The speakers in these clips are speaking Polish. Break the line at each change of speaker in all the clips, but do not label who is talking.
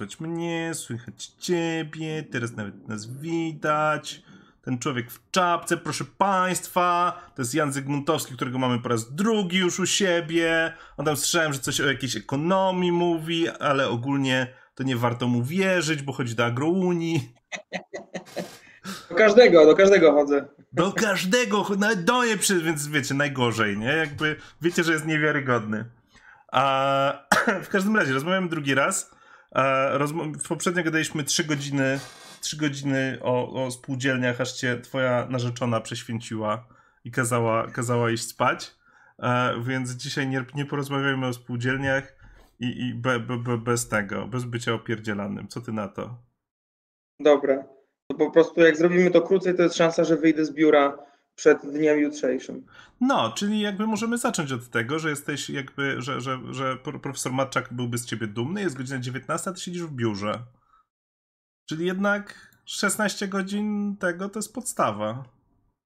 słychać mnie, słychać ciebie, teraz nawet nas widać. Ten człowiek w czapce, proszę państwa, to jest Jan Zygmuntowski, którego mamy po raz drugi już u siebie. On tam słyszałem, że coś o jakiejś ekonomii mówi, ale ogólnie to nie warto mu wierzyć, bo chodzi do agrounii.
Do każdego, do każdego chodzę.
Do każdego, nawet do nie, więc wiecie, najgorzej, nie? Jakby wiecie, że jest niewiarygodny. A w każdym razie, rozmawiamy drugi raz. Rozma- poprzednio gadaliśmy 3 godziny, 3 godziny o, o spółdzielniach, aż cię twoja narzeczona prześwięciła i kazała, kazała iść spać. Więc dzisiaj nie, nie porozmawiajmy o spółdzielniach i, i be, be, be, bez tego, bez bycia opierdzielanym. Co ty na to?
Dobra. To po prostu jak zrobimy to krócej, to jest szansa, że wyjdę z biura przed dniem jutrzejszym.
No, czyli jakby możemy zacząć od tego, że jesteś jakby, że, że, że profesor Matczak byłby z ciebie dumny, jest godzina 19, a ty siedzisz w biurze. Czyli jednak 16 godzin tego to jest podstawa.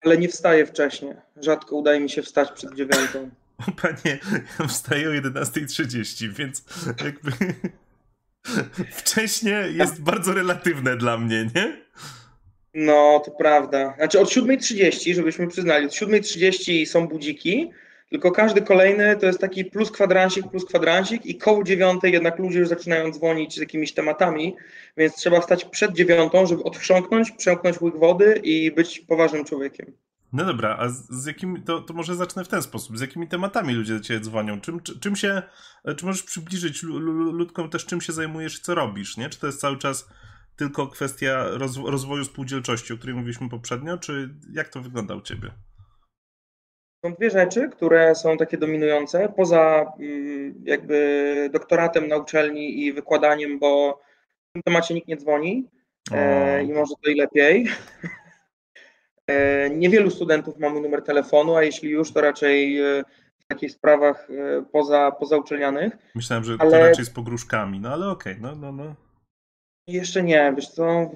Ale nie wstaję wcześniej. Rzadko udaje mi się wstać przed dziewiątą.
Panie, ja wstaję o 11.30, więc jakby wcześnie jest bardzo relatywne dla mnie, nie?
No, to prawda. Znaczy od 7.30, żebyśmy przyznali, od 7.30 są budziki, tylko każdy kolejny to jest taki plus kwadransik, plus kwadransik i koło dziewiątej jednak ludzie już zaczynają dzwonić z jakimiś tematami, więc trzeba wstać przed dziewiątą, żeby odchrząknąć, przełknąć łyk wody i być poważnym człowiekiem.
No dobra, a z, z jakimi, to, to może zacznę w ten sposób. Z jakimi tematami ludzie do ciebie dzwonią? Czym, czy, czym się, czy możesz przybliżyć ludkom też, czym się zajmujesz i co robisz, nie? Czy to jest cały czas tylko kwestia rozwoju spółdzielczości, o której mówiliśmy poprzednio, czy jak to wygląda u ciebie?
Są dwie rzeczy, które są takie dominujące, poza mm, jakby doktoratem na uczelni i wykładaniem, bo w tym temacie nikt nie dzwoni e, i może to i lepiej. E, niewielu studentów ma mój numer telefonu, a jeśli już, to raczej e, w takich sprawach poza, pozauczelnianych.
Myślałem, że ale... to raczej z pogróżkami, no ale okej, okay, no, no, no.
Jeszcze nie, wiesz co,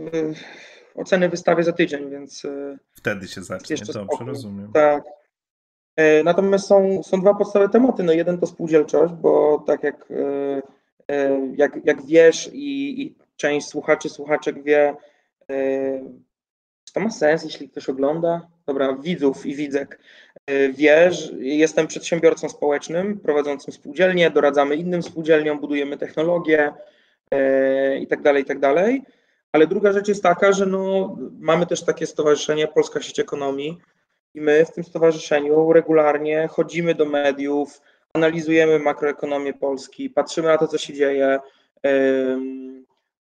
oceny wystawię za tydzień, więc...
Wtedy się zacznie, dobrze, spokój. rozumiem.
Tak. Natomiast są, są dwa podstawowe tematy. No jeden to spółdzielczość, bo tak jak, jak, jak wiesz i, i część słuchaczy, słuchaczek wie, czy to ma sens, jeśli ktoś ogląda? Dobra, widzów i widzek e, wie, że jestem przedsiębiorcą społecznym, prowadzącym spółdzielnię, doradzamy innym spółdzielniom, budujemy technologię e, i tak dalej, i tak dalej. Ale druga rzecz jest taka, że no, mamy też takie stowarzyszenie Polska Sieć Ekonomii i my w tym stowarzyszeniu regularnie chodzimy do mediów, analizujemy makroekonomię Polski, patrzymy na to, co się dzieje,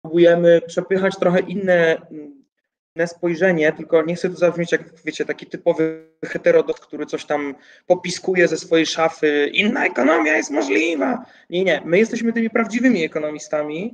próbujemy przepychać trochę inne spojrzenie, tylko nie chcę tu zabrzmieć jak, wiecie, taki typowy heterodot, który coś tam popiskuje ze swojej szafy, inna ekonomia jest możliwa. Nie, nie, my jesteśmy tymi prawdziwymi ekonomistami,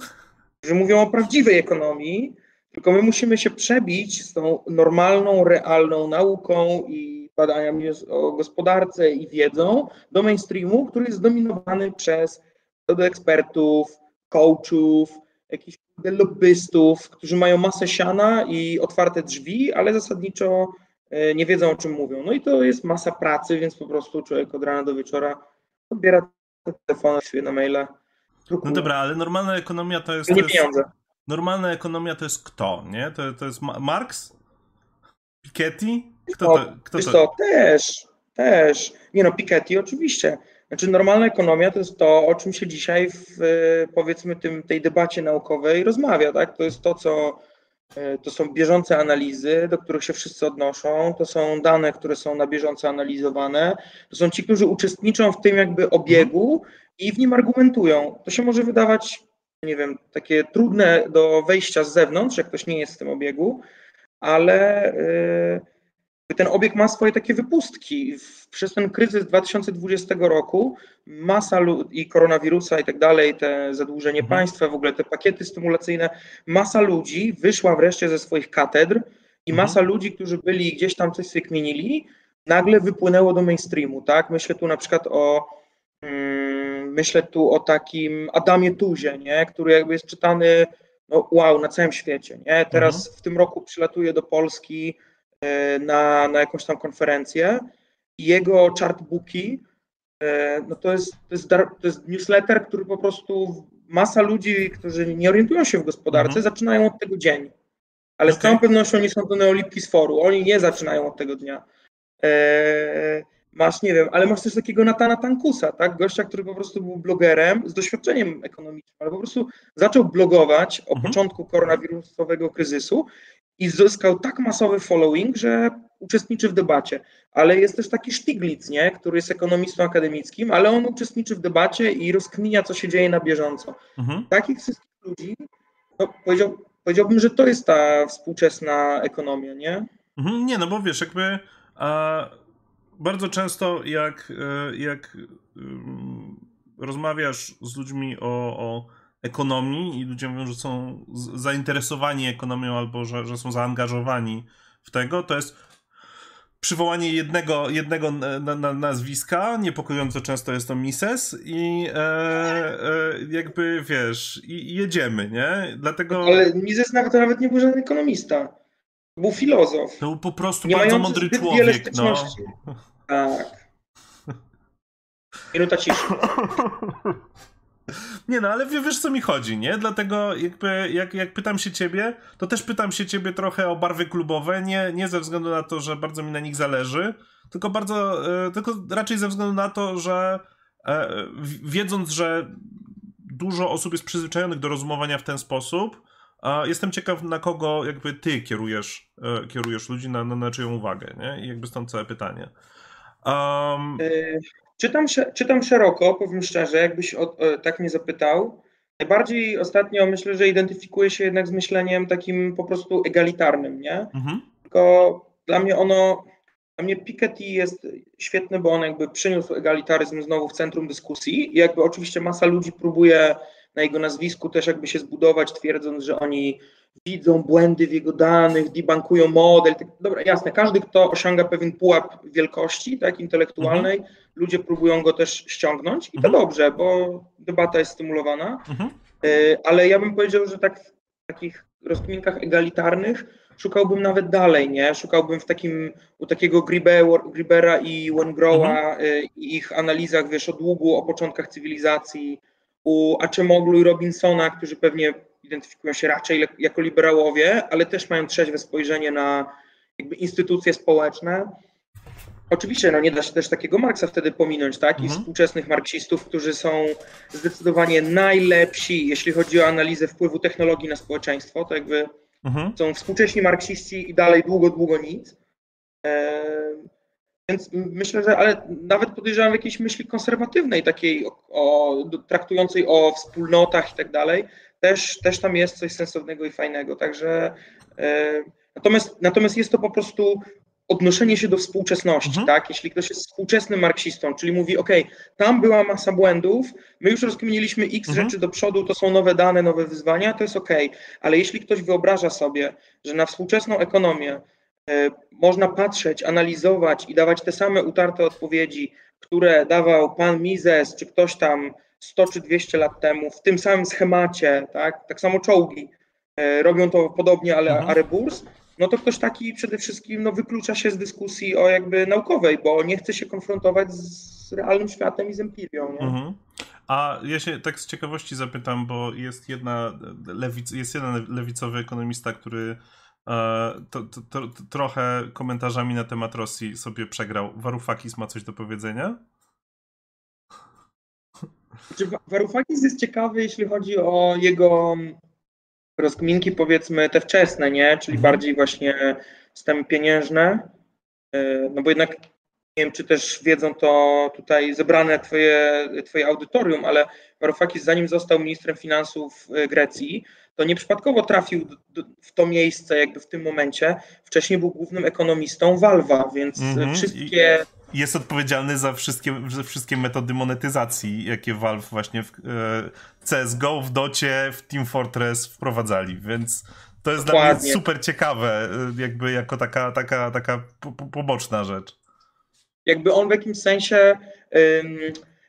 którzy mówią o prawdziwej ekonomii, tylko my musimy się przebić z tą normalną, realną nauką i badaniami o gospodarce i wiedzą do mainstreamu, który jest zdominowany przez ekspertów, coachów, jakichś lobbystów, którzy mają masę siana i otwarte drzwi, ale zasadniczo e, nie wiedzą o czym mówią. No i to jest masa pracy, więc po prostu człowiek od rana do wieczora odbiera telefon, sobie na maila.
No dobra, ale normalna ekonomia to jest.
Nie
to
pieniądze.
Jest, normalna ekonomia to jest kto, nie? To, to jest Marx? Piketty? Kto to? Kto
to? to? Też, też. Nie no, Piketty oczywiście. Znaczy normalna ekonomia to jest to, o czym się dzisiaj w powiedzmy tym, tej debacie naukowej rozmawia, tak? To jest to, co e, to są bieżące analizy, do których się wszyscy odnoszą, to są dane, które są na bieżąco analizowane, to są ci, którzy uczestniczą w tym jakby obiegu i w nim argumentują. To się może wydawać, nie wiem, takie trudne do wejścia z zewnątrz, jak ktoś nie jest w tym obiegu, ale yy, ten obieg ma swoje takie wypustki. Przez ten kryzys 2020 roku masa i koronawirusa i tak dalej, te zadłużenie mhm. państwa, w ogóle te pakiety stymulacyjne, masa ludzi wyszła wreszcie ze swoich katedr i mhm. masa ludzi, którzy byli gdzieś tam coś sobie kmienili, nagle wypłynęło do mainstreamu, tak? Myślę tu na przykład o mm, myślę tu o takim Adamie Tuzie, nie? który jakby jest czytany no, wow, na całym świecie, nie? Teraz mhm. w tym roku przylatuje do Polski na, na jakąś tam konferencję i jego chartbooki, e, no to jest, to, jest, to jest newsletter, który po prostu masa ludzi, którzy nie orientują się w gospodarce, mhm. zaczynają od tego dzień. Ale okay. z całą pewnością nie są to neolipki z foru. Oni nie zaczynają od tego dnia. Eee, masz, nie wiem, ale masz też takiego Natana Tankusa, tak? Gościa, który po prostu był blogerem z doświadczeniem ekonomicznym, ale po prostu zaczął blogować o mhm. początku koronawirusowego kryzysu i zyskał tak masowy following, że uczestniczy w debacie. Ale jest też taki Stiglitz, nie? który jest ekonomistą akademickim, ale on uczestniczy w debacie i rozkminia, co się dzieje na bieżąco. Mhm. Takich wszystkich ludzi, no, powiedział, powiedziałbym, że to jest ta współczesna ekonomia, nie?
Mhm, nie, no bo wiesz, jakby a, bardzo często jak, e, jak rozmawiasz z ludźmi o, o ekonomii i ludzie mówią, że są zainteresowani ekonomią albo że, że są zaangażowani w tego, to jest przywołanie jednego, jednego na, na, nazwiska, niepokojąco często jest to Mises i e, e, jakby wiesz, i, i, jedziemy, nie? Dlatego...
Ale Mises nawet, to nawet nie był żaden ekonomista. Był filozof.
To był po prostu nie bardzo mądry człowiek, no.
Tak. Minuta ciszy.
Nie no, ale wiesz co mi chodzi, nie? Dlatego jakby jak, jak pytam się ciebie, to też pytam się ciebie trochę o barwy klubowe, nie, nie ze względu na to, że bardzo mi na nich zależy, tylko bardzo, e, tylko raczej ze względu na to, że e, wiedząc, że dużo osób jest przyzwyczajonych do rozumowania w ten sposób, jestem ciekaw, na kogo jakby ty kierujesz, e, kierujesz ludzi, na, na, czyją uwagę, nie? I jakby stąd całe pytanie. Um...
Czytam, czytam szeroko, powiem szczerze, jakbyś o, o, tak mnie zapytał. Najbardziej ostatnio myślę, że identyfikuje się jednak z myśleniem takim po prostu egalitarnym, nie? Mhm. Tylko dla mnie ono, dla mnie Piketty jest świetny, bo on jakby przyniósł egalitaryzm znowu w centrum dyskusji i jakby oczywiście masa ludzi próbuje na jego nazwisku też jakby się zbudować, twierdząc, że oni widzą błędy w jego danych, debankują model. Tak, dobra, jasne, każdy, kto osiąga pewien pułap wielkości, tak, intelektualnej, mhm. Ludzie próbują go też ściągnąć i to mhm. dobrze, bo debata jest stymulowana, mhm. Y, ale ja bym powiedział, że tak w takich rozkminkach egalitarnych szukałbym nawet dalej, nie? Szukałbym w takim, u takiego Gribera i Wengrowa mhm. Y, i ich analizach, wiesz, o długu, o początkach cywilizacji, u Acemoglu i Robinsona, którzy pewnie identyfikują się raczej jako liberałowie, ale też mają trzeźwe spojrzenie na jakby instytucje społeczne. Oczywiście no nie da się też takiego Marksa wtedy pominąć, tak? I mhm. współczesnych marksistów, którzy są zdecydowanie najlepsi, jeśli chodzi o analizę wpływu technologii na społeczeństwo. To jakby mhm. są współcześni marksiści i dalej długo, długo nic. E, więc myślę, że ale nawet podejrzewam w jakiejś myśli konserwatywnej, takiej o, o, traktującej o wspólnotach i tak dalej, też, też tam jest coś sensownego i fajnego. Także e, natomiast, natomiast jest to po prostu odnoszenie się do współczesności, mhm. tak? Jeśli ktoś jest współczesnym marksistą, czyli mówi, ok, tam była masa błędów, my już rozkminiliśmy x mhm. rzeczy do przodu, to są nowe dane, nowe wyzwania, to jest ok, ale jeśli ktoś wyobraża sobie, że na współczesną ekonomię e, można patrzeć, analizować i dawać te same utarte odpowiedzi, które dawał pan Mises, czy ktoś tam 100 czy 200 lat temu w tym samym schemacie, tak, tak samo czołgi e, robią to podobnie, ale mhm. Areburs, no to ktoś taki przede wszystkim no, wyklucza się z dyskusji o jakby naukowej, bo nie chce się konfrontować z realnym światem i z empirią. Nie? Mhm.
A ja się tak z ciekawości zapytam, bo jest jedna lewic, jest jeden lewicowy ekonomista, który e, to, to, to, trochę komentarzami na temat Rosji sobie przegrał. Warufakis ma coś do powiedzenia?
Varoufakis jest ciekawy, jeśli chodzi o jego rozkminki, powiedzmy, te wczesne, nie? Czyli mhm. bardziej właśnie systemy pieniężne. E, no bo jednak nie wiem, czy też wiedzą to tutaj zebrane twoje, twoje audytorium, ale Varoufakis, zanim został ministrem finansów e, Grecji, to nieprzypadkowo trafił w to miejsce jakby w tym momencie. Wcześniej był głównym ekonomistą Valva, więc mhm. wszystkie
jest odpowiedzialny za wszystkie, za wszystkie metody monetyzacji, jakie Valve właśnie w e, CSGO, w Docie, w Team Fortress wprowadzali, więc to jest Dokładnie. dla mnie super ciekawe, e, jakby jako taka, taka, taka poboczna rzecz.
Jakby on w jakimś sensie um,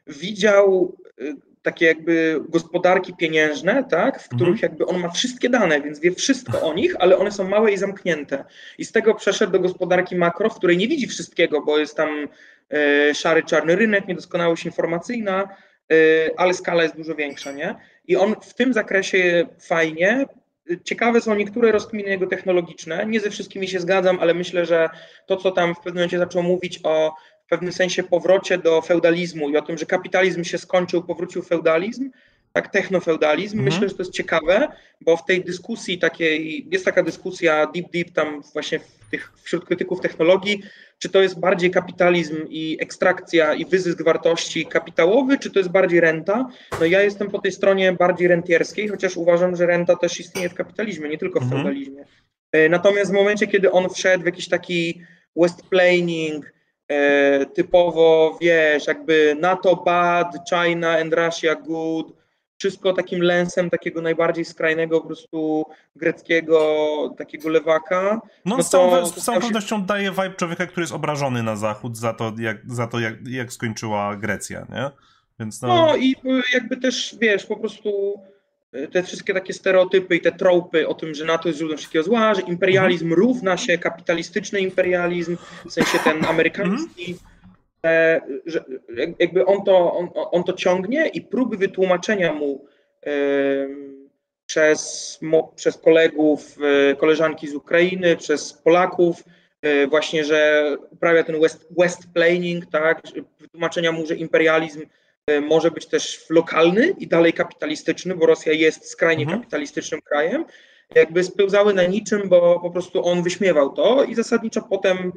widział y, takie jakby gospodarki pieniężne, tak, w których mhm. jakby on ma wszystkie dane, więc wie wszystko o nich, ale one są małe i zamknięte. I z tego przeszedł do gospodarki makro, w której nie widzi wszystkiego, bo jest tam e, szary, czarny rynek, niedoskonałość informacyjna, ale skala jest dużo większa, nie? I on w tym zakresie fajnie. Ciekawe są niektóre rozkminy jego technologiczne. Nie ze wszystkimi się zgadzam, ale myślę, że to, co tam w pewnym momencie zaczął mówić o w pewnym sensie powrocie do feudalizmu i o tym, że kapitalizm się skończył, powrócił feudalizm, tak, technofeudalizm. Mhm. Myślę, że to jest ciekawe, bo w tej dyskusji takiej, jest taka dyskusja deep, deep tam właśnie w tych, wśród krytyków technologii, czy to jest bardziej kapitalizm i ekstrakcja i wyzysk wartości kapitałowy, czy to jest bardziej renta. No ja jestem po tej stronie bardziej rentierskiej, chociaż uważam, że renta też istnieje w kapitalizmie, nie tylko w mhm. feudalizmie. E, natomiast w momencie, kiedy on wszedł w jakiś taki westplaning, e, typowo, wiesz, jakby NATO bad, China and Russia good, wszystko takim lensem takiego najbardziej skrajnego po prostu greckiego takiego lewaka.
No, no z całą, z całą pewnością się... daje vibe człowieka, który jest obrażony na Zachód za to, jak, za to jak, jak skończyła Grecja, nie?
Więc no... no i jakby też, wiesz, po prostu te wszystkie takie stereotypy i te tropy o tym, że NATO jest źródłem wszystkiego zła, że imperializm mhm. równa się kapitalistyczny imperializm, w sensie ten amerykański. Mhm że jakby on to, on, on to ciągnie i próby wytłumaczenia mu przez, przez kolegów, e, koleżanki z Ukrainy, przez Polaków, e, właśnie, że uprawia ten west, west planing, tak, wytłumaczenia mu, że imperializm e, może być też lokalny i dalej kapitalistyczny, bo Rosja jest skrajnie mhm. kapitalistycznym krajem, jakby spełzały na niczym, bo po prostu on wyśmiewał to i zasadniczo potem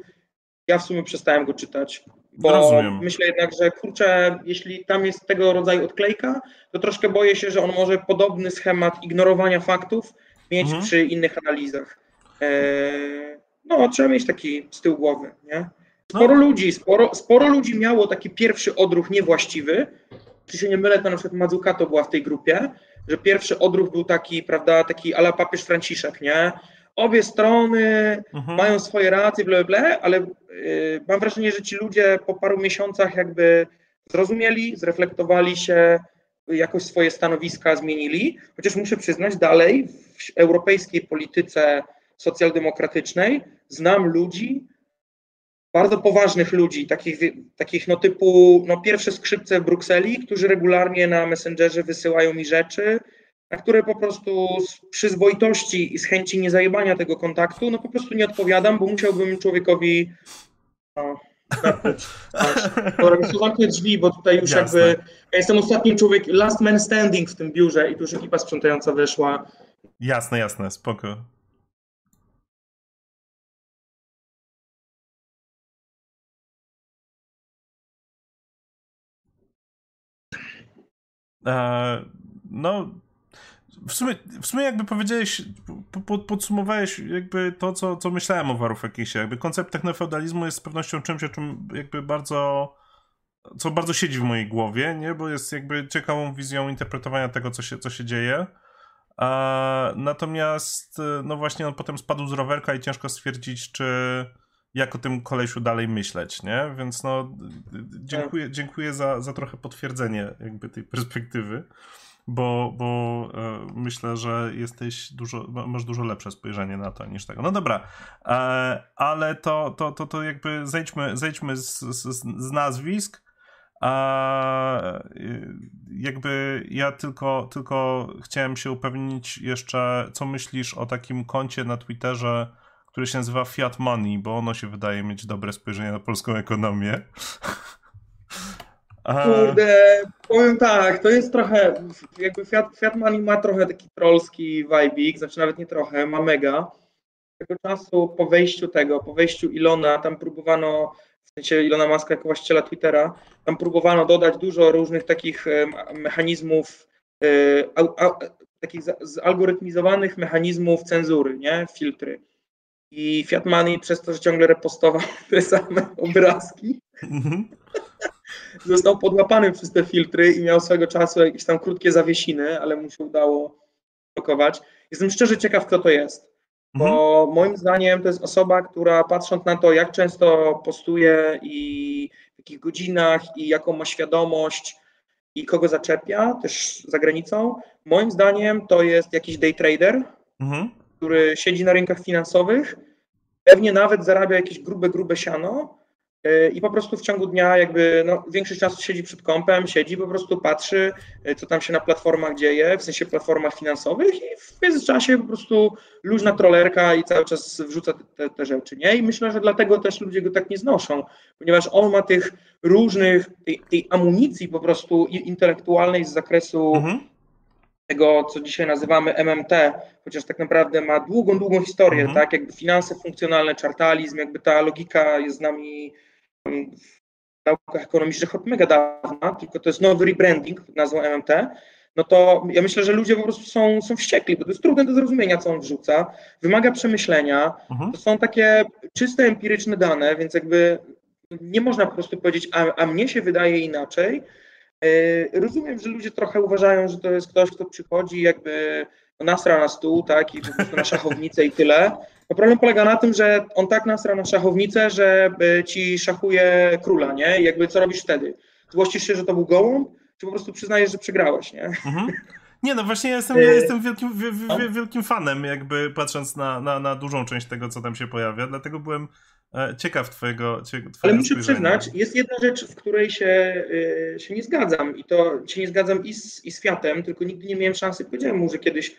ja w sumie przestałem go czytać, bo Rozumiem. myślę jednak, że kurczę, jeśli tam jest tego rodzaju odklejka, to troszkę boję się, że on może podobny schemat ignorowania faktów mieć mhm. przy innych analizach. Eee, no, trzeba mieć taki z tyłu głowy, nie? Sporo no. ludzi, sporo, sporo ludzi miało taki pierwszy odruch niewłaściwy. Czy się nie mylę, to na przykład Mazzucato była w tej grupie, że pierwszy odruch był taki, prawda, taki ala papież Franciszek, nie? obie strony mhm. mają swoje racje, bla, bla, ale y, mam wrażenie, że ci ludzie po paru miesiącach jakby zrozumieli, zreflektowali się, jakoś swoje stanowiska zmienili, chociaż muszę przyznać, dalej w europejskiej polityce socjaldemokratycznej znam ludzi, bardzo poważnych ludzi, takich, takich no typu no pierwsze skrzypce w Brukseli, którzy regularnie na Messengerze wysyłają mi rzeczy, na które po prostu z przyzwoitości i z chęci niezajebania tego kontaktu, no po prostu nie odpowiadam, bo musiałbym człowiekowi no, Dobra, zamknę drzwi, bo tutaj już Jasne. jakby ja jestem ostatnim człowiek, last man standing w tym biurze i tu już ekipa sprzątająca weszła.
Jasne, jasne, spoko. E, no, w sumie, w sumie jakby powiedziałeś, po, podsumowałeś jakby to, co, co myślałem o Warufekisie. Jakby koncept technofeudalizmu jest z pewnością czymś, o czym jakby bardzo co bardzo siedzi w mojej głowie, nie? Bo jest jakby ciekawą wizją interpretowania tego, co się, co się dzieje. A, natomiast, no właśnie, on potem spadł z rowerka i ciężko stwierdzić, czy jak o tym kolesiu dalej myśleć, nie? Więc no, dziękuję, dziękuję za, za trochę potwierdzenie jakby tej perspektywy bo, bo e, myślę, że jesteś dużo, masz dużo lepsze spojrzenie na to niż tego. No dobra, e, ale to, to, to, to jakby zejdźmy, zejdźmy z, z, z nazwisk. A jakby ja tylko, tylko chciałem się upewnić jeszcze, co myślisz o takim koncie na Twitterze, który się nazywa Fiat Money, bo ono się wydaje mieć dobre spojrzenie na polską ekonomię.
Kurde, powiem tak, to jest trochę, jakby Fiat, Fiat Money ma trochę taki trollski vibe, znaczy nawet nie trochę, ma mega. Tego czasu po wejściu tego, po wejściu Ilona, tam próbowano, w sensie Ilona Maska jako właściciela Twittera, tam próbowano dodać dużo różnych takich mechanizmów, e, takich zalgorytmizowanych mechanizmów cenzury, nie, filtry. I Fiat Money przez to, że ciągle repostował te same obrazki, mhm został podłapany przez te filtry i miał swego czasu jakieś tam krótkie zawiesiny, ale mu się udało blokować. Jestem szczerze ciekaw, kto to jest. Bo mhm. moim zdaniem to jest osoba, która patrząc na to, jak często postuje i w jakich godzinach i jaką ma świadomość i kogo zaczepia, też za granicą, moim zdaniem to jest jakiś day trader, mhm. Który siedzi na rynkach finansowych, pewnie nawet zarabia jakieś grube, grube siano, E, i po prostu w ciągu dnia jakby no, większość czasu siedzi przed kompem, siedzi, po prostu patrzy, e, co tam się na platformach dzieje, w sensie platformach finansowych i w międzyczasie po prostu luźna trollerka i cały czas wrzuca te, te, rzeczy, nie? I myślę, że dlatego też ludzie go tak nie znoszą, ponieważ on ma tych różnych, tej, tej amunicji po prostu intelektualnej z zakresu mhm. Tego, co dzisiaj nazywamy MMT, chociaż tak naprawdę ma długą, długą historię, mhm. tak? Jakby finanse funkcjonalne, czartalizm, jakby ta logika jest z nami w naukach ekonomicznych od mega dawna, tylko to jest nowy rebranding pod nazwą MMT, no to ja myślę, że ludzie po prostu są, są wściekli, bo to jest trudne do zrozumienia, co on wrzuca, wymaga przemyślenia, mhm. to są takie czyste empiryczne dane, więc jakby nie można po prostu powiedzieć, a, a mnie się wydaje inaczej. Yy, rozumiem, że ludzie trochę uważają, że to jest ktoś, kto przychodzi jakby nasra na stół, tak, i po prostu na szachownicę i tyle. No problem polega na tym, że on tak nasra na szachownicę, że ci szachuje króla, nie? I jakby co robisz wtedy? Złościsz się, że to był gołąb, czy po prostu przyznajesz, że przegrałeś, nie? Mhm.
Nie, no właśnie ja jestem, ja jestem wielkim, wielkim fanem, jakby patrząc na, na, na dużą część tego, co tam się pojawia, dlatego byłem e, ciekaw twojego, twojego
Ale muszę przyznać, jest jedna rzecz, w której się, y, się nie zgadzam i to się nie zgadzam i z, i z Fiatem, tylko nigdy nie miałem szansy, powiedziałem mu, że kiedyś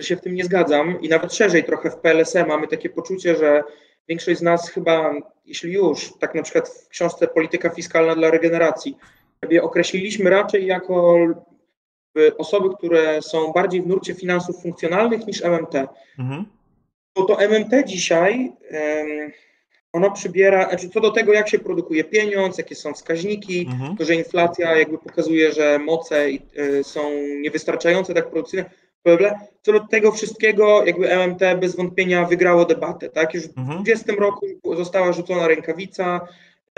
się w tym nie zgadzam i nawet szerzej trochę w PLSE mamy takie poczucie, że większość z nas chyba, jeśli już, tak na przykład w książce Polityka Fiskalna dla Regeneracji, sobie określiliśmy raczej jako osoby, które są bardziej w nurcie finansów funkcjonalnych niż MMT. Mhm. Bo to MMT dzisiaj, ono przybiera, znaczy co do tego, jak się produkuje pieniądz, jakie są wskaźniki, mhm. to, że inflacja jakby pokazuje, że moce y, są niewystarczające tak produkcyjne, co do tego wszystkiego, jakby MMT bez wątpienia wygrało debatę. Tak? Już w 2020 mhm. roku została rzucona rękawica.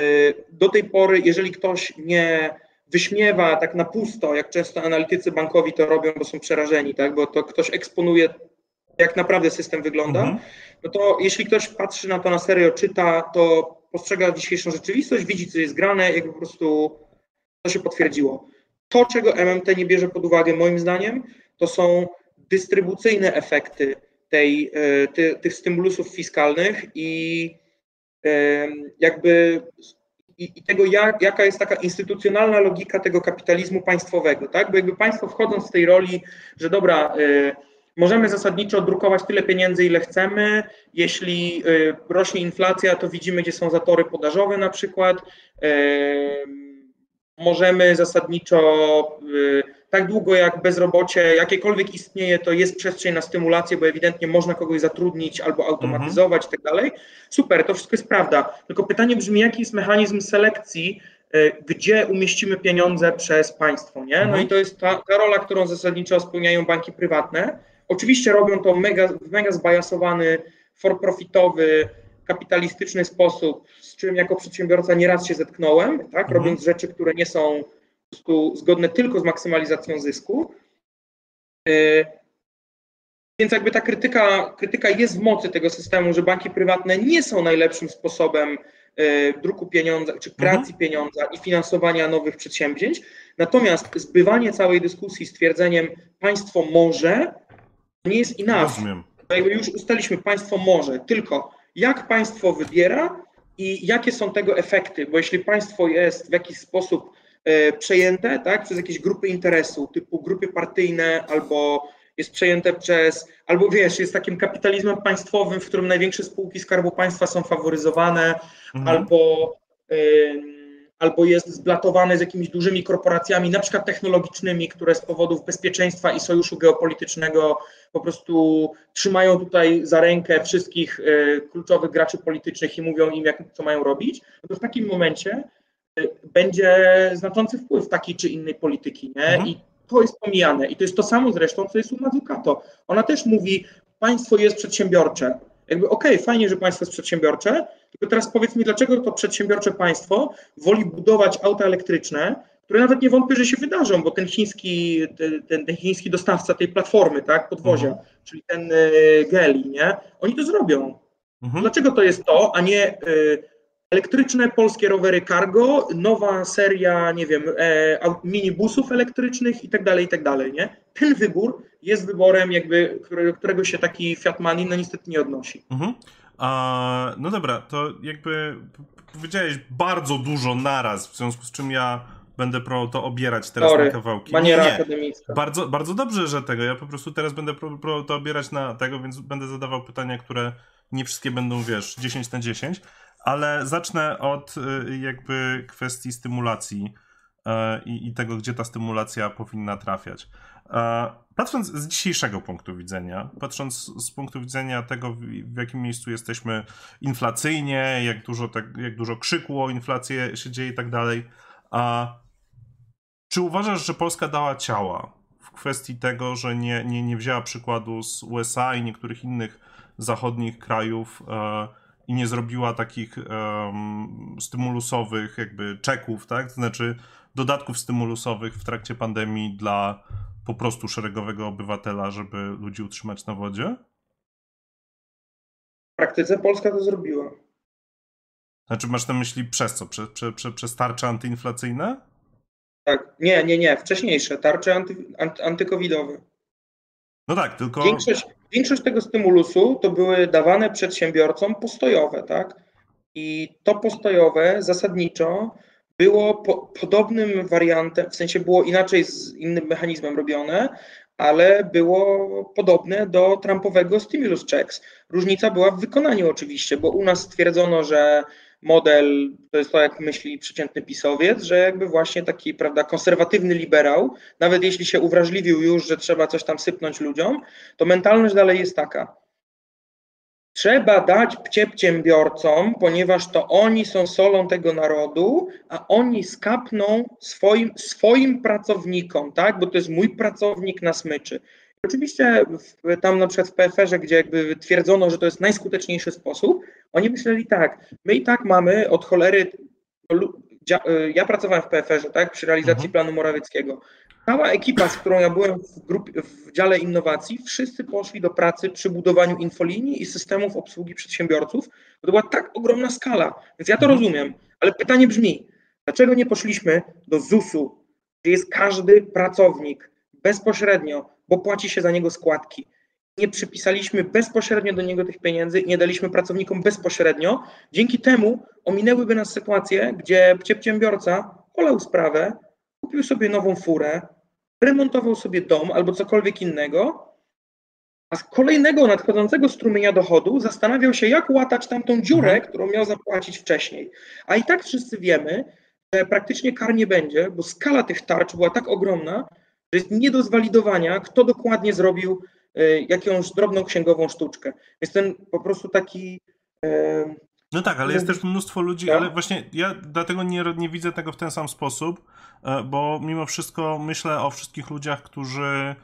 Y, do tej pory, jeżeli ktoś nie wyśmiewa tak na pusto, jak często analitycy bankowi to robią, bo są przerażeni, tak? bo to ktoś eksponuje, jak naprawdę system wygląda, mhm. no to jeśli ktoś patrzy na to na serio, czyta, to postrzega dzisiejszą rzeczywistość, widzi, co jest grane, jakby po prostu to się potwierdziło. To, czego MMT nie bierze pod uwagę, moim zdaniem, to są dystrybucyjne efekty tej, e, ty, tych stymulusów fiskalnych i jakby i, i, tego, jak, jaka jest taka instytucjonalna logika tego kapitalizmu państwowego, tak? Bo jakby państwo wchodząc z tej roli, że dobra, y, możemy zasadniczo drukować tyle pieniędzy, ile chcemy, jeśli y, rośnie inflacja, to widzimy, gdzie są zatory podażowe na przykład, y, możemy zasadniczo tak długo jak bezrobocie jakiekolwiek istnieje, to jest przestrzeń na stymulację, bo ewidentnie można kogoś zatrudnić albo automatyzować mhm. i tak dalej. Super, to wszystko jest prawda. Tylko pytanie brzmi, jaki jest mechanizm selekcji, e, gdzie umieścimy pieniądze przez państwo, nie? No mhm. i to jest ta, ta rola, którą zasadniczo spełniają banki prywatne. Oczywiście robią to mega, w mega zbajasowany, for-profitowy, kapitalistyczny sposób, z czym jako przedsiębiorca nieraz się zetknąłem, tak? Mhm. Robiąc rzeczy, które nie są prostu zgodne tylko z maksymalizacją zysku. E, więc jakby ta krytyka, krytyka jest w mocy tego systemu, że banki prywatne nie są najlepszym sposobem e, druku pieniądza, czy kreacji mhm. pieniądza i finansowania nowych przedsięwzięć. Natomiast zbywanie całej dyskusji stwierdzeniem państwo może nie jest enough. Rozumiem. Jakby już ustaliśmy, państwo może, tylko jak państwo wybiera i jakie są tego efekty, bo jeśli państwo jest w jakiś sposób przejęte tak, przez jakieś grupy interesu, typu grupy partyjne, albo jest przejęte przez, albo wiesz, jest takim kapitalizmem państwowym, w którym największe spółki Skarbu Państwa są faworyzowane, mhm. albo, y, albo jest zblatowane z jakimiś dużymi korporacjami, na przykład technologicznymi, które z powodów bezpieczeństwa i sojuszu geopolitycznego po prostu trzymają tutaj za rękę wszystkich y, kluczowych graczy politycznych i mówią im, jak, co mają robić, no to w takim momencie będzie znaczący wpływ takiej czy innej polityki, nie? Mhm. I to jest pomijane. I to jest to samo zresztą, co jest u Mazzucato. Ona też mówi, państwo jest przedsiębiorcze. Jakby okej, okay, fajnie, że państwo jest przedsiębiorcze, tylko teraz powiedz mi, dlaczego to przedsiębiorcze państwo woli budować auta elektryczne, które nawet nie wątpię, że się wydarzą, bo ten chiński, ten, ten chiński dostawca tej platformy, tak, podwozia, mhm. czyli ten y, Geli, nie? Oni to zrobią. Mhm. Dlaczego to jest to, a nie y, Elektryczne polskie rowery cargo, nowa seria, nie wiem, e, minibusów elektrycznych i tak dalej, i tak dalej, nie? Ten wybór jest wyborem jakby, którego się taki Fiat Mani no niestety nie odnosi. Mhm.
A, no dobra, to jakby powiedziałeś bardzo dużo naraz, w związku z czym ja będę próbował to obierać teraz
Sorry,
na kawałki.
Maniera nie, nie. akademicka.
Bardzo, bardzo dobrze, że tego. Ja po prostu teraz będę próbował to obierać na tego, więc będę zadawał pytania, które nie wszystkie będą, wiesz, 10 na 10, ale zacznę od y, jakby kwestii stymulacji e, i, i tego, gdzie ta stymulacja powinna trafiać. E, patrząc z dzisiejszego punktu widzenia, patrząc z punktu widzenia tego, w jakim miejscu jesteśmy inflacyjnie, jak dużo, tak, jak dużo krzyku o inflację się dzieje i tak dalej, a czy uważasz, że Polska dała ciała w kwestii tego, że nie, nie, nie wzięła przykładu z USA i niektórych innych zachodnich krajów e, i nie zrobiła takich stymulusowych jakby czeków, tak? To znaczy dodatków stymulusowych w trakcie pandemii dla po prostu szeregowego obywatela, żeby ludzi utrzymać na wodzie?
W praktyce Polska to zrobiła.
Znaczy masz na myśli przez co? Prze, prze, prze, przez tarcze antyinflacyjne?
Tak, nie, nie, nie, wcześniejsze, tarcze anty, anty, antykowidowe.
No tak, tylko...
Większość, większość tego stymulusu to były dawane przedsiębiorcom postojowe, tak? I to postojowe zasadniczo było po, podobnym wariantem, w sensie było inaczej z innym mechanizmem robione, ale było podobne do Trumpowego stimulus checks. Różnica była w wykonaniu oczywiście, bo u nas stwierdzono, że model, to jest to, jak myśli przeciętny pisowiec, że jakby właśnie taki, prawda, konserwatywny liberał, nawet jeśli się uwrażliwił już, że trzeba coś tam sypnąć ludziom, to mentalność dalej jest taka. Trzeba dać przedsiębiorcom, ponieważ to oni są solą tego narodu, a oni skapną swoim, swoim pracownikom, tak? Bo to jest mój pracownik na smyczy. Oczywiście tam na przykład w PFR-ze, gdzie jakby twierdzono, że to jest najskuteczniejszy sposób, oni myśleli tak, my i tak mamy od cholery, ja pracowałem w PFR-ze, tak, przy realizacji mhm. planu Morawieckiego. Cała ekipa, z którą ja byłem w, grupie, w dziale innowacji, wszyscy poszli do pracy przy budowaniu infolinii i systemów obsługi przedsiębiorców. To była tak ogromna skala, więc ja to mhm. rozumiem, ale pytanie brzmi, dlaczego nie poszliśmy do ZUS-u, gdzie jest każdy pracownik bezpośrednio, bo płaci się za niego składki. Nie przypisaliśmy bezpośrednio do niego tych pieniędzy, nie daliśmy pracownikom bezpośrednio. Dzięki temu ominęłyby nas sytuacje, gdzie przedsiębiorca olał sprawę, kupił sobie nową furę, remontował sobie dom albo cokolwiek innego, a z kolejnego nadchodzącego strumienia dochodu zastanawiał się, jak łatać tamtą dziurę, mhm. którą miał zapłacić wcześniej. A i tak wszyscy wiemy, że praktycznie kar nie będzie, bo skala tych tarcz była tak ogromna, że jest nie do zwalidowania, kto dokładnie zrobił e, jakąś drobną księgową sztuczkę. Jest ten po prostu taki.
E, no tak, ale jest też mnóstwo ludzi, tak? ale właśnie ja dlatego nie, nie widzę tego w ten sam sposób, e, bo mimo wszystko myślę o wszystkich ludziach, którzy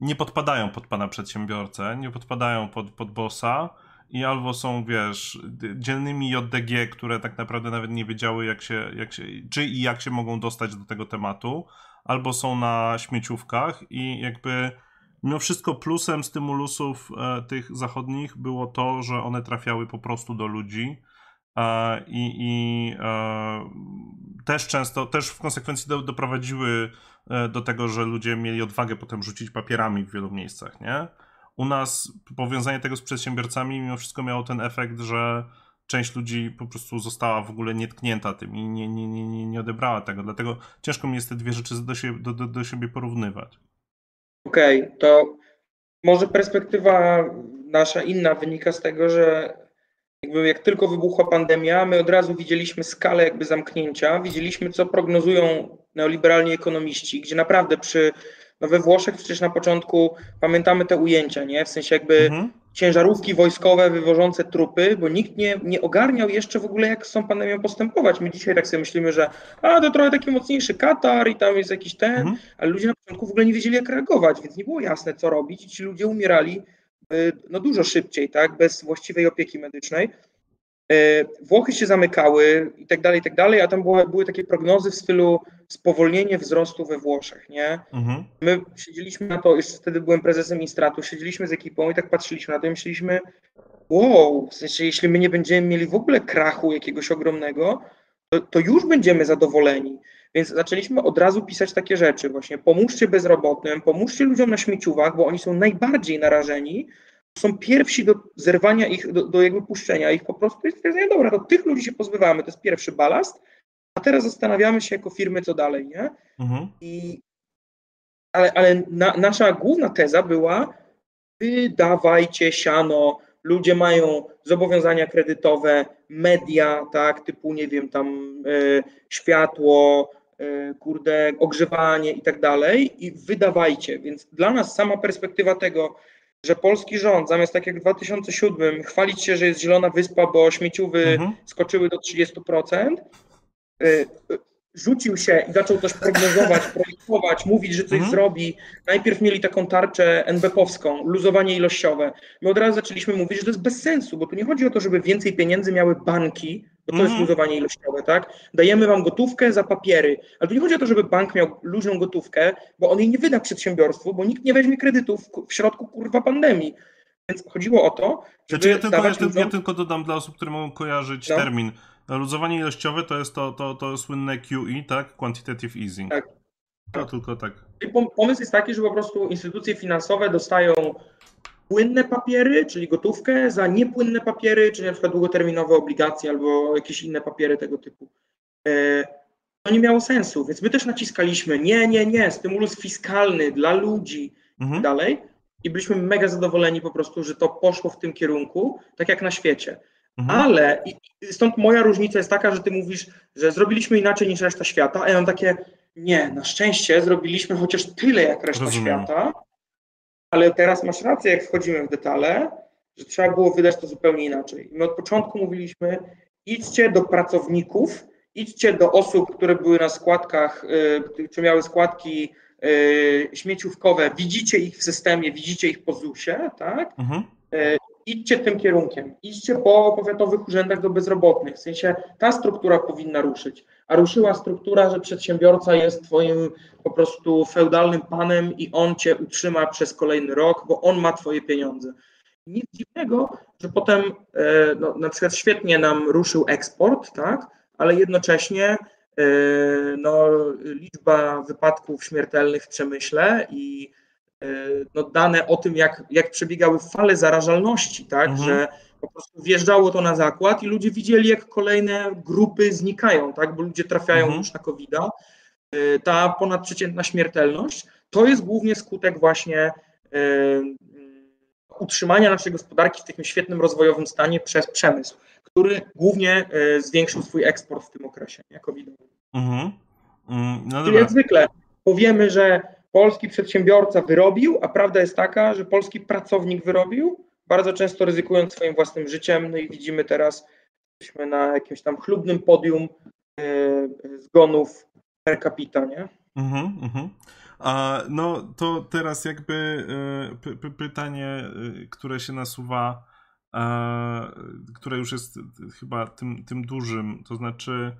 nie podpadają pod pana przedsiębiorcę, nie podpadają pod, pod bossa i albo są, wiesz, dzielnymi JDG, które tak naprawdę nawet nie wiedziały, jak się, jak się, czy i jak się mogą dostać do tego tematu, albo są na śmieciówkach i jakby mimo wszystko plusem stymulusów e, tych zachodnich było to, że one trafiały po prostu do ludzi e, i, i e, też często, też w konsekwencji do, doprowadziły e, do tego, że ludzie mieli odwagę potem rzucić papierami w wielu miejscach, nie? U nas powiązanie tego z przedsiębiorcami mimo wszystko miało ten efekt, że część ludzi po prostu została w ogóle nietknięta tym i nie, nie, nie, nie odebrała tego. Dlatego ciężko mi jest te dwie rzeczy do siebie, do, do, do siebie porównywać.
Okej, okay, to może perspektywa nasza inna wynika z tego, że jakby jak tylko wybuchła pandemia, my od razu widzieliśmy skalę jakby zamknięcia, widzieliśmy co prognozują neoliberalni ekonomiści, gdzie naprawdę przy no we Włoszech przecież na początku pamiętamy te ujęcia, nie? W sensie jakby mhm. Ciężarówki wojskowe wywożące trupy, bo nikt nie, nie ogarniał jeszcze w ogóle, jak z tą pandemią postępować. My dzisiaj tak sobie myślimy, że a to trochę taki mocniejszy Katar i tam jest jakiś ten, mhm. ale ludzie na początku w ogóle nie wiedzieli, jak reagować, więc nie było jasne, co robić i ci ludzie umierali y, no dużo szybciej, tak? Bez właściwej opieki medycznej. E, Włochy się zamykały i tak dalej, i tak dalej, a tam były, były takie prognozy w stylu spowolnienie wzrostu we Włoszech, nie? Mhm. My siedzieliśmy na to, jeszcze wtedy byłem prezesem Instratu, siedzieliśmy z ekipą i tak patrzyliśmy na to i myśleliśmy, wow, w sensie jeśli my nie będziemy mieli w ogóle krachu jakiegoś ogromnego, to, to już będziemy zadowoleni. Więc zaczęliśmy od razu pisać takie rzeczy, właśnie pomóżcie bezrobotnym, pomóżcie ludziom na śmieciówach, bo oni są najbardziej narażeni, są pierwsi do zerwania ich, do, do jakby puszczenia ich po prostu i stwierdzenia, dobra, to tych ludzi się pozbywamy, to jest pierwszy balast, a teraz zastanawiamy się jako firmy, co dalej, nie? Mhm. I, ale ale na, nasza główna teza była, wydawajcie siano, ludzie mają zobowiązania kredytowe, media, tak, typu, nie wiem, tam y, światło, y, kurde, ogrzewanie i tak dalej i wydawajcie. Więc dla nas sama perspektywa tego, że polski rząd zamiast tak jak w 2007 chwalić się, że jest zielona wyspa, bo śmieciowy mhm. skoczyły do 30%, y, rzucił się i zaczął coś prognozować, projektować, mówić, że coś mhm. zrobi. Najpierw mieli taką tarczę NBP-owską, luzowanie ilościowe. My od razu zaczęliśmy mówić, że to jest bez sensu, bo tu nie chodzi o to, żeby więcej pieniędzy miały banki, bo to mhm. jest luzowanie ilościowe, tak? Dajemy wam gotówkę za papiery, ale tu nie chodzi o to, żeby bank miał luźną gotówkę, bo on jej nie wyda przedsiębiorstwu, bo nikt nie weźmie kredytów w środku kurwa pandemii. Więc chodziło o to,
żeby znaczy ja, tylko, ja, ludziom... ja tylko dodam dla osób, które mogą kojarzyć no. termin Luzowanie ilościowe to jest to, to, to słynne QE, tak? Quantitative easing. Tak. To tylko tak.
I pomysł jest taki, że po prostu instytucje finansowe dostają płynne papiery, czyli gotówkę, za niepłynne papiery, czyli na przykład długoterminowe obligacje albo jakieś inne papiery tego typu. E, to nie miało sensu, więc my też naciskaliśmy nie, nie, nie, stymulus fiskalny dla ludzi mhm. i dalej. I byliśmy mega zadowoleni po prostu, że to poszło w tym kierunku, tak jak na świecie. Mhm. Ale stąd moja różnica jest taka, że ty mówisz, że zrobiliśmy inaczej niż reszta świata, a ja mam takie, nie, na szczęście zrobiliśmy chociaż tyle jak reszta Rozumiem. świata, ale teraz masz rację, jak wchodzimy w detale, że trzeba było wydać to zupełnie inaczej. My od początku mówiliśmy, idźcie do pracowników, idźcie do osób, które były na składkach, y, czy miały składki y, śmieciówkowe, widzicie ich w systemie, widzicie ich po ZUS-ie, tak? Mhm. Idźcie tym kierunkiem, idźcie po powiatowych urzędach do bezrobotnych, w sensie ta struktura powinna ruszyć, a ruszyła struktura, że przedsiębiorca jest twoim po prostu feudalnym panem i on cię utrzyma przez kolejny rok, bo on ma twoje pieniądze. Nic dziwnego, że potem e, no, na przykład świetnie nam ruszył eksport, tak, ale jednocześnie e, no, liczba wypadków śmiertelnych w przemyśle i no, dane o tym, jak, jak przebiegały fale zarażalności, tak, mhm. że po prostu wjeżdżało to na zakład i ludzie widzieli, jak kolejne grupy znikają, tak, bo ludzie trafiają mhm. już na covid -a. E, ta ponadprzeciętna śmiertelność to jest głównie skutek właśnie y, utrzymania naszej gospodarki w takim świetnym rozwojowym stanie przez przemysł, który głównie zwiększył swój eksport w tym okresie, nie covidowym. Mhm. Mm, no Czyli jak zwykle powiemy, że polski przedsiębiorca wyrobił, a prawda jest taka, że polski pracownik wyrobił, bardzo często ryzykując swoim własnym życiem. No i widzimy teraz, jesteśmy na jakimś tam chlubnym podium e, zgonów per capita, nie? Mhm, mhm.
A, no to teraz jakby e, pytanie, e, które się nasuwa, które już jest chyba tym, tym dużym, to znaczy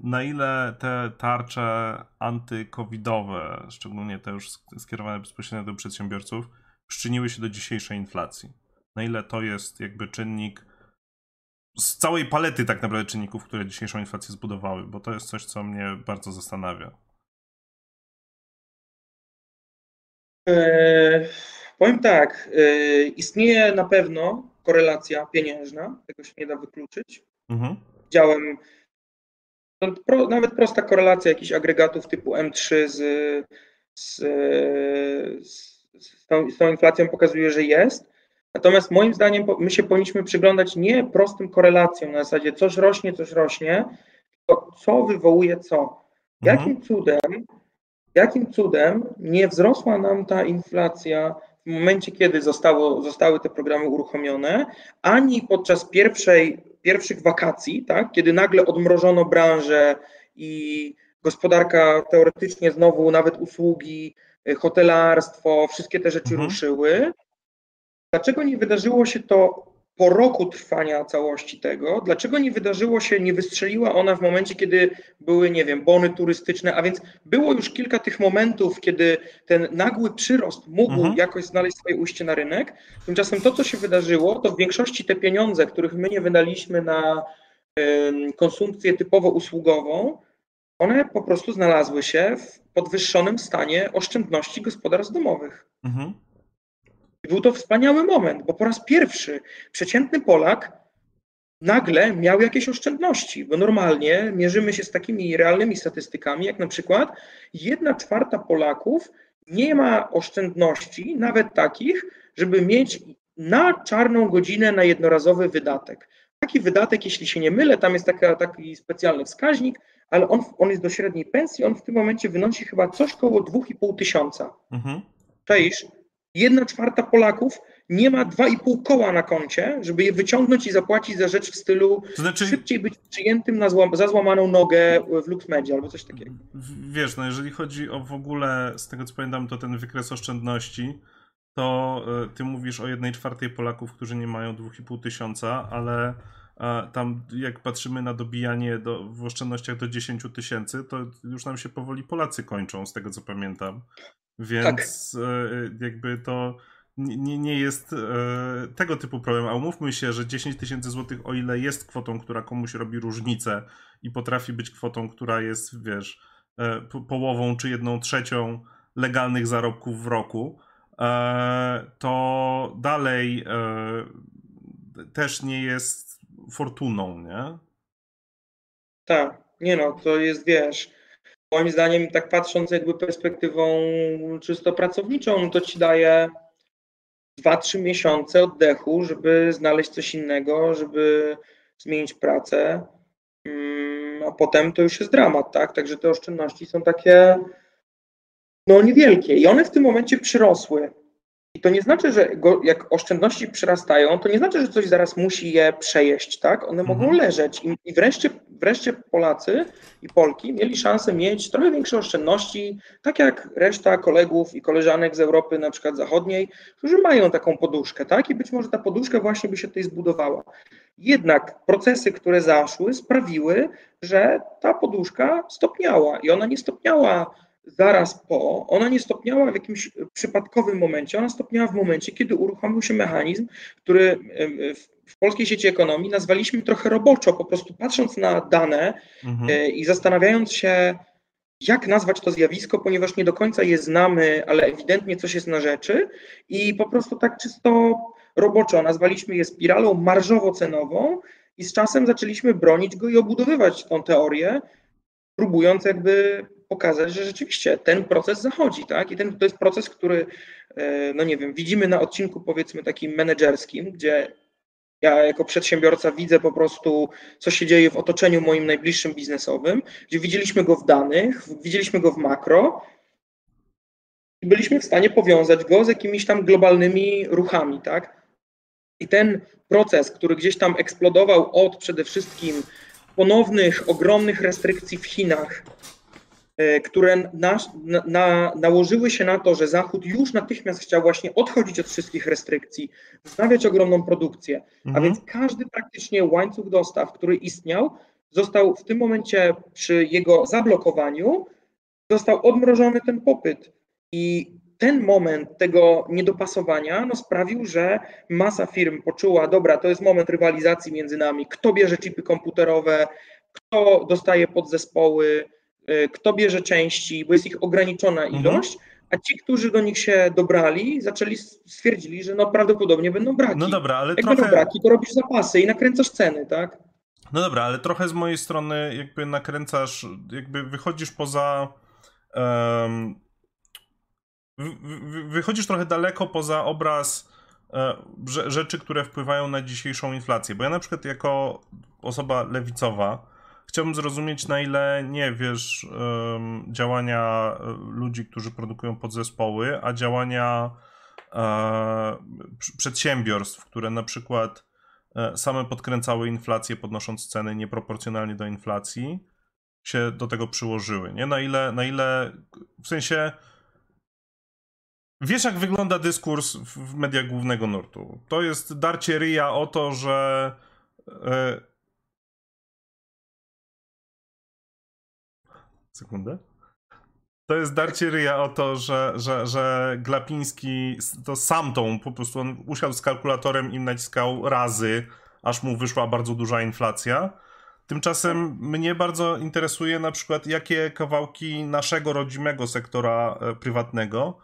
na ile te tarcze antykowidowe, szczególnie te już skierowane bezpośrednio do przedsiębiorców, przyczyniły się do dzisiejszej inflacji? Na ile to jest jakby czynnik z całej palety tak naprawdę czynników, które dzisiejszą inflację zbudowały, bo to jest coś, co mnie bardzo zastanawia.
Eee, powiem tak, e, istnieje na pewno korelacja pieniężna, tego się nie da wykluczyć. Mhm. Widziałem pro, nawet prosta korelacja jakichś agregatów typu M3 z, z, z, z, tą, z tą inflacją pokazuje, że jest. Natomiast moim zdaniem my się powinniśmy przyglądać nie prostym korelacjom na zasadzie coś rośnie, coś rośnie, tylko co wywołuje co. Jakim mhm. cudem, jakim cudem nie wzrosła nam ta inflacja w momencie, kiedy zostało, zostały te programy uruchomione, ani podczas pierwszej pierwszych wakacji, tak, kiedy nagle odmrożono branżę i gospodarka teoretycznie znowu, nawet usługi, y, hotelarstwo, wszystkie te rzeczy mhm. ruszyły. Dlaczego nie wydarzyło się to po roku trwania całości tego, dlaczego nie wydarzyło się, nie wystrzeliła ona w momencie, kiedy były, nie wiem, bony turystyczne, a więc było już kilka tych momentów, kiedy ten nagły przyrost mógł mhm. jakoś znaleźć swoje ujście na rynek. Tymczasem to, co się wydarzyło, to w większości te pieniądze, których my nie wydaliśmy na konsumpcję typowo usługową, one po prostu znalazły się w podwyższonym stanie oszczędności gospodarstw domowych. Mhm. I był to wspaniały moment, bo po raz pierwszy przeciętny Polak nagle miał jakieś oszczędności, bo normalnie mierzymy się z takimi realnymi statystykami, jak na przykład jedna czwarta Polaków nie ma oszczędności, nawet takich, żeby mieć na czarną godzinę na jednorazowy wydatek. Taki wydatek, jeśli się nie mylę, tam jest taka, taki specjalny wskaźnik, ale on, on jest do średniej pensji, on w tym momencie wynosi chyba coś koło 2,5 tysiąca. Mhm. Czaisz? Jedna czwarta Polaków nie ma 2,5 koła na koncie, żeby je wyciągnąć i zapłacić za rzecz w stylu to znaczy, szybciej być przyjętym na złam, za złamaną nogę w LuxMedia albo coś takiego.
Wiesz, no jeżeli chodzi o w ogóle, z tego co pamiętam, to ten wykres oszczędności, to e, ty mówisz o jednej czwartej Polaków, którzy nie mają 2,5 tysiąca, ale e, tam jak patrzymy na dobijanie do, w oszczędnościach do 10 tysięcy, to już nam się powoli Polacy kończą, z tego co pamiętam. Więc tak. jakby to nie, nie jest tego typu problem. A umówmy się, że 10 tysięcy złotych, o ile jest kwotą, która komuś robi różnicę i potrafi być kwotą, która jest, wiesz, połową czy jedną trzecią legalnych zarobków w roku, E, to dalej e, też nie jest fortuną, nie?
Tak, nie no, to jest, wiesz, moim zdaniem tak patrząc jakby perspektywą czysto pracowniczą, to ci daje 2-3 miesiące oddechu, żeby znaleźć coś innego, żeby zmienić pracę, mm, a potem to już jest dramat, tak? Także te oszczędności są takie no niewielkie i one w tym momencie przyrosły. I to nie znaczy, że go, jak oszczędności przyrastają, to nie znaczy, że coś zaraz musi je przejeść, tak? One mhm. mogą leżeć i, i wreszcie, wreszcie Polacy i Polki mieli szansę mieć trochę większe oszczędności, tak jak reszta kolegów i koleżanek z Europy, na przykład zachodniej, którzy mają taką poduszkę, tak? I być może ta poduszka właśnie by się tutaj zbudowała. Jednak procesy, które zaszły, sprawiły, że ta poduszka stopniała i ona nie stopniała zaraz po, ona nie stopniała w jakimś przypadkowym momencie, ona stopniała w momencie, kiedy uruchomił się mechanizm, który w polskiej sieci ekonomii nazwaliśmy trochę roboczo, po prostu patrząc na dane mhm. E, i zastanawiając się, jak nazwać to zjawisko, ponieważ nie do końca je znamy, ale ewidentnie coś jest na rzeczy i po prostu tak czysto roboczo nazwaliśmy je spiralą marżowo-cenową i z czasem zaczęliśmy bronić go i obudowywać tą teorię, próbując jakby pokazać, że rzeczywiście ten proces zachodzi, tak? I ten, to jest proces, który, e, no nie wiem, widzimy na odcinku powiedzmy takim menedżerskim, gdzie ja jako przedsiębiorca widzę po prostu, co się dzieje w otoczeniu moim najbliższym biznesowym, gdzie widzieliśmy go w danych, widzieliśmy go w makro i byliśmy w stanie powiązać go z jakimiś tam globalnymi ruchami, tak? I ten proces, który gdzieś tam eksplodował od przede wszystkim ponownych, ogromnych restrykcji w Chinach, które na, na, nałożyły się na to, że Zachód już natychmiast chciał właśnie odchodzić od wszystkich restrykcji, wznawiać ogromną produkcję. Mhm. A więc każdy praktycznie łańcuch dostaw, który istniał, został w tym momencie przy jego zablokowaniu, został odmrożony ten popyt. I ten moment tego niedopasowania no, sprawił, że masa firm poczuła, dobra, to jest moment rywalizacji między nami, kto bierze chipy komputerowe, kto dostaje podzespoły, kto bierze części, bo jest ich ograniczona mhm. ilość, mhm. a ci, którzy do nich się dobrali, zaczęli stwierdzili, że no prawdopodobnie będą braki.
No dobra, ale
Jak
trochę...
będą braki, to robisz zapasy i nakręcasz ceny, tak?
No dobra, ale trochę z mojej strony jakby nakręcasz, jakby wychodzisz poza um, wychodzisz trochę daleko poza obraz e, rzeczy, które wpływają na dzisiejszą inflację. Bo ja na przykład jako osoba lewicowa chciałbym zrozumieć, na ile nie wiesz działania e, ludzi, którzy produkują podzespoły, a działania e, przedsiębiorstw, które na przykład same podkręcały inflację, podnosząc ceny nieproporcjonalnie do inflacji, się do tego przyłożyły. Nie? Na ile, na ile w sensie Wiesz, jak wygląda dyskurs w mediach głównego nurtu? To jest darcie ryja o to, że. E... Sekundę. To jest darcie ryja o to, że, że, że Glapiński to sam tą po prostu on usiadł z kalkulatorem i naciskał razy, aż mu wyszła bardzo duża inflacja. Tymczasem mnie bardzo interesuje na przykład, jakie kawałki naszego rodzimego sektora e, prywatnego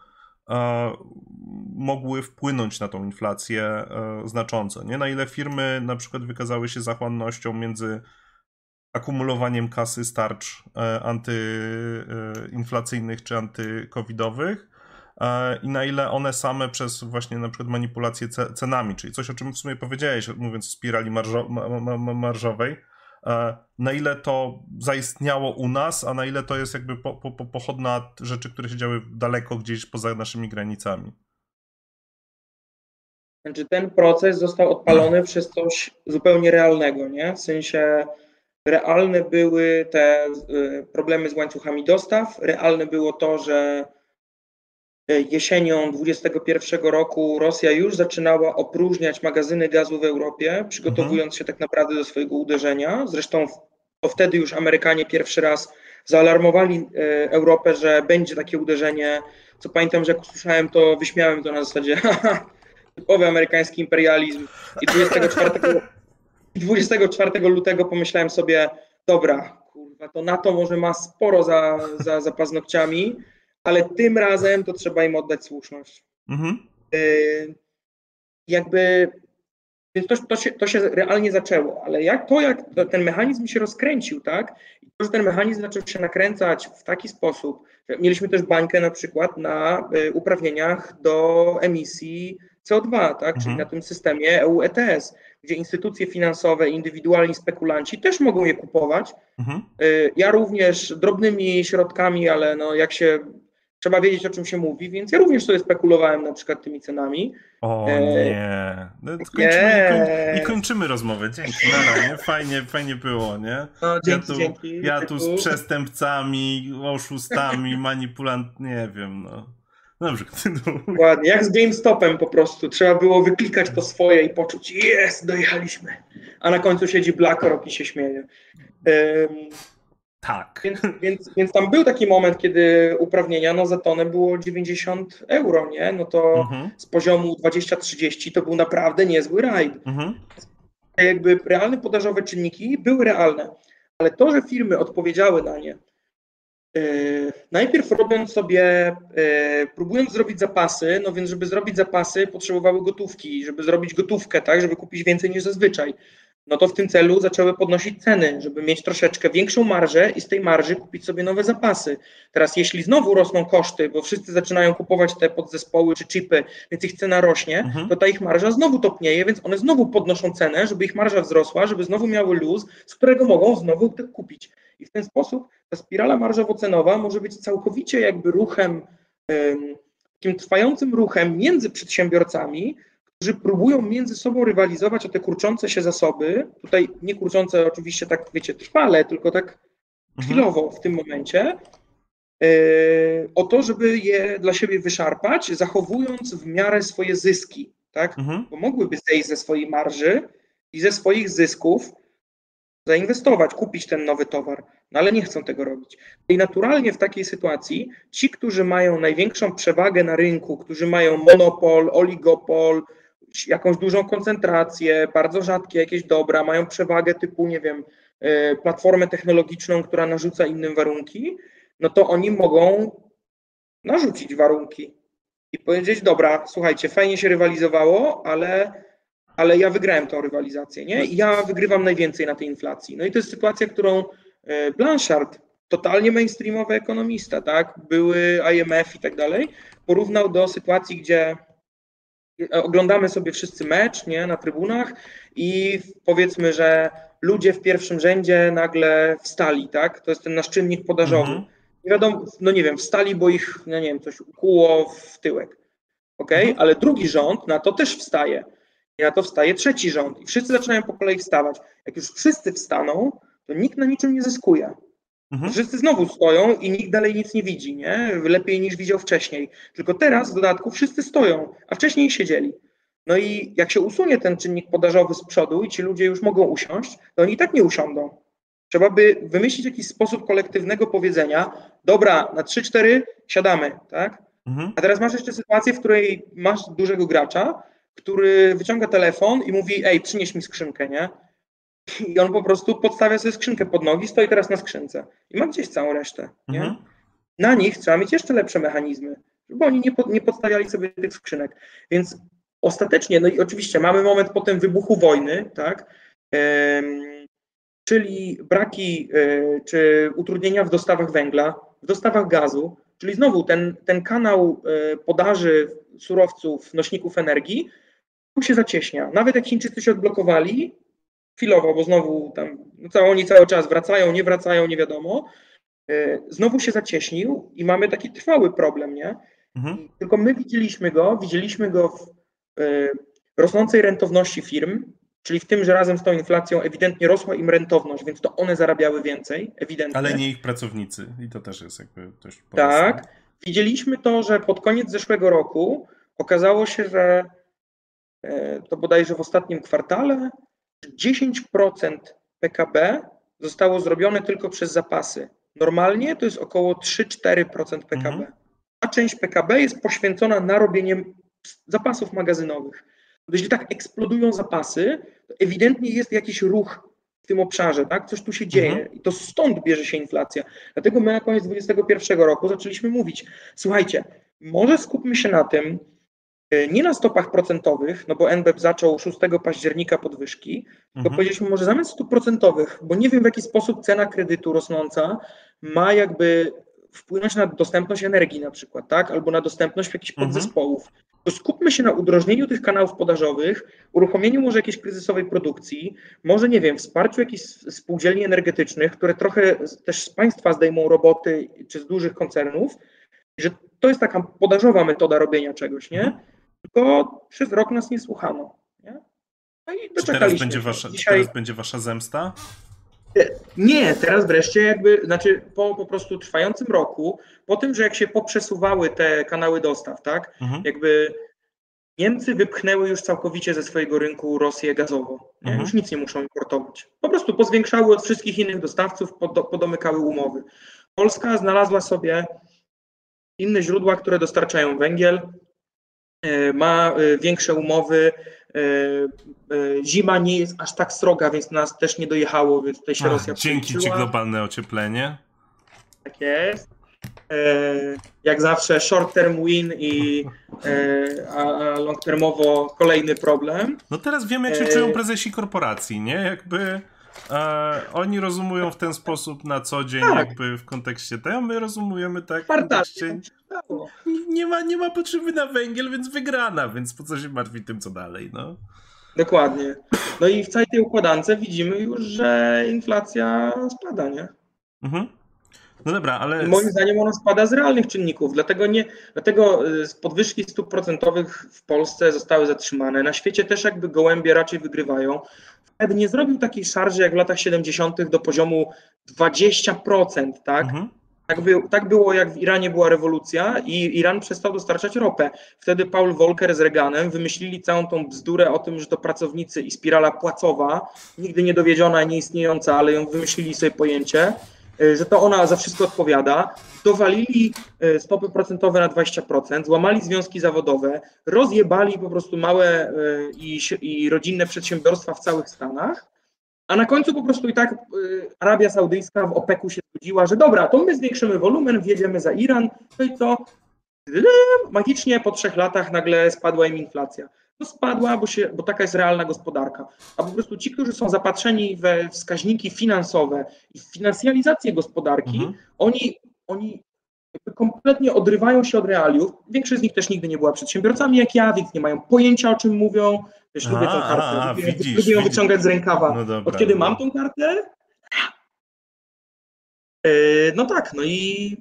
mogły wpłynąć na tą inflację znacząco. Nie? Na ile firmy na przykład wykazały się zachłannością między akumulowaniem kasy starcz antyinflacyjnych czy antykowidowych, i na ile one same przez właśnie na przykład manipulację cenami, czyli coś, o czym w sumie powiedziałeś, mówiąc o spirali marżo marżowej, na ile to zaistniało u nas, a na ile to jest jakby po, po, pochodna rzeczy, które się działy daleko gdzieś poza naszymi granicami.
Znaczy ten proces został odpalony przez coś zupełnie realnego, nie? W sensie realne były te y, problemy z łańcuchami dostaw, realne było to, że E, jesienią 2021 roku Rosja już zaczynała opróżniać magazyny gazu w Europie, przygotowując mhm. się tak naprawdę do swojego uderzenia. Zresztą to wtedy już Amerykanie pierwszy raz zaalarmowali e, Europę, że będzie takie uderzenie. Co pamiętam, że jak usłyszałem to, wyśmiałem to na zasadzie typowy amerykański imperializm. I 24, 24 lutego pomyślałem sobie, dobra, kurwa, to NATO może ma sporo za, za, za paznokciami, ale tym razem to trzeba im oddać słuszność. Mhm. Y, jakby więc to, to, się, to się realnie zaczęło, ale jak to, jak ten mechanizm się rozkręcił, tak? I to, że ten mechanizm zaczął się nakręcać w taki sposób, że mieliśmy też bańkę na przykład na y, uprawnieniach do emisji CO2, tak? Mhm. Czyli na tym systemie EU ETS, gdzie instytucje finansowe, indywidualni spekulanci też mogą je kupować. Mhm. Y, ja również drobnymi środkami, ale no jak się trzeba wiedzieć, o czym się mówi, więc ja również sobie spekulowałem na przykład tymi cenami.
O e... nie. No, kończymy, I kończymy rozmowę. Dzięki. Nie? Fajnie, fajnie było, nie?
No, dzięki,
ja tu,
dzięki.
Ja tu z przestępcami, oszustami, manipulant, nie wiem, no. Dobrze,
kontynuuj. Ładnie, jak z GameStopem po prostu. Trzeba było wyklikać to swoje i poczuć, jest, dojechaliśmy. A na końcu siedzi BlackRock i się śmieje. Um,
tak.
Więc, więc, więc tam był taki moment, kiedy uprawnienia no, za tonę było 90 euro, nie? No to mhm. z poziomu 20-30 to był naprawdę niezły rajd. Mhm. Jakby realne podażowe czynniki były realne, ale to, że firmy odpowiedziały na nie, najpierw robiąc sobie, yy, próbując zrobić zapasy, no więc żeby zrobić zapasy potrzebowały gotówki, żeby zrobić gotówkę, tak, żeby kupić więcej niż zazwyczaj no to w tym celu zaczęły podnosić ceny, żeby mieć troszeczkę większą marżę i z tej marży kupić sobie nowe zapasy. Teraz jeśli znowu rosną koszty, bo wszyscy zaczynają kupować te podzespoły czy chipy, więc ich cena rośnie, mhm. to ta ich marża znowu topnieje, więc one znowu podnoszą cenę, żeby ich marża wzrosła, żeby znowu miały luz, z którego mogą znowu kupić. I w ten sposób ta spirala marżowo-cenowa może być całkowicie jakby ruchem, takim trwającym ruchem między przedsiębiorcami, którzy próbują między sobą rywalizować o te kurczące się zasoby. Tutaj nie kurczące oczywiście tak, wiecie, trwale, tylko tak mhm. chwilowo w tym momencie. E, o to, żeby je dla siebie wyszarpać, zachowując w miarę swoje zyski, tak? Mhm. Bo mogłyby zejść ze swojej marży i ze swoich zysków zainwestować, kupić ten nowy towar, no ale nie chcą tego robić. I naturalnie w takiej sytuacji ci, którzy mają największą przewagę na rynku, którzy mają monopol, oligopol, jakąś dużą koncentrację, bardzo rzadkie jakieś dobra, mają przewagę typu, nie wiem, e, platformę technologiczną, która narzuca innym warunki, no to oni mogą narzucić warunki i powiedzieć, dobra, słuchajcie, fajnie się rywalizowało, ale, ale ja wygrałem tą rywalizację, nie? I ja wygrywam najwięcej na tej inflacji. No i to jest sytuacja, którą e, Blanchard, totalnie mainstreamowy ekonomista, tak, były IMF i tak dalej, porównał do sytuacji, gdzie oglądamy sobie wszyscy mecz nie, na trybunach i powiedzmy, że ludzie w pierwszym rzędzie nagle wstali, tak? To jest ten nasz czynnik podażowy. Mhm. Nie wiadomo, no nie wiem, wstali, bo ich, no nie wiem, coś ukuło w tyłek. ok? Mhm. Ale drugi rząd na to też wstaje. I na to wstaje trzeci rząd. I wszyscy zaczynają po kolei wstawać. Jak już wszyscy wstaną, to nikt na niczym nie zyskuje. Mhm. Wszyscy znowu stoją i nikt dalej nic nie widzi, nie? Lepiej niż widział wcześniej. Tylko teraz w dodatku wszyscy stoją, a wcześniej siedzieli. No i jak się usunie ten czynnik podażowy z przodu i ci ludzie już mogą usiąść, to oni i tak nie usiądą. Trzeba by wymyślić jakiś sposób kolektywnego powiedzenia, dobra, na 3-4 siadamy, tak? Mhm. A teraz masz jeszcze sytuację, w której masz dużego gracza, który wyciąga telefon i mówi, ej, przynieś mi skrzynkę, nie? I on po prostu podstawia sobie skrzynkę pod nogi, stoi teraz na skrzynce i ma gdzieś całą resztę. Nie? Mhm. Na nich trzeba mieć jeszcze lepsze mechanizmy, żeby oni nie, nie podstawiali sobie tych skrzynek. Więc ostatecznie, no i oczywiście mamy moment potem wybuchu wojny, tak, czyli braki e, czy utrudnienia w dostawach węgla, w dostawach gazu, czyli znowu ten, ten kanał e, podaży surowców, nośników energii się zacieśnia. Nawet jak Chińczycy się odblokowali, chwilowo, bo znowu tam no, oni cały czas wracają, nie wracają, nie wiadomo, e, znowu się zacieśnił i mamy taki trwały problem, nie? Mhm. Tylko my widzieliśmy go, widzieliśmy go w rosnącej rentowności firm, Czyli w tym, że razem z tą inflacją ewidentnie rosła im rentowność, więc to one zarabiały więcej, ewidentnie.
Ale nie ich pracownicy i to też jest jakby dość
Tak. Widzieliśmy to, że pod koniec zeszłego roku okazało się, że e, to bodajże w ostatnim kwartale 10% PKB zostało zrobione tylko przez zapasy. Normalnie to jest około 3-4% PKB. Mhm. A część PKB jest poświęcona na robienie zapasów magazynowych. Jeśli tak eksplodują zapasy, to ewidentnie jest jakiś ruch w tym obszarze, tak? Coś tu się dzieje mhm. i to stąd bierze się inflacja. Dlatego my na koniec 2021 roku zaczęliśmy mówić, słuchajcie, może skupmy się na tym, nie na stopach procentowych, no bo NBP zaczął 6 października podwyżki, mhm. to powiedzieliśmy może zamiast stóp procentowych, bo nie wiem w jaki sposób cena kredytu rosnąca ma jakby wpłynąć na dostępność energii na przykład, tak? Albo na dostępność jakichś mhm. podzespołów. Mhm. To skupmy się na udrożnieniu tych kanałów podażowych, uruchomieniu może jakiejś kryzysowej produkcji, może nie wiem, wsparciu jakichś spółdzielni energetycznych, które trochę też z państwa zdejmą roboty czy z dużych koncernów, że to jest taka podażowa metoda robienia czegoś, nie? Tylko przez rok nas nie słuchano. Nie?
No i doczekaliśmy. Teraz będzie, wasza, Dzisiaj... teraz będzie wasza zemsta?
Nie, teraz wreszcie jakby, znaczy po po prostu trwającym roku, po tym, że jak się poprzesuwały te kanały dostaw, tak, mhm. jakby Niemcy wypchnęły już całkowicie ze swojego rynku Rosję gazowo. Mhm. Już nic nie muszą importować. Po prostu pozwiększały od wszystkich innych dostawców, podomykały umowy. Polska znalazła sobie inne źródła, które dostarczają węgiel, e, ma e, większe umowy, E, e, zima nie jest aż tak sroga, więc nas też nie dojechało, więc tutaj się Ach, Rosja
Dzięki ci globalne ocieplenie.
Tak jest. E, jak zawsze short term win i a long termowo kolejny problem.
No teraz wiemy, jak się czują prezesi korporacji, nie? Jakby e, oni rozumują w ten sposób na co dzień, tak. jakby w kontekście tego, my rozumujemy tak w kontekście... Nie ma, nie ma potrzeby na węgiel, więc wygrana, więc po co się martwić tym, co dalej, no.
Dokładnie. No i w całej tej układance widzimy już, że inflacja spada, nie? Mhm.
No dobra, ale.
moim zdaniem ona spada z realnych czynników, dlatego, nie, dlatego y, podwyżki stóp procentowych w Polsce zostały zatrzymane. Na świecie też jakby gołębie raczej wygrywają. Fed nie zrobił takiej szarży jak w latach 70. do poziomu 20%, tak? Mhm. Tak, by, tak było, jak w Iranie była rewolucja i Iran przestał dostarczać ropę. Wtedy Paul Volcker z Reaganem wymyślili całą tą bzdurę o tym, że to pracownicy i spirala płacowa, nigdy nie dowiedziona, nieistniejąca, ale ją wymyślili sobie pojęcie, że to ona za wszystko odpowiada. Dowalili y, stopy procentowe na 20%, złamali związki zawodowe, rozjebali po prostu małe y, i, i rodzinne przedsiębiorstwa w całych Stanach a na końcu po prostu i tak Arabia Saudyjska w OPEC-u się zgodziła, że dobra, to my zwiększymy wolumen, wjedziemy za Iran, no i co? Magicznie po trzech latach nagle spadła im inflacja. No spadła, bo, się, bo taka jest realna gospodarka. A po prostu ci, którzy są zapatrzeni we wskaźniki finansowe i finansjalizację gospodarki, mhm. oni, oni kompletnie odrywają się od realiów. Większość z nich też nigdy nie była przedsiębiorcami jak ja, więc nie mają pojęcia o czym mówią. Też lubię tą kartę, a, lubię, widzisz, lubię ją wyciągać z rękawa. No dobra, Od kiedy no. mam tą kartę? E, no tak, no i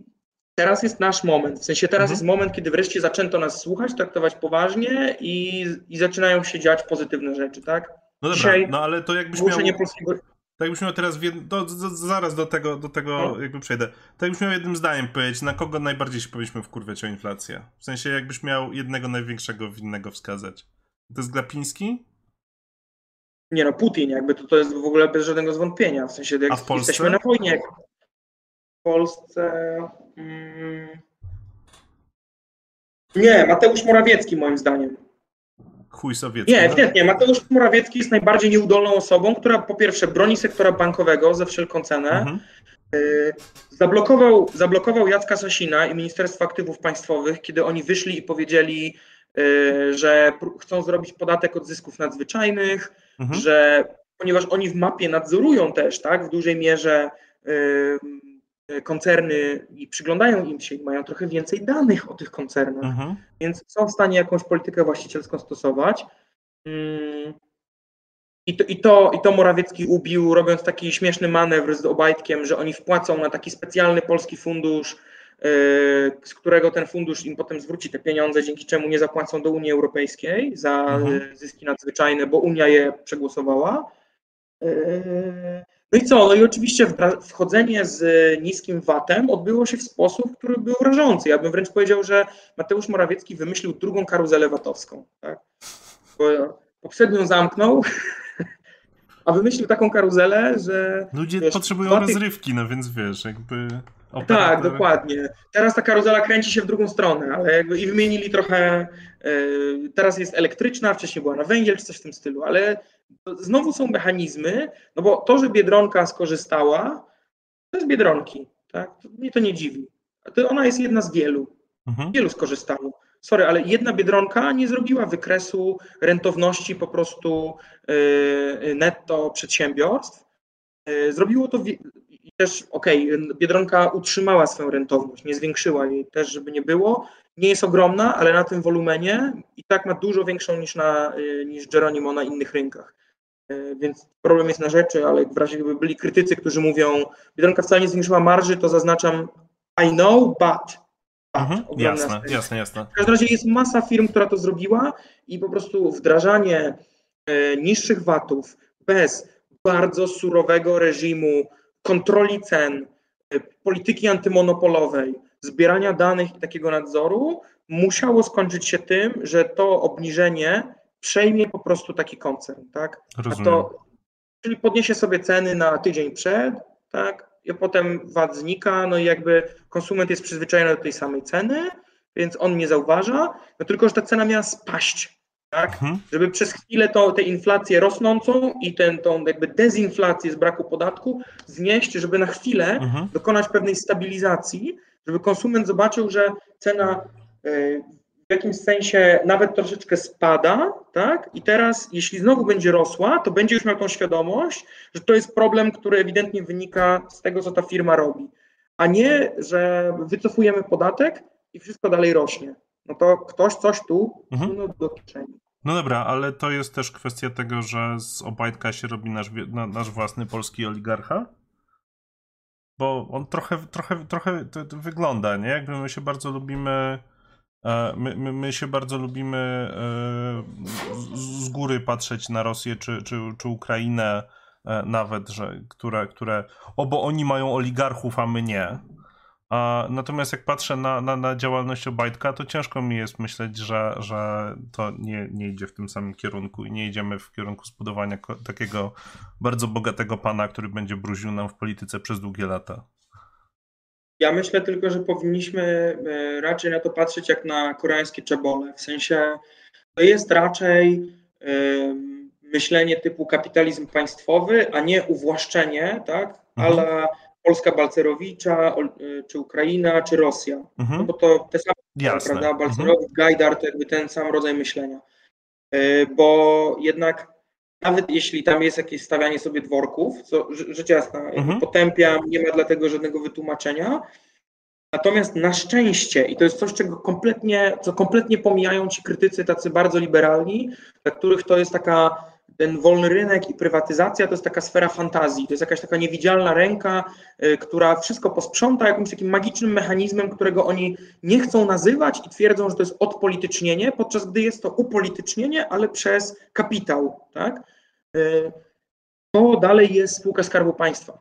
teraz jest nasz moment. W sensie teraz mhm. jest moment, kiedy wreszcie zaczęto nas słuchać, traktować poważnie i, i zaczynają się dziać pozytywne rzeczy, tak?
No dobra, Dzisiaj no ale to jakbyś miał... Polskiego... Tak jakbyś miał teraz, w do, do, zaraz do tego, do tego no. jakby przejdę. Tak jakbyś miał jednym zdaniem powiedzieć, na kogo najbardziej się powinniśmy wkurwiać o inflację? W sensie jakbyś miał jednego największego winnego wskazać. To jest Glapiński?
Nie no, Putin jakby to, to jest w ogóle bez żadnego zwątpienia. W sensie jak
A w Polsce?
jesteśmy na wojnie. W Polsce... Mm... Nie, Mateusz Morawiecki moim zdaniem.
Chuj sowiecki.
Nie, ewidentnie. Mateusz Morawiecki jest najbardziej nieudolną osobą, która po pierwsze broni sektora bankowego za wszelką cenę, mhm. zablokował, zablokował Jacka Sasina i Ministerstwo Aktywów Państwowych, kiedy oni wyszli i powiedzieli, że chcą zrobić podatek od zysków nadzwyczajnych, mhm. że ponieważ oni w mapie nadzorują też tak, w dużej mierze koncerny i przyglądają im się i mają trochę więcej danych o tych koncernach, mhm. więc są w stanie jakąś politykę właścicielską stosować. Mm, I to, i, to, I to Morawiecki ubił, robiąc taki śmieszny manewr z Obajtkiem, że oni wpłacą na taki specjalny polski fundusz, yy, z którego ten fundusz im potem zwróci te pieniądze, dzięki czemu nie zapłacą do Unii Europejskiej za mhm. zyski nadzwyczajne, bo Unia je przegłosowała. No i co? No i oczywiście wchodzenie z niskim VAT-em odbyło się w sposób, który był rażący. Ja bym wręcz powiedział, że Mateusz Morawiecki wymyślił drugą karuzelę VAT-owską. Tak? Bo poprzednią zamknął, a wymyślił taką karuzelę, że.
Ludzie wiesz, potrzebują VAT rozrywki, no więc wiesz, jakby.
Tak, dokładnie. Teraz ta karuzela kręci się w drugą stronę, ale jakby i wymienili trochę. Yy, teraz jest elektryczna, wcześniej była na węgiel czy coś w tym stylu, ale znowu są mechanizmy, no bo to, że Biedronka skorzystała, to jest Biedronki, tak? Mnie to nie dziwi. To ona jest jedna z wielu. Mhm. Wielu skorzystało. Sorry, ale jedna Biedronka nie zrobiła wykresu rentowności po prostu yy, netto przedsiębiorstw. Yy, zrobiło to też, okej, okay, Biedronka utrzymała swoją rentowność, nie zwiększyła jej też, żeby nie było. Nie jest ogromna, ale na tym wolumenie i tak ma dużo większą niż, na, yy, niż Geronimo na innych rynkach. E, więc problem jest na rzeczy, ale w razie gdyby byli krytycy, którzy mówią, Biedronka wcale nie zwiększyła marży, to zaznaczam I know, but.
Mhm, jasne, jasne, jasne.
W każdym razie jest masa firm, która to zrobiła i po prostu wdrażanie e, niższych VAT-ów bez bardzo surowego reżimu kontroli cen, polityki antymonopolowej, zbierania danych i takiego nadzoru musiało skończyć się tym, że to obniżenie przejmie po prostu taki koncern, tak?
Rozumiem.
To, czyli podniesie sobie ceny na tydzień przed, tak? I potem VAT znika, no i jakby konsument jest przyzwyczajony do tej samej ceny, więc on nie zauważa, no tylko, że ta cena miała spaść, tak? Mhm. Żeby przez chwilę to, tę inflację rosnącą i tę tą jakby dezinflację z braku podatku znieść, żeby na chwilę mhm. dokonać pewnej stabilizacji, żeby konsument zobaczył, że cena y, w jakimś sensie nawet troszeczkę spada, tak? I teraz, jeśli znowu będzie rosła, to będzie już miał tą świadomość, że to jest problem, który ewidentnie wynika z tego, co ta firma robi, a nie, że wycofujemy podatek i wszystko dalej rośnie. No to ktoś coś tu mhm. do kieszeni.
No dobra, ale to jest też kwestia tego, że z Obajtka się robi nasz, nasz własny polski oligarcha? Bo on trochę, trochę, trochę to, to wygląda, nie? Jakby my się bardzo lubimy E, my, my, my, się bardzo lubimy e, z góry patrzeć na Rosję czy, czy, czy Ukrainę e, nawet, że, które, które obo oni mają oligarchów, a my nie. A, natomiast jak patrzę na, na, na działalność Obajtka, to ciężko mi jest myśleć, że, że to nie, nie idzie w tym samym kierunku i nie idziemy w kierunku zbudowania takiego bardzo bogatego pana, który będzie bruził nam w polityce przez długie lata.
Ja myślę tylko, że powinniśmy e, raczej na to patrzeć jak na koreańskie czebole. W sensie to jest raczej myślenie typu kapitalizm państwowy, a nie uwłaszczenie, tak? Mhm. Ale Polska Balcerowicza, e, czy Ukraina, czy Rosja. Mhm. No bo to te same, Jasne. prawda? Balcerowicz, mhm. Gajdar to jakby ten sam rodzaj myślenia. E, bo jednak nawet jeśli tam jest jakieś stawianie sobie dworków, co rzecz jasna, mhm. potępiam, nie ma dlatego żadnego wytłumaczenia. Natomiast na szczęście, i to jest coś, czego kompletnie, co kompletnie pomijają ci krytycy tacy bardzo liberalni, dla których to jest taka ten wolny rynek i prywatyzacja to jest taka sfera fantazji, to jest jakaś taka niewidzialna ręka, y, która wszystko posprząta jakimś takim magicznym mechanizmem, którego oni nie chcą nazywać i twierdzą, że to jest odpolitycznienie, podczas gdy jest to upolitycznienie, ale przez kapitał. Tak? Y, to dalej jest spółka Skarbu Państwa.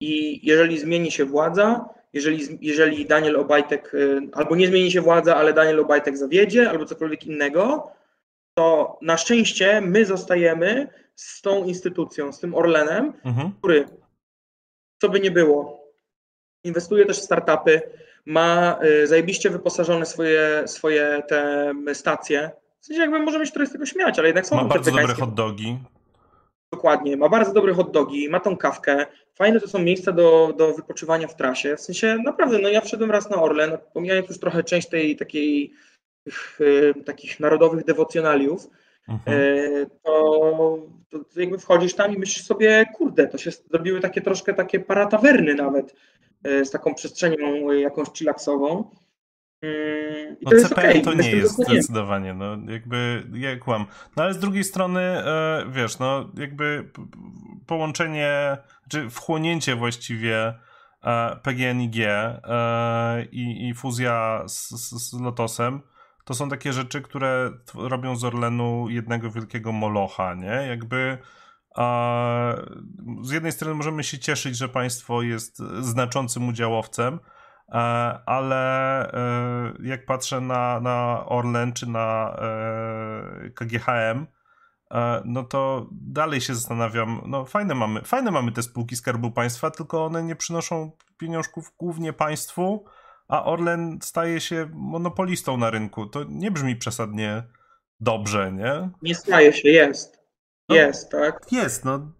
I jeżeli zmieni się władza, jeżeli, jeżeli Daniel Obajtek, y, albo nie zmieni się władza, ale Daniel Obajtek zawiedzie, albo cokolwiek innego, to na szczęście my zostajemy z tą instytucją, z tym Orlenem, mhm. który, co by nie było, inwestuje też w startupy, ma y, zajebiście wyposażone swoje, swoje te stacje. W sensie jakby możemy się trochę z tego śmiać, ale jednak są
Ma bardzo dobre hot dogi.
Dokładnie, ma bardzo dobre hot dogi, ma tą kawkę, fajne to są miejsca do, do wypoczywania w trasie, w sensie naprawdę, no ja wszedłem raz na Orlen, pomijając już trochę część tej takiej tych, e, takich narodowych dewocjonaliów, mhm. E, to, to, jakby wchodzisz tam i myślisz sobie, kurde, to się zrobiły takie troszkę takie paratawerny nawet, e, z taką przestrzenią jakąś chillaksową.
Mm, I no to jest CPL okay. to nie jest zdecydowanie, no jakby ja kłam. No ale z drugiej strony, e, wiesz, no jakby połączenie, czy wchłonięcie właściwie e, PGNiG e, i, i fuzja z, z, z Lotosem, to są takie rzeczy, które robią z Orlenu jednego wielkiego molocha, nie? Jakby a, z jednej strony możemy się cieszyć, że państwo jest znaczącym udziałowcem, E, ale e, jak patrzę na, na Orlen czy na e, KGHM, no to dalej się zastanawiam, no fajne mamy, fajne mamy te spółki Skarbu Państwa, tylko one nie przynoszą pieniążków głównie państwu, a Orlen staje się monopolistą na rynku. To nie brzmi przesadnie dobrze, nie?
Nie staje się, jest. No, jest, tak?
Jest, no.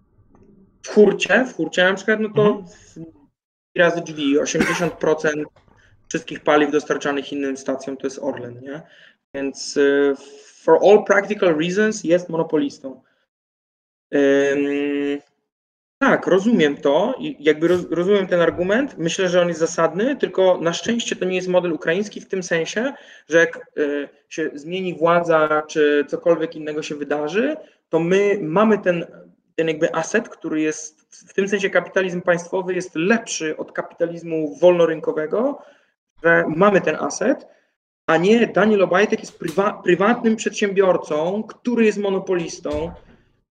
W hurcie, w hurcie na przykład, no to mhm razy drzwi. 80% wszystkich paliw dostarczanych innym stacjom to jest Orlen, nie? Więc y, for all practical reasons jest monopolistą. Tak, rozumiem to i jakby roz, rozumiem ten argument. Myślę, że on jest zasadny, tylko na szczęście to nie jest model ukraiński w tym sensie, że jak y, się zmieni władza, czy cokolwiek innego się wydarzy, to my mamy ten ten jakby aset, który jest w tym sensie kapitalizm państwowy jest lepszy od kapitalizmu wolnorynkowego, że mamy ten aset, a nie Daniel Obajtek jest prywa, prywatnym przedsiębiorcą, który jest monopolistą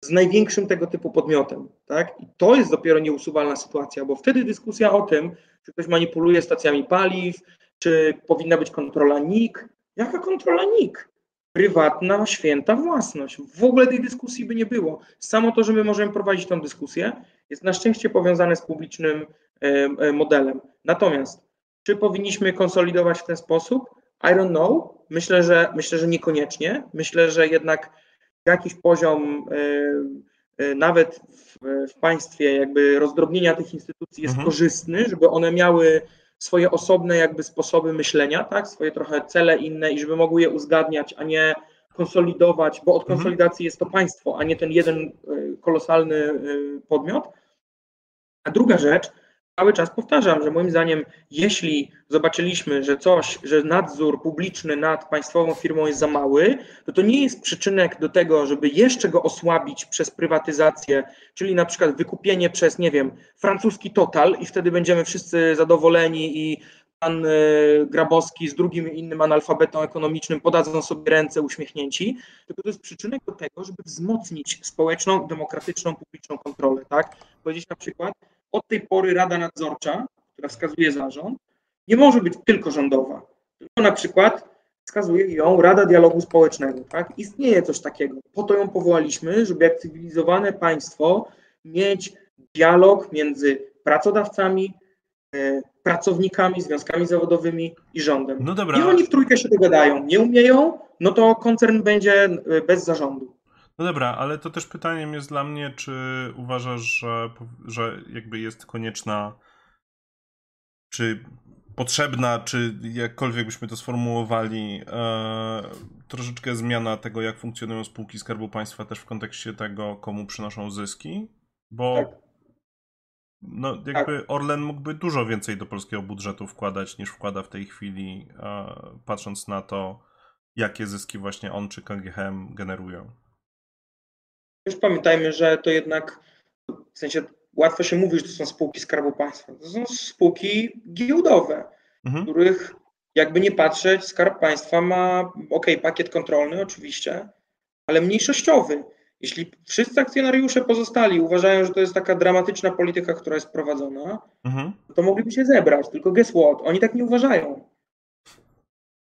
z największym tego typu podmiotem. Tak? I to jest dopiero nieusuwalna sytuacja, bo wtedy dyskusja o tym, czy ktoś manipuluje stacjami paliw, czy powinna być kontrola NIK. Jaka kontrola NIK? prywatna, święta własność. W ogóle tej dyskusji by nie było. Samo to, że my możemy prowadzić tę dyskusję, jest na szczęście powiązane z publicznym e, e, modelem. Natomiast, czy powinniśmy konsolidować w ten sposób? I don't know. Myślę, że myślę, że niekoniecznie. Myślę, że jednak jakiś poziom e, nawet w, w państwie jakby rozdrobnienia tych instytucji jest mhm. korzystny, żeby one miały swoje osobne jakby sposoby myślenia, tak, swoje trochę cele inne i żeby mogły je uzgadniać, a nie konsolidować, bo od mhm. konsolidacji jest to państwo, a nie ten jeden y, kolosalny y, podmiot. A druga rzecz, cały czas powtarzam, że moim zdaniem, jeśli zobaczyliśmy, że coś, że nadzór publiczny nad państwową firmą jest za mały, to to nie jest przyczynek do tego, żeby jeszcze go osłabić przez prywatyzację, czyli na przykład wykupienie przez, nie wiem, francuski Total i wtedy będziemy wszyscy zadowoleni i pan e, Grabowski z drugim innym analfabetą ekonomicznym podadzą sobie ręce uśmiechnięci, tylko to jest przyczynek do tego, żeby wzmocnić społeczną, demokratyczną, publiczną kontrolę, tak? Powiedzieć na przykład, od tej pory Rada Nadzorcza, która wskazuje zarząd, nie może być tylko rządowa, tylko na przykład wskazuje ją Rada Dialogu Społecznego. Tak? Istnieje coś takiego. Po to ją powołaliśmy, żeby jak cywilizowane państwo mieć dialog między pracodawcami, e, pracownikami, związkami zawodowymi i rządem. No dobra. I oni w trójkę się dogadają. Nie umieją, no to koncern będzie e, bez zarządu.
No dobra, ale to też pytaniem jest dla mnie, czy uważasz, że, że jakby jest konieczna, czy potrzebna, czy jakkolwiek byśmy to sformułowali, e, troszeczkę zmiana tego, jak funkcjonują spółki Skarbu Państwa też w kontekście tego, komu przynoszą zyski? Bo tak. no, jakby tak. Orlen mógłby dużo więcej do polskiego budżetu wkładać, niż wkłada w tej chwili, e, patrząc na to, jakie zyski właśnie on czy KGHM generują.
Już pamiętajmy, że to jednak w sensie łatwo się mówi, że to są spółki Skarbu Państwa. To są spółki giełdowe, mhm. których jakby nie patrzeć, Skarb Państwa ma, ok, pakiet kontrolny oczywiście, ale mniejszościowy. Jeśli wszyscy akcjonariusze pozostali uważają, że to jest taka dramatyczna polityka, która jest prowadzona, mhm. to mogliby się zebrać. Tylko guess what? Oni tak nie uważają.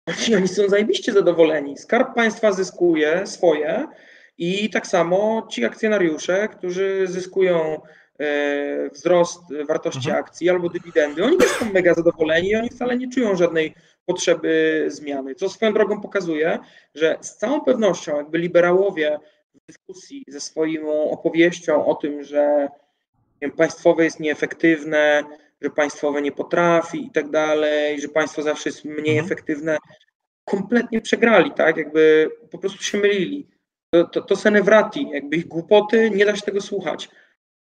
Oni, oni są zajebiście zadowoleni. Skarb Państwa zyskuje swoje, i tak samo ci akcjonariusze, którzy zyskują e, wzrost wartości mhm. akcji albo dywidendy, oni też są mega zadowoleni i oni wcale nie czują żadnej potrzeby zmiany. Co swoją drogą pokazuje, że z całą pewnością jakby liberałowie w dyskusji ze swoją opowieścią o tym, że wiem, państwowe jest nieefektywne, że państwowe nie potrafi i tak dalej, że państwo zawsze jest mniej mhm. efektywne, kompletnie przegrali, tak? Jakby po prostu się mylili. To, to, to senewrati, jakby ich głupoty, nie da się tego słuchać.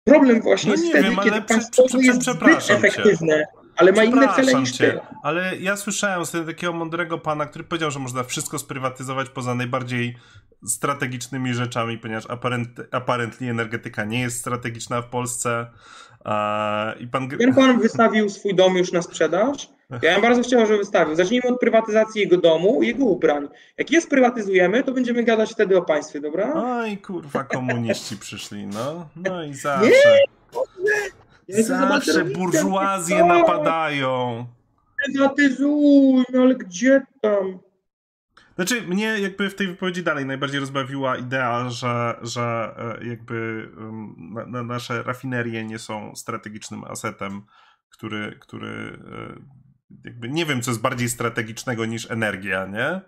Problem właśnie no jest wtedy, wiem, kiedy państwo jest zbyt efektywne. Cię ale ma inne cele niż cię, ty.
Ale ja słyszałem z takiego mądrego pana, który powiedział, że można wszystko sprywatyzować poza najbardziej strategicznymi rzeczami, ponieważ aparent, apparently energetyka nie jest strategiczna w Polsce. I pan...
Ten pan wystawił swój dom już na sprzedaż. Ja bym bardzo chciał, żeby wystawił. Zacznijmy od prywatyzacji jego domu i jego ubrań. Jak je sprywatyzujemy, to będziemy gadać wtedy o państwie, dobra?
Oj, kurwa, komuniści przyszli, no. No i zawsze. Nie! Zawsze burżuazje napadają.
Prywatyzuj, no ale gdzie tam?
Znaczy, mnie jakby w tej wypowiedzi dalej najbardziej rozbawiła idea, że, że e, jakby na, na nasze rafinerie nie są strategicznym asetem, który, który e, jakby nie wiem, co jest bardziej strategicznego niż energia, nie?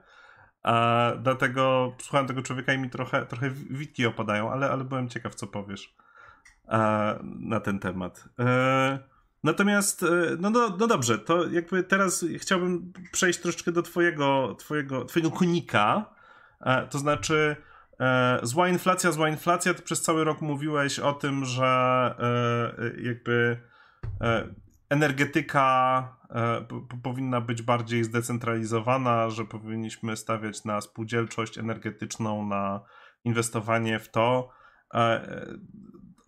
A dlatego słuchałem tego człowieka i mi trochę, trochę witki opadają, ale, ale byłem ciekaw, co powiesz na ten temat. E, natomiast, e, no, no, no dobrze, to jakby teraz chciałbym przejść troszeczkę do twojego, twojego, twojego konika, e, to znaczy zła inflacja, zła inflacja, ty przez cały rok mówiłeś o tym, że jakby energetyka powinna być bardziej zdecentralizowana, że powinniśmy stawiać na spółdzielczość energetyczną, na inwestowanie w to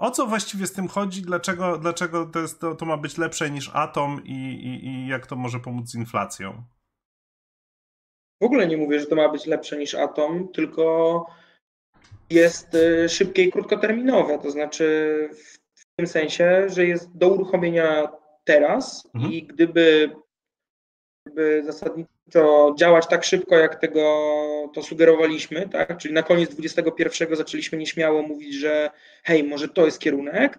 o co właściwie z tym chodzi? Dlaczego, dlaczego to, jest, to, to ma być lepsze niż atom i, i, i jak to może pomóc z inflacją?
W ogóle nie mówię, że to ma być lepsze niż atom, tylko jest y, szybkie i krótkoterminowe. To znaczy w tym sensie, że jest do uruchomienia teraz mhm. i gdyby, gdyby zasadniczo działać tak szybko, jak tego to sugerowaliśmy, tak? Czyli na koniec 21 zaczęliśmy nieśmiało mówić, że hej, może to jest kierunek,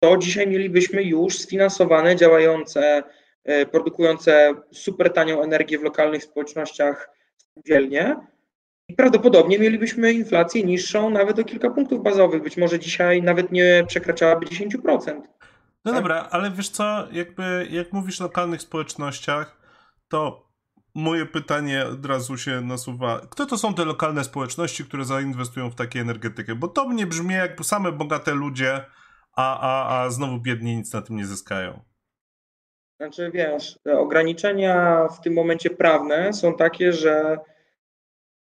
to dzisiaj mielibyśmy już sfinansowane, działające, e, produkujące super tanią energię w lokalnych społecznościach spółdzielnie i prawdopodobnie mielibyśmy inflację niższą nawet o kilka punktów bazowych. Być może dzisiaj nawet nie przekraczałaby 10%.
No tak? dobra, ale wiesz co, jakby jak mówisz o lokalnych społecznościach, to moje pytanie od razu się nasuwa. Kto to są te lokalne społeczności, które zainwestują w takie energetykę? Bo to mnie brzmi jak same bogate ludzie, a, a, a znowu biedni nic na tym nie zyskają.
Znaczy wiesz, ograniczenia w tym momencie prawne są takie, że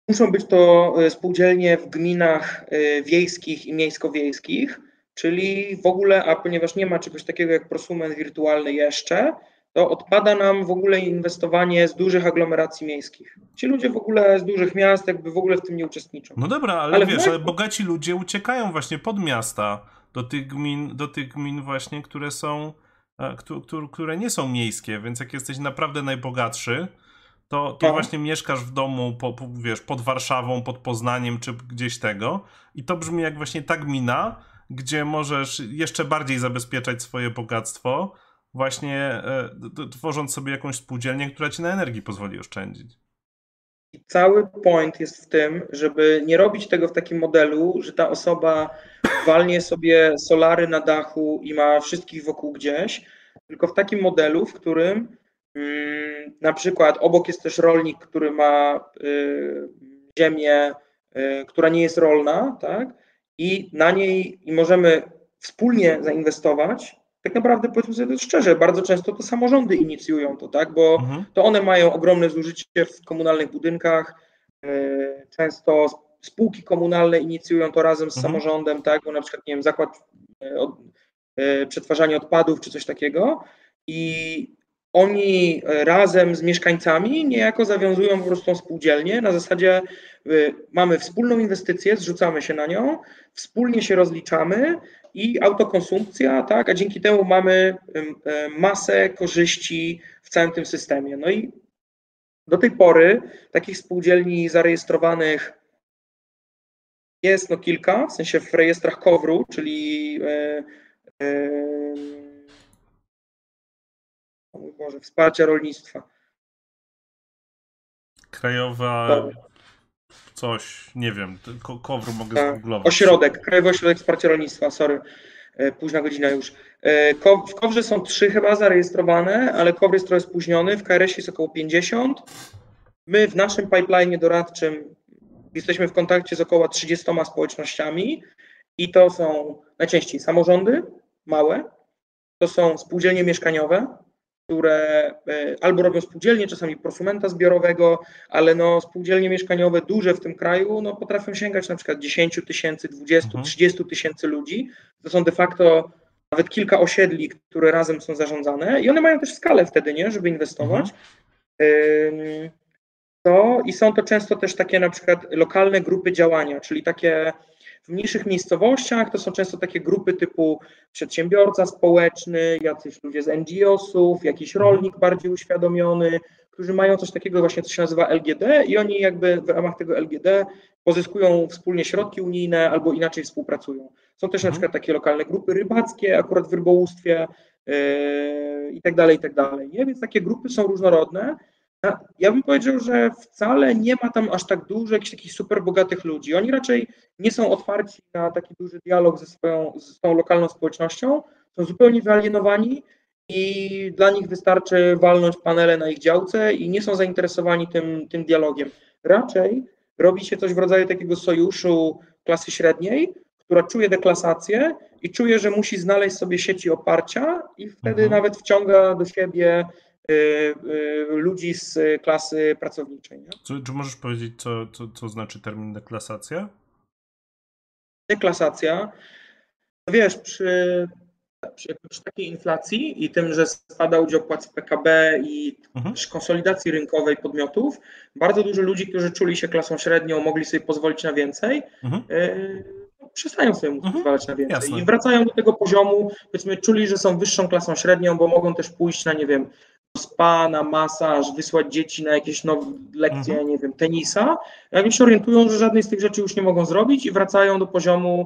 muszą być to e, spółdzielnie w gminach e, wiejskich i miejsko-wiejskich, czyli w ogóle, a ponieważ nie ma czegoś takiego jak prosument wirtualny jeszcze, to odpada nam w ogóle inwestowanie z dużych aglomeracji miejskich. Ci ludzie w ogóle z dużych miast jakby w ogóle w tym nie uczestniczą.
No dobra, ale, ale wiesz, ale bogaci ludzie uciekają właśnie pod miasta, do tych gmin, do tych gmin właśnie, które są, które nie są miejskie, więc jak jesteś naprawdę najbogatszy, to, to tak. właśnie mieszkasz w domu, po, po, wiesz, pod Warszawą, pod Poznaniem, czy gdzieś tego i to brzmi jak właśnie ta gmina, gdzie możesz jeszcze bardziej zabezpieczać swoje bogactwo, właśnie e, tworząc sobie jakąś spółdzielnię, która ci na energii pozwoli oszczędzić.
I cały point jest w tym, żeby nie robić tego w takim modelu, że ta osoba walnie sobie solary na dachu i ma wszystkich wokół gdzieś, tylko w takim modelu, w którym mm, na przykład obok jest też rolnik, który ma y, ziemię, y, która nie jest rolna, tak? I na niej i możemy wspólnie zainwestować. Tak naprawdę powiedzmy sobie to szczerze, bardzo często to samorządy inicjują to, tak, bo mhm. to one mają ogromne zużycie w komunalnych budynkach, e, często spółki komunalne inicjują to razem z mhm. samorządem, tak, bo na przykład, nie wiem, zakład e, od, e, przetwarzania odpadów czy coś takiego. I oni razem z mieszkańcami niejako zawiązują po prostu spółdzielnię na zasadzie mamy wspólną inwestycję, zrzucamy się na nią, wspólnie się rozliczamy, i autokonsumpcja, tak, a dzięki temu mamy masę korzyści w całym tym systemie. No i do tej pory takich spółdzielni zarejestrowanych jest no kilka, w sensie w rejestrach KOWR-u, czyli e, e, o mój Boże, wsparcia rolnictwa.
Krajowa coś, nie wiem, ko Kowru mogę tak. zgooglować.
Ośrodek, Krajowy Ośrodek Wsparcia Rolnictwa, sorry, e, późna godzina już. E, w Kowrze są trzy chyba zarejestrowane, ale Kowr jest trochę spóźniony, w KRS jest około 50. My w naszym pipeline doradczym jesteśmy w kontakcie z około 30 społecznościami i to są najczęściej samorządy małe, to są spółdzielnie mieszkaniowe, które e, albo robią spółdzielnie, czasami prosumenta zbiorowego, ale no spółdzielnie mieszkaniowe duże w tym kraju no potrafią sięgać na przykład 10 tysięcy, 20, 30 tysięcy ludzi. To są de facto nawet kilka osiedli, które razem są zarządzane i one mają też skalę wtedy, nie, żeby inwestować. Mhm. To i są to często też takie na przykład lokalne grupy działania, czyli takie w mniejszych miejscowościach to są często takie grupy typu przedsiębiorca społeczny, jacyś ludzie z NGO-sów, jakiś mhm. rolnik bardziej uświadomiony, którzy mają coś takiego właśnie, co się nazywa LGD i oni jakby w ramach tego LGD pozyskują wspólnie środki unijne albo inaczej współpracują. Są też na mhm. przykład takie lokalne grupy rybackie, akurat w rybołówstwie yy, i tak dalej, i tak dalej. Nie? Więc takie grupy są różnorodne ja bym powiedział, że wcale nie ma tam aż tak dużo jakichś takich super bogatych ludzi. Oni raczej nie są otwarci na taki duży dialog ze swoją, ze swoją lokalną społecznością, są zupełnie wyalienowani i dla nich wystarczy walnąć panele na ich działce i nie są zainteresowani tym, tym dialogiem. Raczej robi się coś w rodzaju takiego sojuszu klasy średniej, która czuje deklasację i czuje, że musi znaleźć sobie sieci oparcia i wtedy mhm. nawet wciąga do siebie ludzi z klasy pracowniczej.
Czy, czy możesz powiedzieć, co, co, co znaczy termin deklasacja?
Deklasacja, no wiesz, przy, przy, przy, takiej inflacji i tym, że spada udział płac w PKB i mhm. konsolidacji rynkowej podmiotów, bardzo dużo ludzi, którzy czuli się klasą średnią, mogli sobie pozwolić na więcej, mhm. y, przestają sobie mhm. pozwalać na więcej Jasne. i wracają do tego poziomu, powiedzmy, czuli, że są wyższą klasą średnią, bo mogą też pójść na, nie wiem, spa, na masaż, wysłać dzieci na jakieś nowe lekcje, mhm. nie wiem, tenisa, oni się orientują, że żadnej z tych rzeczy już nie mogą zrobić i wracają do poziomu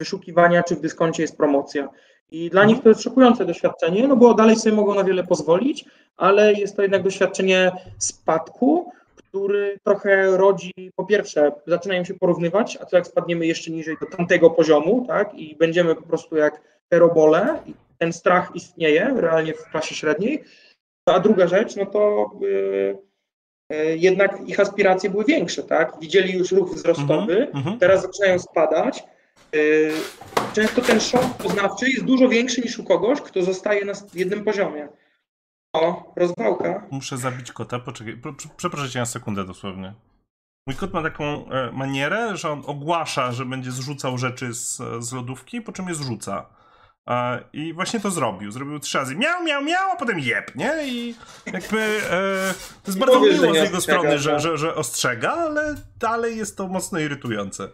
wyszukiwania, czy w dyskoncie jest promocja. I dla nich to jest szokujące doświadczenie, no bo dalej sobie mogą na wiele pozwolić, ale jest to jednak doświadczenie spadku, który trochę rodzi, po pierwsze, zaczynają się porównywać, a co jak spadniemy jeszcze niżej do tamtego poziomu, tak, i będziemy po prostu jak te robole, ten strach istnieje realnie w klasie średniej, a druga rzecz, no to yy, yy, jednak ich aspiracje były większe, tak? Widzieli już ruch wzrostowy, mm -hmm. teraz zaczynają spadać. Yy, często ten szok poznawczy jest dużo większy niż u kogoś, kto zostaje na jednym poziomie. O, rozwałka.
Muszę zabić kota, poczekaj. Przeproszę cię na sekundę dosłownie. Mój kot ma taką e, manierę, że on ogłasza, że będzie zrzucał rzeczy z, z lodówki, po czym je zrzuca. I właśnie to zrobił. Zrobił trzy razy miał, miał, miał, a potem jeb, nie? I jakby e, to jest bardzo miło z jego strony, że, że, że ostrzega, ale dalej jest to mocno irytujące.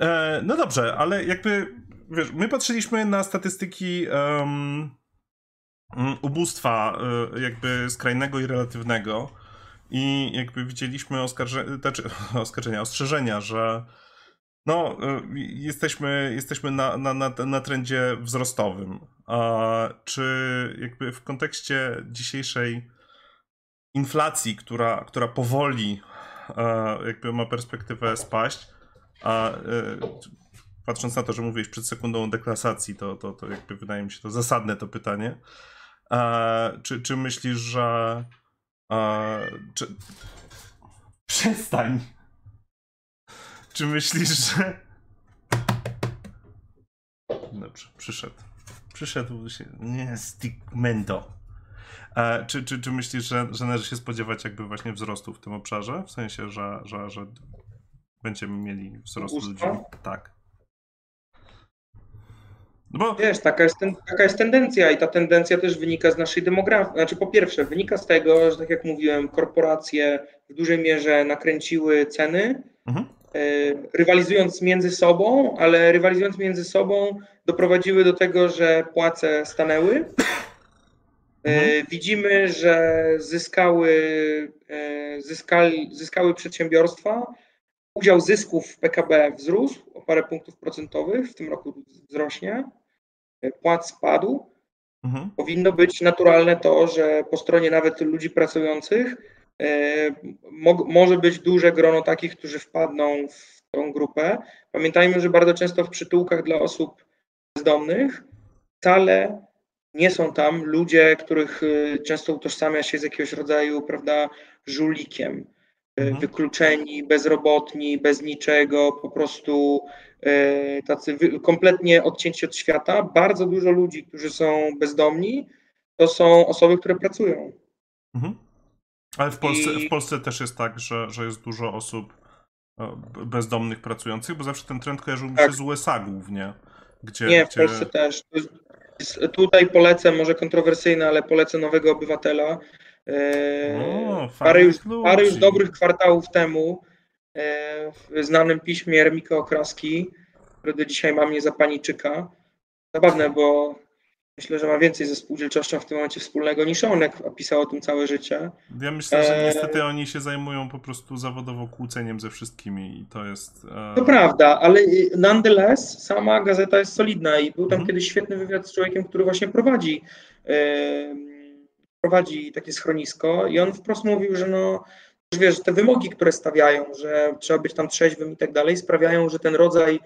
e, no dobrze, ale jakby wiesz, my patrzyliśmy na statystyki um, ubóstwa e, jakby skrajnego i relatywnego i jakby widzieliśmy oskarże, znaczy, oskarżenia, ostrzeżenia, że no, y, jesteśmy, jesteśmy na, na, na, na trendzie wzrostowym. A czy jakby w kontekście dzisiejszej inflacji, która, która powoli jakby ma perspektywę spaść, a y, patrząc na to, że mówiłeś przed sekundą o deklasacji, to, to, to jakby wydaje mi się to zasadne to pytanie. Czy, czy myślisz, że. Czy... Przestań. Czy myślisz, że... Dobrze, przyszedł. Przyszedł się... Nie, Stigmento. E, czy, czy, czy myślisz, że, że należy się spodziewać jakby właśnie wzrostu w tym obszarze? W sensie, że, że, że będziemy mieli wzrost ludzi? Tak.
No bo... Wiesz, taka jest, ten, taka jest tendencja i ta tendencja też wynika z naszej demografii. Znaczy po pierwsze, wynika z tego, że tak jak mówiłem, korporacje w dużej mierze nakręciły ceny, mhm. E, rywalizując między sobą, ale rywalizując między sobą doprowadziły do tego, że płace stanęły. E, mhm. Widzimy, że zyskały, e, zyskali, zyskały przedsiębiorstwa. Udział zysków w PKB wzrósł o parę punktów procentowych, w tym roku wzrośnie. Płac spadł. Mhm. Powinno być naturalne to, że po stronie nawet ludzi pracujących może być duże grono takich, którzy wpadną w tą grupę. Pamiętajmy, że bardzo często w przytułkach dla osób bezdomnych wcale nie są tam ludzie, których y, często utożsamia się z jakiegoś rodzaju, prawda, żulikiem. Y, mhm. Wykluczeni, bezrobotni, bez niczego, po prostu y, tacy kompletnie odcięci od świata. Bardzo dużo ludzi, którzy są bezdomni, to są osoby, które pracują. Mhm.
Ale w Polsce, I... w Polsce też jest tak, że, że jest dużo osób e, bezdomnych pracujących, bo zawsze ten trend kojarzył mi tak. się z USA głównie. Gdzie,
Nie,
w
gdzie... Polsce też. Tutaj polecę, może kontrowersyjne, ale polecę Nowego Obywatela. E, o, parę, już, parę już dobrych kwartałów temu e, w znanym piśmie Ermika Okraski, który do dzisiaj ma mnie za paniczyka. Zabawne, bo Myślę, że ma więcej ze spółdzielczością w tym momencie wspólnego niż on, jak pisał o tym całe życie.
Ja myślę, że e, niestety oni się zajmują po prostu zawodowo kłóceniem ze wszystkimi i to jest...
E... To prawda, ale nonetheless sama gazeta jest solidna i był tam mhm. kiedyś świetny wywiad z człowiekiem, który właśnie prowadzi prowadzi takie schronisko i on wprost mówił, że no wiesz, te wymogi, które stawiają, że trzeba być tam trzeźwym i tak dalej, sprawiają, że ten rodzaj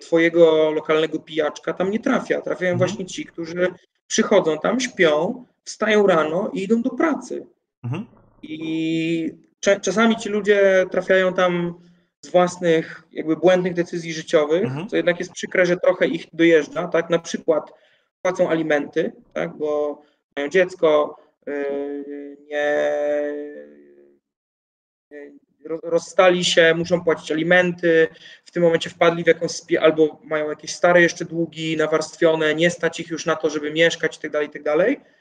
twojego lokalnego pijaczka tam nie trafia. Trafiają mhm. właśnie ci, którzy przychodzą tam, śpią, wstają rano i idą do pracy. Mhm. I czasami ci ludzie trafiają tam z własnych jakby błędnych decyzji życiowych, mhm. co jednak jest przykre, że trochę ich dojeżdża, tak, na przykład płacą alimenty, tak, bo mają dziecko, yy, nie, rozstali się, muszą płacić alimenty, w tym momencie wpadli w jakąś albo mają jakieś stare jeszcze długi nawarstwione, nie stać ich już na to, żeby mieszkać itd., tak itd. Tak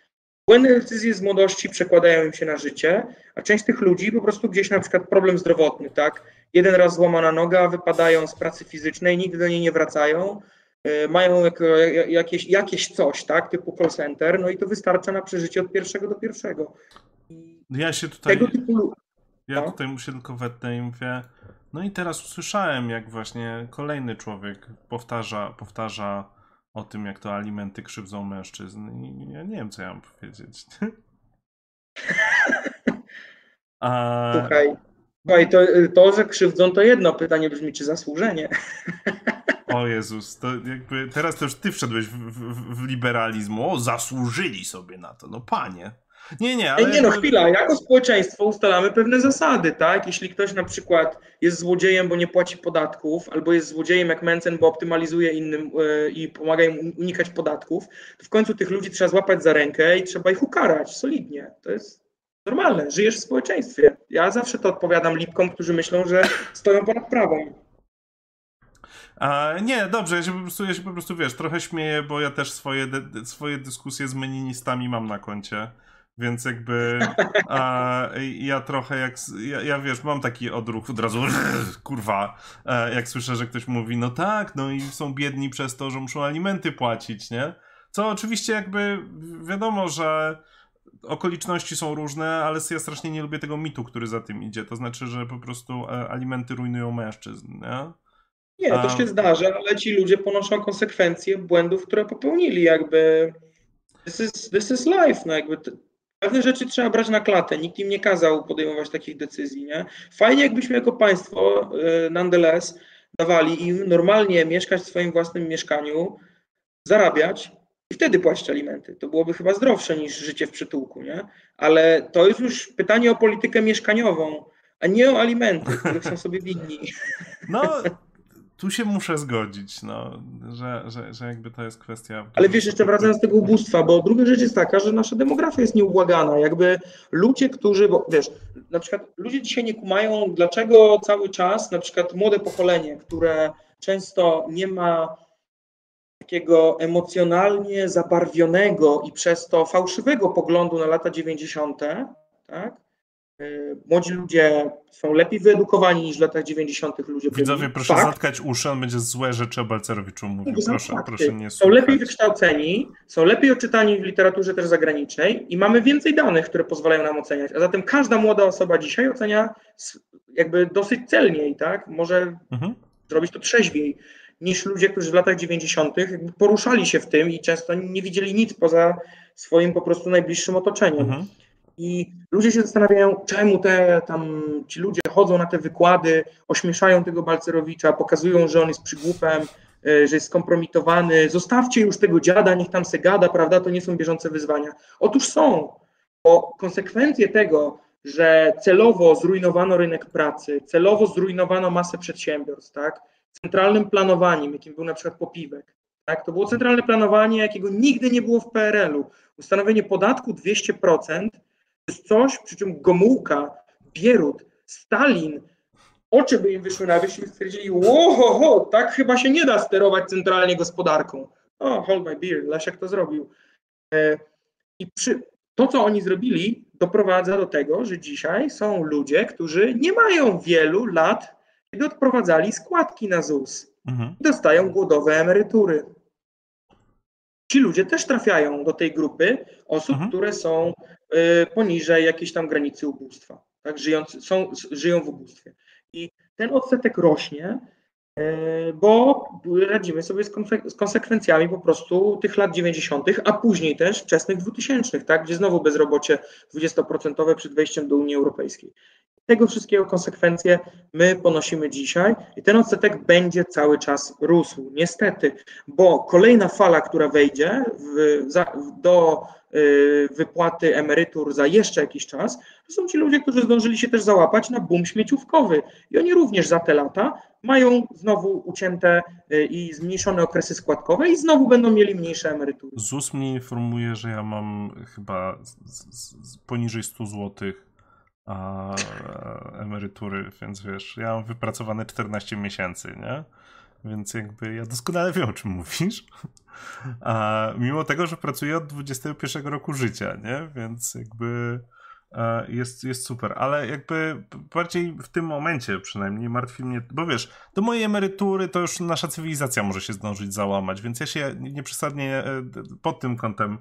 Błędne decyzje z młodości przekładają im się na życie, a część tych ludzi po prostu gdzieś na przykład problem zdrowotny, tak? Jeden raz złamana noga, wypadają z pracy fizycznej, nigdy do niej nie wracają, yy, mają jako, jakieś, jakieś coś, tak? Typu call center, no i to wystarcza na przeżycie od pierwszego do pierwszego.
ja się tutaj... Tego typu, ja no. tutaj muszę tylko wetnę i mówię, no i teraz usłyszałem, jak właśnie kolejny człowiek powtarza, powtarza o tym, jak to alimenty krzywdzą mężczyzn i ja nie wiem, co ja mam powiedzieć.
A... Słuchaj, Słuchaj to, to, że krzywdzą to jedno, pytanie brzmi, czy zasłużenie.
O Jezus, to jakby teraz to już ty wszedłeś w, w, w liberalizm. O, zasłużyli sobie na to. No panie. Nie, nie,
ale... Nie no, chwila, jako społeczeństwo ustalamy pewne zasady, tak? Jeśli ktoś na przykład jest złodziejem, bo nie płaci podatków, albo jest złodziejem jak Mencen, bo optymalizuje innym yy, i pomaga im unikać podatków, to w końcu tych ludzi trzeba złapać za rękę i trzeba ich ukarać solidnie. To jest normalne, żyjesz w społeczeństwie. Ja zawsze to odpowiadam lipkom, którzy myślą, że stoją ponad prawem.
A, nie, dobrze, ja się, po prostu, ja się po prostu, wiesz, trochę śmieję, bo ja też swoje, swoje dyskusje z meninistami mam na koncie. Więc jakby a, ja trochę jak, ja, ja, wiesz, mam taki odruch od razu, kurwa, e, jak słyszę, że ktoś mówi, no tak, no i są biedni przez to, że muszą alimenty płacić, nie? Co oczywiście jakby wiadomo, że okoliczności są różne, ale ja strasznie nie lubię tego mitu, który za tym idzie. To znaczy, że po prostu e, alimenty rujnują mężczyzn, nie?
Nie, to się zdarza, ale ci ludzie ponoszą konsekwencje błędów, które popełnili, jakby this is, this is life, no jakby Pewne rzeczy trzeba brać na klatę, nikt im nie kazał podejmować takich decyzji, nie? Fajnie jakbyśmy jako państwo, y, nonetheless, dawali im normalnie mieszkać w swoim własnym mieszkaniu, zarabiać i wtedy płacić alimenty. To byłoby chyba zdrowsze niż życie w przytułku, nie? Ale to jest już pytanie o politykę mieszkaniową, a nie o alimenty, których są sobie winni.
No, tu się muszę zgodzić, no, że, że, że jakby to jest kwestia.
Ale wiesz, jeszcze wracając do tego ubóstwa, bo druga rzecz jest taka, że nasza demografia jest nieubłagana. Jakby ludzie, którzy, bo wiesz, na przykład ludzie dzisiaj nie kumają, dlaczego cały czas, na przykład młode pokolenie, które często nie ma takiego emocjonalnie zabarwionego i przez to fałszywego poglądu na lata 90., tak? Y, młodzi ludzie są lepiej wyedukowani niż w latach 90. ludzie.
Widzowie, byli. proszę Fakt. zatkać uszy, on będzie złe rzeczy o Balcerowiczu mówił. Proszę, proszę nie
Są lepiej wykształceni, są lepiej oczytani w literaturze też zagranicznej i mamy więcej danych, które pozwalają nam oceniać. A zatem każda młoda osoba dzisiaj ocenia jakby dosyć celniej, tak? Może mhm. zrobić to trzeźwiej niż ludzie, którzy w latach 90. poruszali się w tym i często nie widzieli nic poza swoim po prostu najbliższym otoczeniem. Mhm. I ludzie się zastanawiają, czemu te tam ci ludzie chodzą na te wykłady, ośmieszają tego Balcerowicza, pokazują, że on jest przygłupem, e, że jest skompromitowany. Zostawcie już tego dziada, niech tam se gada, prawda? To nie są bieżące wyzwania. Otóż są, bo konsekwencje tego, że celowo zrujnowano rynek pracy, celowo zrujnowano masę przedsiębiorstw, tak? Centralnym planowaniem, jakim był na przykład Popiwek, tak? To było centralne planowanie, jakiego nigdy nie było w PRL-u. Ustanowienie podatku 200% to jest coś, przy czym Gomułka, Bierut, Stalin, oczy by im wyszły na wierzch i stwierdzili, łoho, tak chyba się nie da sterować centralnie gospodarką. O, hold my beer, Leszek to zrobił. E, I przy, to, co oni zrobili, doprowadza do tego, że dzisiaj są ludzie, którzy nie mają wielu lat, kiedy odprowadzali składki na ZUS. Mhm. Dostają głodowe emerytury. Ci ludzie też trafiają do tej grupy osób, mhm. które są poniżej jakiejś tam granicy ubóstwa, tak, żyjący, są, żyją w ubóstwie. I ten odsetek rośnie, E, bo radzimy sobie z konsekwencjami po prostu tych lat 90., a później też wczesnych 2000, tak, gdzie znowu bezrobocie 20% przed wejściem do Unii Europejskiej. Tego wszystkiego konsekwencje my ponosimy dzisiaj i ten odsetek będzie cały czas rósł, niestety, bo kolejna fala, która wejdzie w, za, do y, wypłaty emerytur za jeszcze jakiś czas, to są ci ludzie, którzy zdążyli się też załapać na boom śmieciówkowy i oni również za te lata mają znowu ucięte y, i zmniejszone okresy składkowe i znowu będą mieli mniejsze emerytury.
ZUS mnie informuje, że ja mam chyba z, z, poniżej 100 zł a, emerytury, więc wiesz, ja mam wypracowane 14 miesięcy, nie? Więc jakby ja doskonale wiem, o czym mówisz. A mimo tego, że pracuję od 21 roku życia, nie? Więc jakby E, jest, jest super, ale jakby bardziej w tym momencie przynajmniej martwi mnie, bo wiesz, do mojej emerytury to już nasza cywilizacja może się zdążyć załamać, więc ja się nieprzesadnie e, pod tym kątem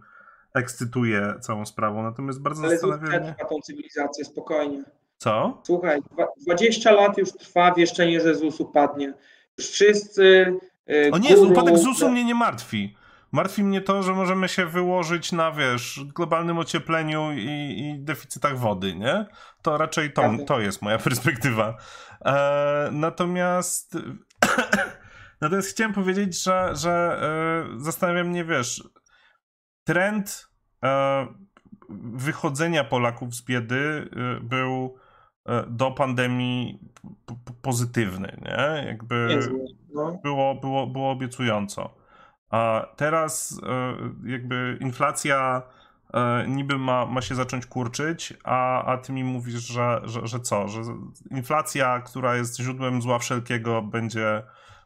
ekscytuję całą sprawą, natomiast bardzo
ale zastanawiam mnie... tą cywilizację, spokojnie.
Co?
Słuchaj, 20 lat już trwa wieszczenie, że ZUS upadnie. Wszyscy...
Yy, o nie, guru, upadek ZUS-u mnie nie martwi. Martwi mnie to, że możemy się wyłożyć na, wiesz, globalnym ociepleniu i, i deficytach wody, nie? To raczej to, to jest moja perspektywa. E, natomiast natomiast chciałem powiedzieć, że, że e, zastanawia mnie, wiesz, trend e, wychodzenia Polaków z biedy e, był e, do pandemii pozytywny, nie? Jakby no. było, było, było obiecująco. A teraz e, jakby inflacja e, niby ma, ma się zacząć kurczyć, a, a ty mi mówisz, że, że, że co? Że inflacja, która jest źródłem zła wszelkiego, będzie,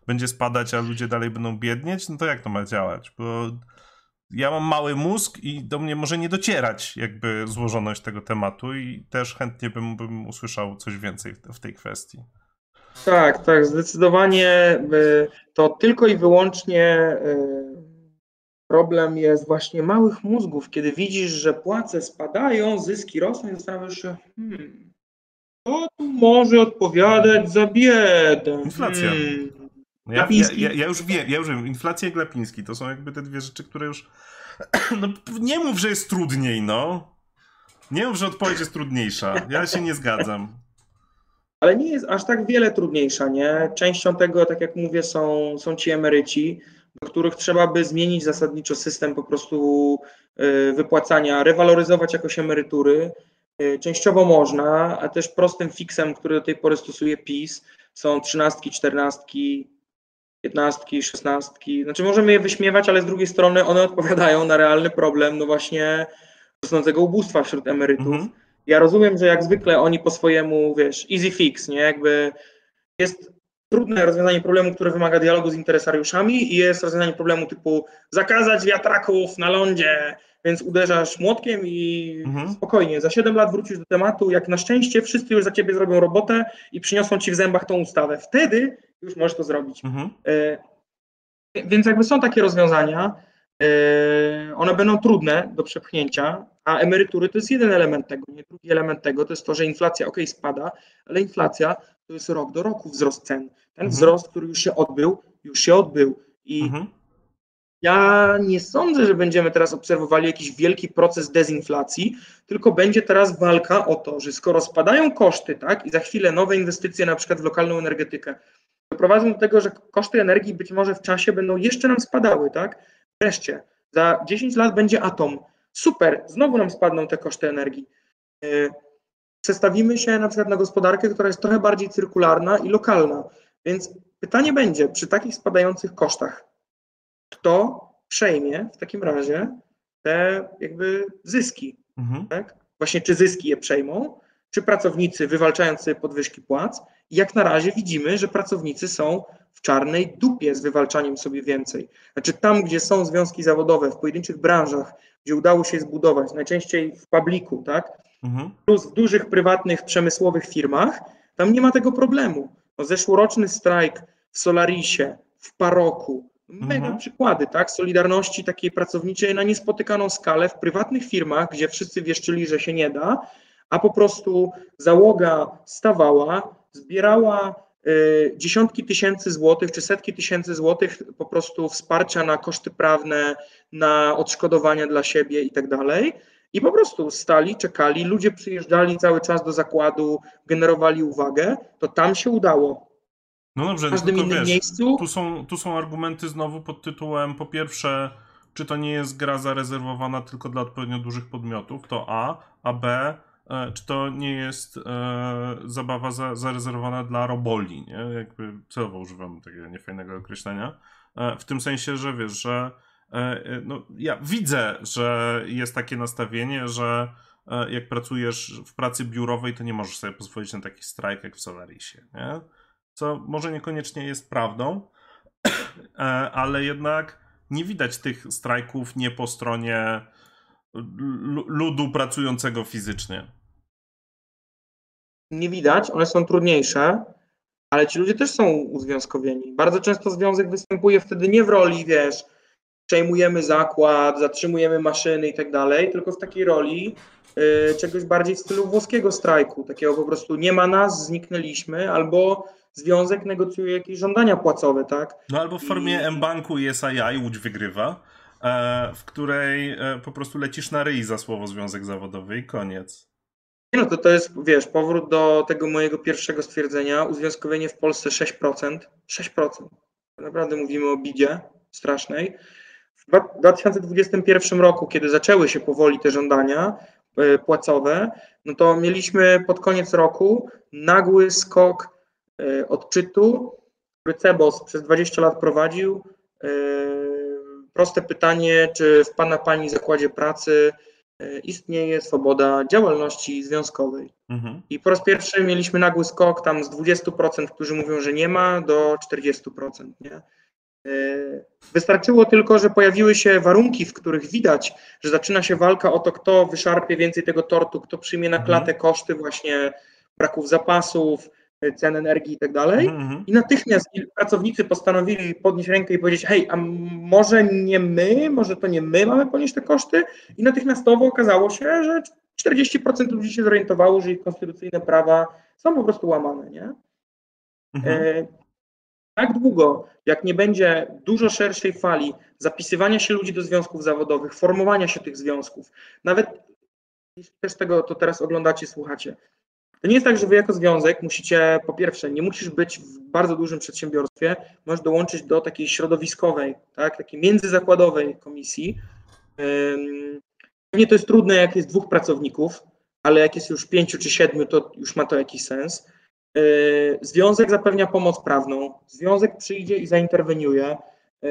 będzie spadać, a ludzie dalej będą biednieć? No to jak to ma działać? Bo ja mam mały mózg i do mnie może nie docierać jakby złożoność tego tematu i też chętnie bym, bym usłyszał coś więcej w, w tej kwestii.
Tak, tak, zdecydowanie y, to tylko i wyłącznie y, problem jest właśnie małych mózgów, kiedy widzisz, że płace spadają, zyski rosną i zastanawiasz się, hmm, kto tu może odpowiadać za biedę?
Inflacja. Hmm. Ja, ja, ja, ja, już wiem, ja już wiem, inflacja i Glapiński to są jakby te dwie rzeczy, które już. No, nie mów, że jest trudniej, no. Nie mów, że odpowiedź jest trudniejsza. Ja się nie zgadzam
ale nie jest aż tak wiele trudniejsza, nie? Częścią tego, tak jak mówię, są, są ci emeryci, do których trzeba by zmienić zasadniczo system po prostu y, wypłacania, rewaloryzować jakoś emerytury. Y, częściowo można, a też prostym fiksem, który do tej pory stosuje PiS, są trzynastki, czternastki, piętnastki, szesnastki. Znaczy możemy je wyśmiewać, ale z drugiej strony one odpowiadają na realny problem, no właśnie rosnącego ubóstwa wśród emerytów. Mm -hmm ja rozumiem, że jak zwykle oni po swojemu, wiesz, easy fix, nie? Jakby jest trudne rozwiązanie problemu, które wymaga dialogu z interesariuszami i jest rozwiązanie problemu typu zakazać wiatraków na lądzie, więc uderzasz młotkiem i mhm. spokojnie, za 7 lat wrócisz do tematu, jak na szczęście wszyscy już za ciebie zrobią robotę i przyniosą ci w zębach tą ustawę. Wtedy już możesz to zrobić. Mhm. E, więc jakby są takie rozwiązania, e, one będą trudne do przepchnięcia, a emerytury to jest jeden element tego. Nie? Drugi element tego to jest to, że inflacja ok, spada, ale inflacja to jest rok do roku wzrost cen. Ten mhm. wzrost, który już się odbył, już się odbył i mhm. Ja nie sądzę, że będziemy teraz obserwowali jakiś wielki proces dezinflacji, tylko będzie teraz walka o to, że skoro spadają koszty, tak, i za chwilę nowe inwestycje na przykład w lokalną energetykę doprowadzą do tego, że koszty energii być może w czasie będą jeszcze nam spadały, tak? Wreszcie, za 10 lat będzie atom. Super, znowu nam spadną te koszty energii. E, przestawimy się na przykład na gospodarkę, która jest trochę bardziej cyrkularna i lokalna. Więc pytanie będzie, przy takich spadających kosztach, kto przejmie w takim razie te jakby zyski, mhm. tak? Właśnie czy zyski je przejmą, czy pracownicy wywalczając sobie podwyżki płac. I jak na razie widzimy, że pracownicy są w czarnej dupie z wywalczaniem sobie więcej. Znaczy tam, gdzie są związki zawodowe, w pojedynczych branżach, gdzie udało się zbudować, najczęściej w publiku, tak? Mhm. Plus w dużych, prywatnych, przemysłowych firmach, tam nie ma tego problemu. No, zeszłoroczny strajk w Solarisie, w Paroku, mega mhm. przykłady, tak? Solidarności takiej pracowniczej na niespotykaną skalę w prywatnych firmach, gdzie wszyscy wieszczyli, że się nie da, a po prostu załoga stawała, zbierała y, dziesiątki tysięcy złotych czy setki tysięcy złotych po prostu wsparcia na koszty prawne, na odszkodowania dla siebie i tak dalej. I po prostu stali, czekali, ludzie przyjeżdżali cały czas do zakładu, generowali uwagę, to tam się udało.
No dobrze, w każdym innym wiesz, miejscu. Tu są, tu są argumenty znowu pod tytułem po pierwsze, czy to nie jest gra zarezerwowana tylko dla odpowiednio dużych podmiotów, to A, a B, e, czy to nie jest e, zabawa za, zarezerwowana dla roboli, nie? Jakby celowo używam takiego niefajnego określenia. E, w tym sensie, że wiesz, że e, e no, ja widzę, że jest takie nastawienie, że e, jak pracujesz w pracy biurowej, to nie możesz sobie pozwolić na taki strajk jak w Solarisie, nie? Co może niekoniecznie jest prawdą, e, ale jednak nie widać tych strajków nie po stronie ludu pracującego fizycznie.
Nie widać, one są trudniejsze, ale ci ludzie też są uzwiązkowieni. Bardzo często związek występuje wtedy nie w roli, wiesz, przejmujemy zakład, zatrzymujemy maszyny i tak dalej, tylko w takiej roli y, czegoś bardziej w stylu włoskiego strajku, takiego po prostu nie ma nas, zniknęliśmy, albo związek negocjuje jakieś żądania płacowe, tak?
No albo w formie I... M-Banku i SII Łódź wygrywa, e, w której e, po prostu lecisz na ryj za słowo związek zawodowy i koniec.
Nie no, to to jest, wiesz, powrót do tego mojego pierwszego stwierdzenia, uzwiązkowienie w Polsce 6%, 6%. Naprawdę mówimy o bidzie strasznej. W 2021 roku, kiedy zaczęły się powoli te żądania e, płacowe, no to mieliśmy pod koniec roku nagły skok E, odczytu, który Cebos przez 20 lat prowadził. E, proste pytanie, czy w Pana Pani zakładzie pracy e, istnieje swoboda działalności związkowej. Mhm. I po raz pierwszy mieliśmy nagły skok tam z 20%, którzy mówią, że nie ma, do 40%. Nie? Wystarczyło tylko, że pojawiły się warunki, w których widać, że zaczyna się walka o to, kto wyszarpie więcej tego tortu, kto przyjmie na klatę mhm. koszty właśnie braków zapasów, cen energii i tak dalej. Mm-hmm. I natychmiast pracownicy postanowili podnieść rękę i powiedzieć: Hej, a może nie my, może to nie my mamy ponieść te koszty? I natychmiastowo okazało się, że 40% ludzi się zorientowało, że ich konstytucyjne prawa są po prostu łamane. Nie? Mm-hmm. E, tak długo, jak nie będzie dużo szerszej fali zapisywania się ludzi do związków zawodowych, formowania się tych związków, nawet jeśli też tego to teraz oglądacie, słuchacie, to nie jest tak, że wy jako związek musicie, po pierwsze, nie musisz być w bardzo dużym przedsiębiorstwie, możesz dołączyć do takiej środowiskowej, tak, takiej międzyzakładowej komisji. Pewnie to jest trudne, jak jest dwóch pracowników, ale jak jest już pięciu czy siedmiu, to już ma to jakiś sens. Yy, związek zapewnia pomoc prawną, związek przyjdzie i zainterweniuje yy,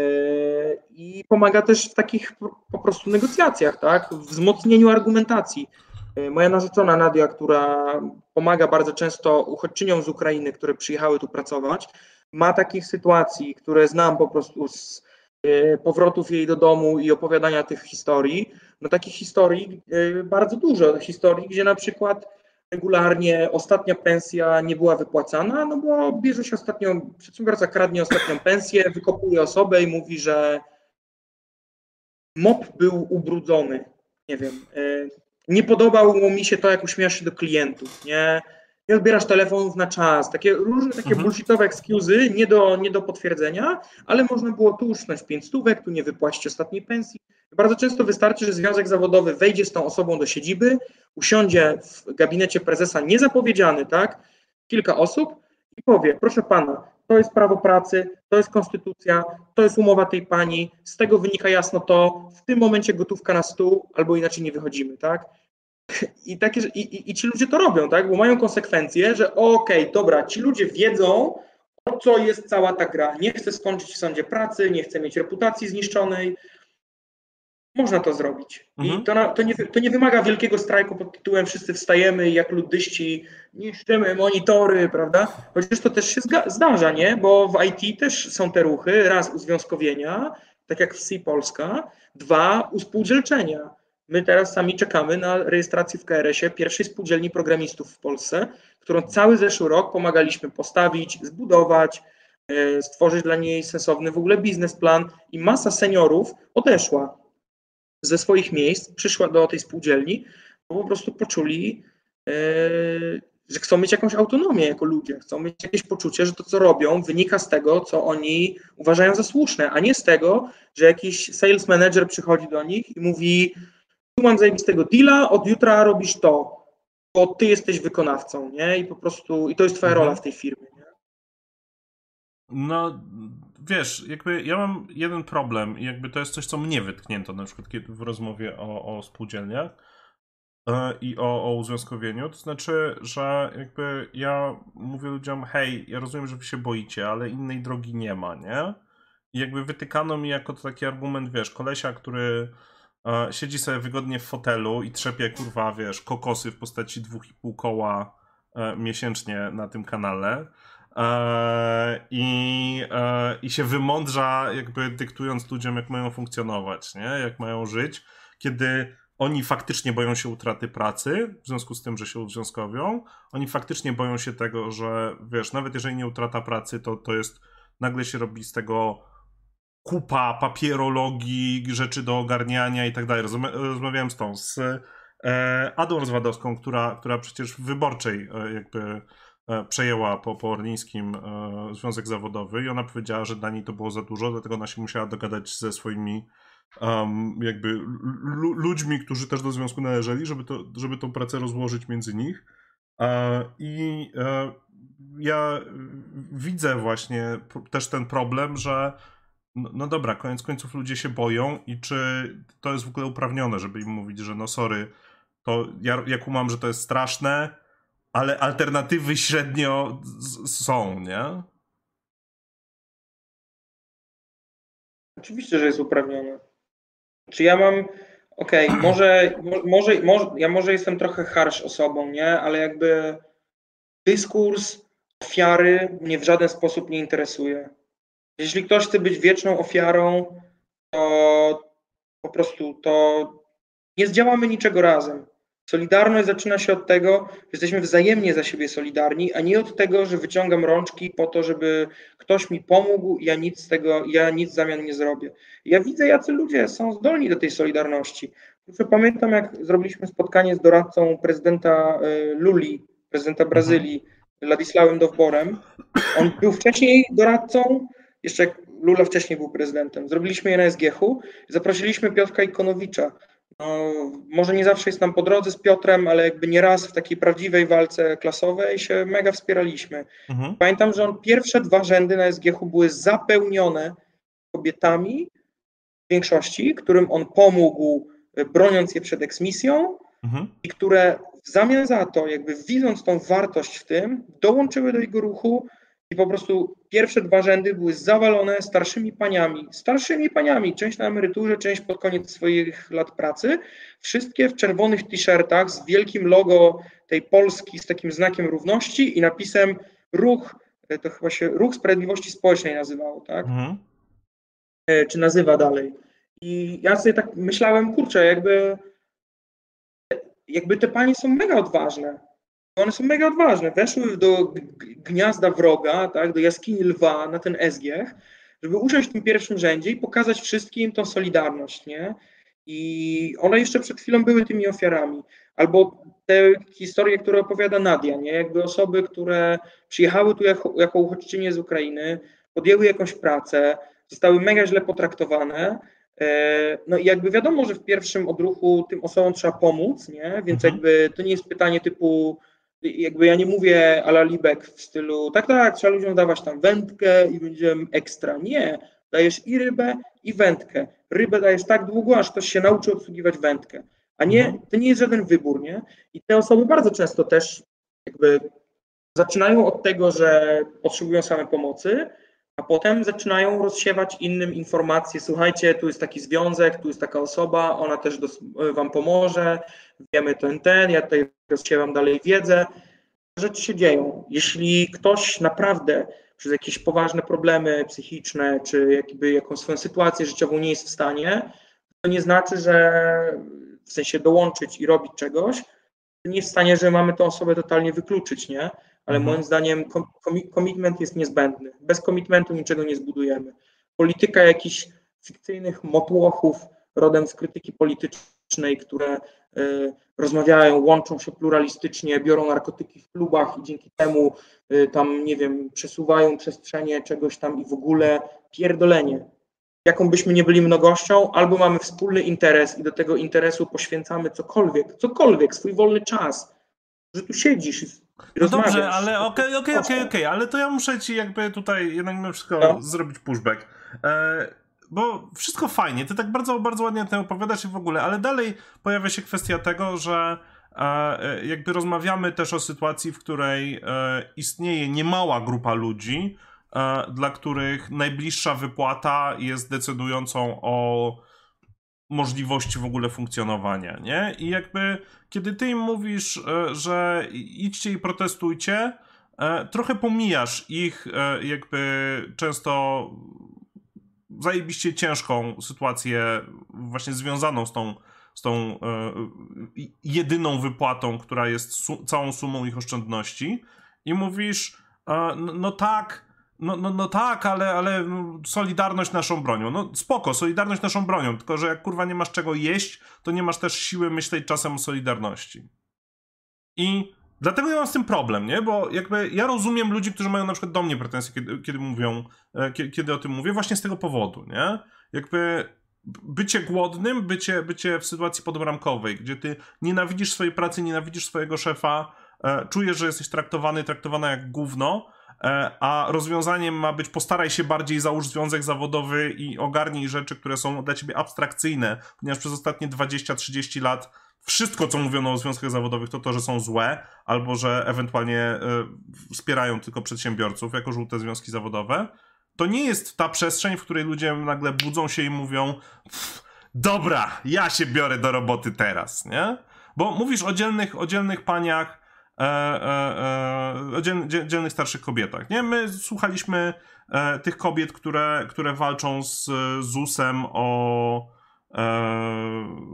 i pomaga też w takich po prostu negocjacjach, tak, w wzmocnieniu argumentacji. E, moja narzeczona Nadia, która pomaga bardzo często uchodźczyniom z Ukrainy, które przyjechały tu pracować, ma takich sytuacji, które znam po prostu z e, powrotów jej do domu i opowiadania tych historii. No takich historii e, bardzo dużo, historii, gdzie na przykład regularnie ostatnia pensja nie była wypłacana, no bo bierze się ostatnią, przedsiębiorca kradnie ostatnią pensję, wykopuje osobę i mówi, że mop był ubrudzony. Nie wiem, nie podobało mi się to, jak uśmiechasz się do klientów, nie? nie odbierasz telefonów na czas, takie różne takie mhm. bullshitowe excuse'y, nie do, nie do potwierdzenia, ale można było tu uszczęść 5 stówek, tu nie wypłacić ostatniej pensji. Bardzo często wystarczy, że związek zawodowy wejdzie z tą osobą do siedziby, usiądzie w gabinecie prezesa niezapowiedziany, tak, kilka osób i powie, proszę pana, to jest prawo pracy, to jest konstytucja, to jest umowa tej pani, z tego wynika jasno to, w tym momencie gotówka na stół, albo inaczej nie wychodzimy, tak? I, takie, i, i, i ci ludzie to robią, tak? Bo mają konsekwencje, że okej, okay, dobra, ci ludzie wiedzą, o co jest cała ta gra. Nie chcę skończyć w sądzie pracy, nie chcę mieć reputacji zniszczonej, można to zrobić. Mhm. I to, to, nie, to nie wymaga wielkiego strajku pod tytułem wszyscy wstajemy jak luddyści niszczymy monitory, prawda? Chociaż to też się zdarza, nie? Bo w IT też są te ruchy. Raz uzwiązkowienia, tak jak w C Polska. Dwa uspółdzielczenia. My teraz sami czekamy na rejestrację w KRS-ie pierwszej spółdzielni programistów w Polsce, którą cały zeszły rok pomagaliśmy postawić, zbudować, e, stworzyć dla niej sensowny w ogóle biznesplan i masa seniorów odeszła ze swoich miejsc przyszła do tej spółdzielni, bo po prostu poczuli, e, że chcą mieć jakąś autonomię jako ludzie, chcą mieć jakieś poczucie, że to, co robią, wynika z tego, co oni uważają za słuszne, a nie z tego, że jakiś sales manager przychodzi do nich i mówi: Tu mam zajebistego deala, od jutra robisz to, bo ty jesteś wykonawcą, nie? I po prostu, i to jest twoja mhm. rola w tej firmie. Nie?
No, wiesz, jakby ja mam jeden problem i jakby to jest coś, co mnie wytknięto na przykład kiedy w rozmowie o, o spółdzielniach yy, i o, o uzwiązkowieniu, to znaczy, że jakby ja mówię ludziom, hej, ja rozumiem, że wy się boicie, ale innej drogi nie ma, nie? I jakby wytykano mi jako taki argument, wiesz, kolesia, który yy, siedzi sobie wygodnie w fotelu i trzepie, kurwa, wiesz, kokosy w postaci dwóch i pół koła yy, miesięcznie na tym kanale, E, i, e, i się wymądrza, jakby dyktując ludziom, jak mają funkcjonować, nie? jak mają żyć, kiedy oni faktycznie boją się utraty pracy, w związku z tym, że się uzwiązkowią. Oni faktycznie boją się tego, że wiesz, nawet jeżeli nie utrata pracy, to, to jest nagle się robi z tego kupa papierologii, rzeczy do ogarniania i tak dalej. Rozmawiałem z tą, z e, Adą Rozwadowską, która, która przecież w wyborczej jakby E, przejęła po, po Orlińskim e, związek zawodowy i ona powiedziała, że dla niej to było za dużo, dlatego ona się musiała dogadać ze swoimi um, jakby ludźmi, którzy też do związku należeli, żeby, to, żeby tą pracę rozłożyć między nich. E, I e, ja widzę właśnie też ten problem, że no, no, dobra, koniec końców ludzie się boją i czy to jest w ogóle uprawnione, żeby im mówić, że no sorry, to ja, ja kumam, że to jest straszne, ale alternatywy średnio są, nie?
Oczywiście, że jest uprawnione. Czy ja mam. Okej, okay, może, może, może, ja może jestem trochę harsh osobą, nie? Ale jakby dyskurs ofiary mnie w żaden sposób nie interesuje. Jeśli ktoś chce być wieczną ofiarą, to po prostu to nie zdziałamy niczego razem. Solidarność zaczyna się od tego, że jesteśmy wzajemnie za siebie solidarni, a nie od tego, że wyciągam rączki po to, żeby ktoś mi pomógł ja nic z tego, ja nic w zamian nie zrobię. Ja widzę, jacy ludzie są zdolni do tej solidarności. Pamiętam, jak zrobiliśmy spotkanie z doradcą prezydenta e, Luli, prezydenta Brazylii, Ladisławem Dowborem. On był wcześniej doradcą, jeszcze Lula wcześniej był prezydentem. Zrobiliśmy je na SGH-u, zaprosiliśmy Piotrka Ikonowicza, no, może nie zawsze jest nam po drodze z Piotrem, ale jakby nieraz w takiej prawdziwej walce klasowej się mega wspieraliśmy. Mhm. Pamiętam, że on pierwsze dwa rzędy na SGH były zapełnione kobietami w większości, którym on pomógł, e, broniąc je przed eksmisją mhm. i które w zamian za to, jakby widząc tą wartość w tym, dołączyły do jego ruchu i po prostu pierwsze dwa rzędy były zawalone starszymi paniami, starszymi paniami, część na emeryturze, część pod koniec swoich lat pracy, wszystkie w czerwonych t-shirtach z wielkim logo tej Polski z takim znakiem równości i napisem ruch, e, to chyba się Ruch Sprawiedliwości Społecznej nazywało, tak? Mhm. E, czy nazywa dalej. I ja sobie tak myślałem, kurczę, jakby jakby te panie są mega odważne one są mega odważne. Weszły do gniazda wroga, tak, do jaskini lwa na ten SG, żeby usiąść w tym pierwszym rzędzie i pokazać wszystkim tą solidarność, nie? i one jeszcze przed chwilą były tymi ofiarami. Albo te historie, które opowiada Nadia, nie? Jakby osoby, które przyjechały tu jako, jako uchodźczynie z Ukrainy, podjęły jakąś pracę, zostały mega źle potraktowane. E, no i jakby wiadomo, że w pierwszym odruchu tym osobom trzeba pomóc, nie? Więc mhm. jakby to nie jest pytanie typu, jakby ja nie mówię ala Libek w stylu, tak, tak, trzeba ludziom dawać tam wędkę i będziemy ekstra. Nie, dajesz i rybę, i wędkę. Rybę dajesz tak długo, aż ktoś się nauczy obsługiwać wędkę. A nie, mhm. to nie jest żaden wybór, nie? I te osoby bardzo często też jakby zaczynają od tego, że potrzebują same pomocy, a potem zaczynają rozsiewać innym informacje. Słuchajcie, tu jest taki związek, tu jest taka osoba, ona też wam pomoże, wiemy ten, ten, ja tutaj rozsiewam dalej wiedzę. Rzeczy się dzieją. Jeśli ktoś naprawdę przez jakieś poważne problemy psychiczne, czy jakby jakąś swoją sytuację życiową nie jest w stanie, to nie znaczy, że w sensie dołączyć i robić czegoś, nie jest w stanie, że mamy tę osobę totalnie wykluczyć, nie? Ale mhm. moim zdaniem komitment jest niezbędny. Bez komitmentu niczego nie zbudujemy. Polityka jakichś fikcyjnych motłochów rodem z krytyki politycznej, które y, rozmawiają, łączą się pluralistycznie, biorą narkotyki w klubach i dzięki temu y, tam, nie wiem, przesuwają przestrzenie czegoś tam i w ogóle pierdolenie. Jaką byśmy nie byli mnogością, albo mamy wspólny interes i do tego interesu poświęcamy cokolwiek, cokolwiek, swój wolny czas, że tu siedzisz no
dobrze, ale okej, okej, okej, okej, ale to ja muszę ci jakby tutaj jednak mimo wszystko no. zrobić pushback. E, bo wszystko fajnie, ty tak bardzo, bardzo ładnie o tym opowiadasz i w ogóle, ale dalej pojawia się kwestia tego, że e, jakby rozmawiamy też o sytuacji, w której e, istnieje niemała grupa ludzi, e, dla których najbliższa wypłata jest decydującą o możliwości w ogóle funkcjonowania, nie? I jakby, kiedy ty im mówisz, e, że idźcie i protestujcie, e, trochę pomijasz ich e, jakby często zajebiście ciężką sytuację właśnie związaną z tą, z tą jedyną wypłatą, która jest su całą sumą ich oszczędności i mówisz, no, no tak, no, no, no tak, ale, ale solidarność naszą bronią. No spoko, solidarność naszą bronią, tylko że jak kurwa nie masz czego jeść, to nie masz też siły myśleć czasem o solidarności. I dlatego ja mam z tym problem, nie? Bo jakby ja rozumiem ludzi, którzy mają na przykład do mnie pretensje, kiedy, kiedy mówią, e, kiedy, kiedy o tym mówię, właśnie z tego powodu, nie? Jakby bycie głodnym, bycie, bycie w sytuacji podbramkowej, gdzie ty nienawidzisz swojej pracy, nienawidzisz swojego szefa, e, czujesz, że jesteś traktowany, traktowana jak gówno, a rozwiązaniem ma być postaraj się bardziej, załóż związek zawodowy i ogarnij rzeczy, które są dla ciebie abstrakcyjne, ponieważ przez ostatnie 20-30 lat wszystko, co mówiono o związkach zawodowych, to to, że są złe, albo że ewentualnie y, wspierają tylko przedsiębiorców jako żółte związki zawodowe. To nie jest ta przestrzeń, w której ludzie nagle budzą się i mówią dobra, ja się biorę do roboty teraz, nie? Bo mówisz o dzielnych, o dzielnych paniach, e, e, e, dziel, dzielnych starszych kobietach. Nie? My słuchaliśmy e, tych kobiet, które, które walczą z ZUS-em o e,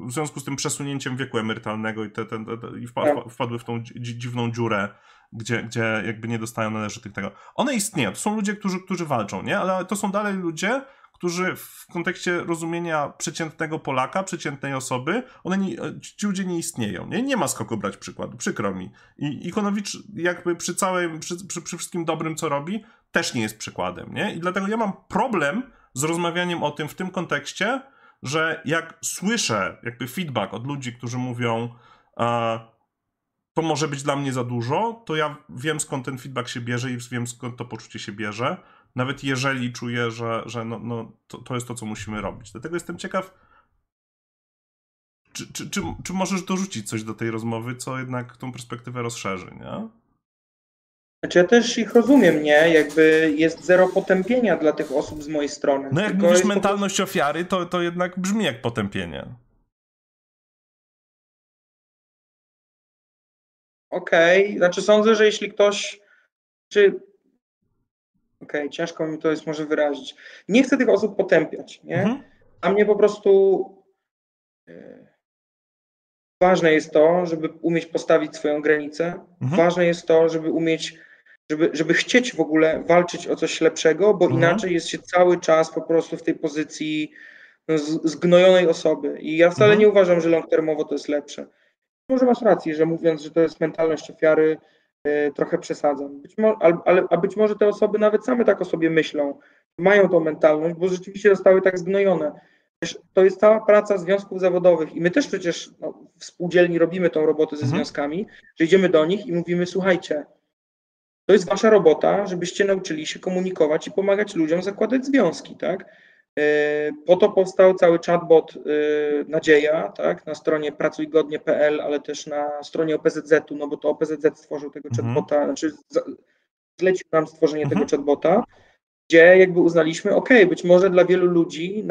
w związku z tym przesunięciem wieku emerytalnego i, te, te, te, i wpadły w tą dziwną dziurę, gdzie, gdzie jakby nie dostają należytych tego. One istnieją, to są ludzie, którzy, którzy walczą, nie? ale to są dalej ludzie, którzy w kontekście rozumienia przeciętnego Polaka, przeciętnej osoby, one nie, ci ludzie nie istnieją. Nie, nie ma z kogo brać przykładu, przykro mi. I Ikonowicz jakby przy całym, przy, przy, przy wszystkim dobrym, co robi, też nie jest przykładem, nie? I dlatego ja mam problem z rozmawianiem o tym w tym kontekście, że jak słyszę jakby feedback od ludzi, którzy mówią e, to może być dla mnie za dużo, to ja wiem skąd ten feedback się bierze i wiem skąd to poczucie się bierze nawet jeżeli czuję, że, że no, no, to, to jest to, co musimy robić. Dlatego jestem ciekaw, czy, czy, czy, czy możesz dorzucić coś do tej rozmowy, co jednak tą perspektywę rozszerzy, nie?
Znaczy ja też ich rozumiem, nie? Jakby jest zero potępienia dla tych osób z mojej strony.
No jak Tylko mówisz mentalność ofiary, to, to jednak brzmi jak potępienie.
Okej, okay. znaczy sądzę, że jeśli ktoś, czy okay, ciężko mi to jest może wyrazić. Nie chcę tych osób potępiać, nie? Mhm. A mnie po prostu e, ważne jest to, żeby umieć postawić swoją granicę. Mhm. Ważne jest to, żeby umieć, żeby, żeby chcieć w ogóle walczyć o coś lepszego, bo mhm. inaczej jest się cały czas po prostu w tej pozycji zgnojonej osoby. I ja wcale mhm. nie uważam, że long termowo to jest lepsze. Może masz rację, że mówiąc, że to jest mentalność ofiary, trochę przesadzam. Być ale, a być może te osoby nawet same tak o sobie myślą, mają tą mentalność, bo rzeczywiście zostały tak zgnojone. To jest cała praca związków zawodowych i my też przecież no, w spółdzielni robimy tą robotę ze mhm. związkami, że idziemy do nich i mówimy, słuchajcie, to jest wasza robota, żebyście nauczyli się komunikować i pomagać ludziom zakładać związki, tak? E, po to powstał cały chatbot e, Nadzieja, tak, na stronie pracujgodnie.pl, ale też na stronie OPZZ-u, no bo to OPZZ stworzył tego mhm. chatbota, znaczy zlecił nam stworzenie mhm. tego chatbota, gdzie jakby uznaliśmy, ok, być może dla wielu ludzi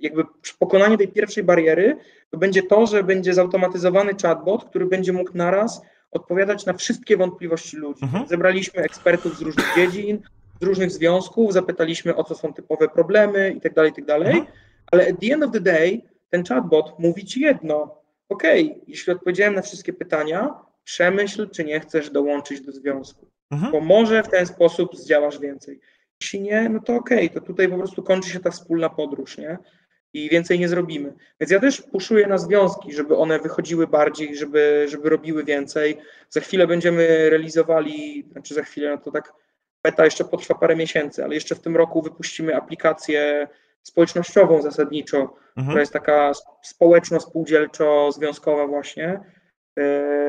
jakby pokonanie tej pierwszej bariery to będzie to, że będzie zautomatyzowany chatbot, który będzie mógł naraz odpowiadać na wszystkie wątpliwości ludzi. Mhm. Zebraliśmy ekspertów z różnych dziedzin, z różnych związków, zapytaliśmy o co są typowe problemy i tak dalej, i tak dalej, mhm. ale at the end of the day ten chatbot mówi ci jedno, ok, jeśli odpowiedziałem na wszystkie pytania, przemyśl, czy nie chcesz dołączyć do związku, mhm. bo może w ten sposób zdziałasz więcej. Jeśli nie, no to okej, okay, to tutaj po prostu kończy się ta wspólna podróż, nie? I więcej nie zrobimy. Więc ja też puszuję na związki, żeby one wychodziły bardziej, żeby, żeby robiły więcej. Za chwilę będziemy realizowali, znaczy za chwilę, no to tak beta jeszcze potrwa parę miesięcy, ale jeszcze w tym roku wypuścimy aplikację społecznościową zasadniczo, mhm. która jest taka społeczno-spółdzielczo-związkowa właśnie. E,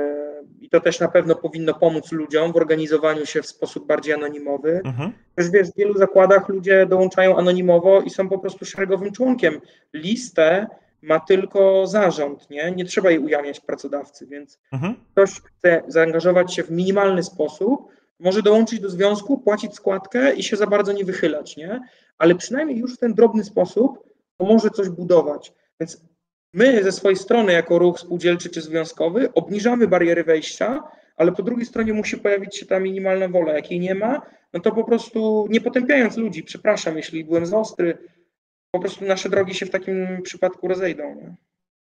i to też na pewno powinno pomóc ludziom w organizowaniu się w sposób bardziej anonimowy. Mhm. Też wiesz, w wielu zakładach ludzie dołączają anonimowo i są po prostu szeregowym członkiem. Listę ma tylko zarząd, nie? Nie trzeba jej ujawniać pracodawcy, więc mhm. ktoś chce zaangażować się w minimalny sposób, może dołączyć do związku, płacić składkę i się za bardzo nie wychylać, nie? Ale przynajmniej już w ten drobny sposób to może coś budować. Więc My ze swojej strony, jako ruch spółdzielczy czy związkowy, obniżamy bariery wejścia, ale po drugiej stronie musi pojawić się ta minimalna wola. Jak jej nie ma, no to po prostu nie potępiając ludzi, przepraszam, jeśli byłem za ostry, po prostu nasze drogi się w takim przypadku rozejdą. Nie?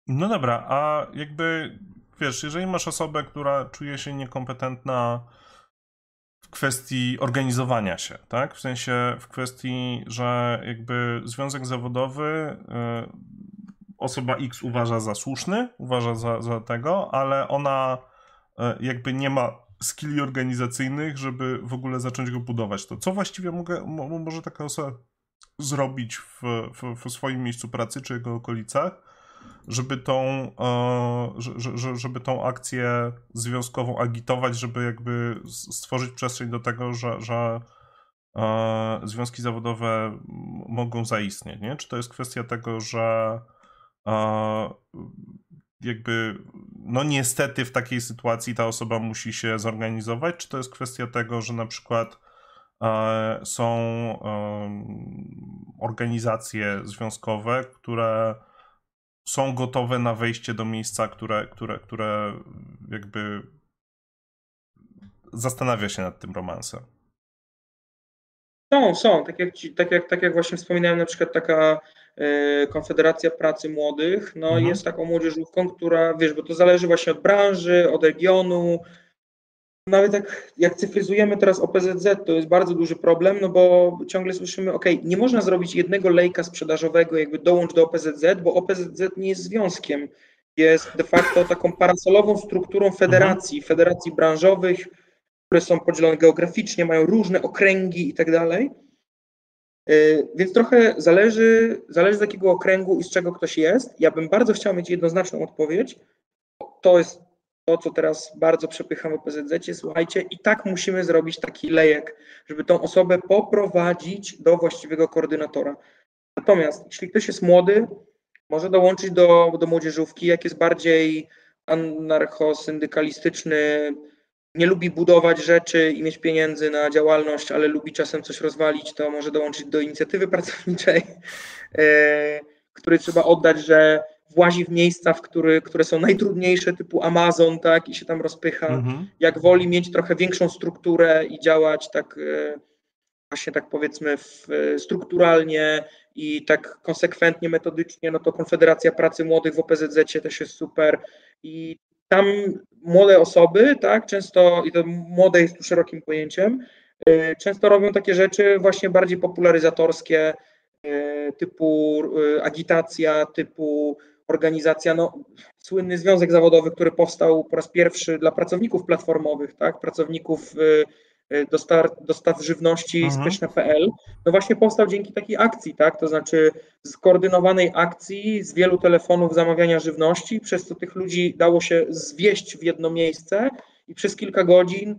No dobra, a jakby wiesz, jeżeli masz osobę, która czuje się niekompetentna w kwestii organizowania się, tak? W sensie w kwestii, że jakby związek zawodowy. Yy, osoba X uważa za słuszny, uważa za, za tego, ale ona e, jakby nie ma skilli organizacyjnych, żeby w ogóle zacząć go budować. To co właściwie mogę, może taka osoba zrobić w, w, w swoim miejscu pracy czy jego okolicach, żeby tą, e, żeby tą akcję związkową agitować, żeby jakby stworzyć przestrzeń do tego, że, że e, związki zawodowe mogą zaistnieć, nie? Czy to jest kwestia tego, że jakby, no niestety w takiej sytuacji ta osoba musi się zorganizować, czy to jest kwestia tego, że na przykład e, są organizacje związkowe, które są gotowe na wejście do miejsca, które, które, które jakby zastanawia się nad tym romansem.
Są, są. Tak jak, ci, tak, jak, tak jak właśnie wspominałem, na przykład taka E, Konfederacja Pracy Młodych, no mhm. jest taką młodzieżówką, która, wiesz, bo to zależy właśnie od branży, od regionu. Nawet jak, jak cyfryzujemy teraz OPZZ, to jest bardzo duży problem, no bo ciągle słyszymy, ok, nie można zrobić jednego lejka sprzedażowego, jakby dołącz do OPZZ, bo OPZZ nie jest związkiem. Jest de facto taką parasolową strukturą federacji, mhm. federacji branżowych, które są podzielone geograficznie, mają różne okręgi i tak dalej. E, więc trochę zależy, zależy z jakiego okręgu i z czego ktoś jest. Ja bym bardzo chciał mieć jednoznaczną odpowiedź. To jest to, co teraz bardzo przepycham w OPZZ. Słuchajcie, i tak musimy zrobić taki lejek, żeby tą osobę poprowadzić do właściwego koordynatora. Natomiast jeśli ktoś jest młody, może dołączyć do, do młodzieżówki, jak jest bardziej anarcho-syndykalistyczny, nie lubi budować rzeczy i mieć pieniędzy na działalność, ale lubi czasem coś rozwalić, to może dołączyć do inicjatywy pracowniczej, e, której trzeba oddać, że włazi w miejsca, w który, które są najtrudniejsze, typu Amazon, tak, i się tam rozpycha. Mhm. Jak woli mieć trochę większą strukturę i działać tak e, właśnie tak powiedzmy w, strukturalnie i tak konsekwentnie, metodycznie, no to Konfederacja Pracy Młodych w OPZZ też jest super i tam młode osoby, tak, często, i to młode jest tu szerokim pojęciem, y, często robią takie rzeczy właśnie bardziej popularyzatorskie, typu agitacja, typu organizacja, no, słynny związek zawodowy, który powstał po raz pierwszy dla pracowników platformowych, tak, pracowników Y, dostaw, dostaw żywności mhm. spyszne.pl, no właśnie powstał dzięki takiej akcji, tak? To znaczy skoordynowanej akcji z wielu telefonów zamawiania żywności, przez co tych ludzi dało się zwieść w jedno miejsce i przez kilka godzin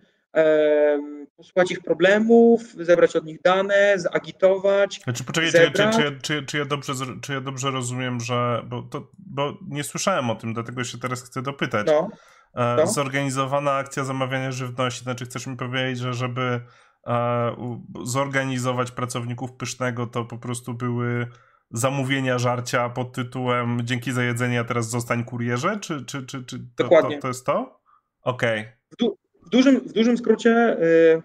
posłuchać ich problemów, zebrać od nich dane, zagitować.
Znaczy, poczekaj, czy, czy, czy, czy, czy, ja dobrze, czy ja dobrze rozumiem, że. Bo, to, bo nie słyszałem o tym, dlatego się teraz chcę dopytać. No. No. Zorganizowana akcja zamawiania żywności, znaczy chcesz mi powiedzieć, że żeby e, zorganizować pracowników pysznego, to po prostu były zamówienia żarcia pod tytułem dzięki za jedzenie, a teraz zostań kurierze? Czy, czy, czy, czy to, Dokładnie. To, to jest to? Okej. Okay.
W, du w, dużym, w dużym skrócie yy,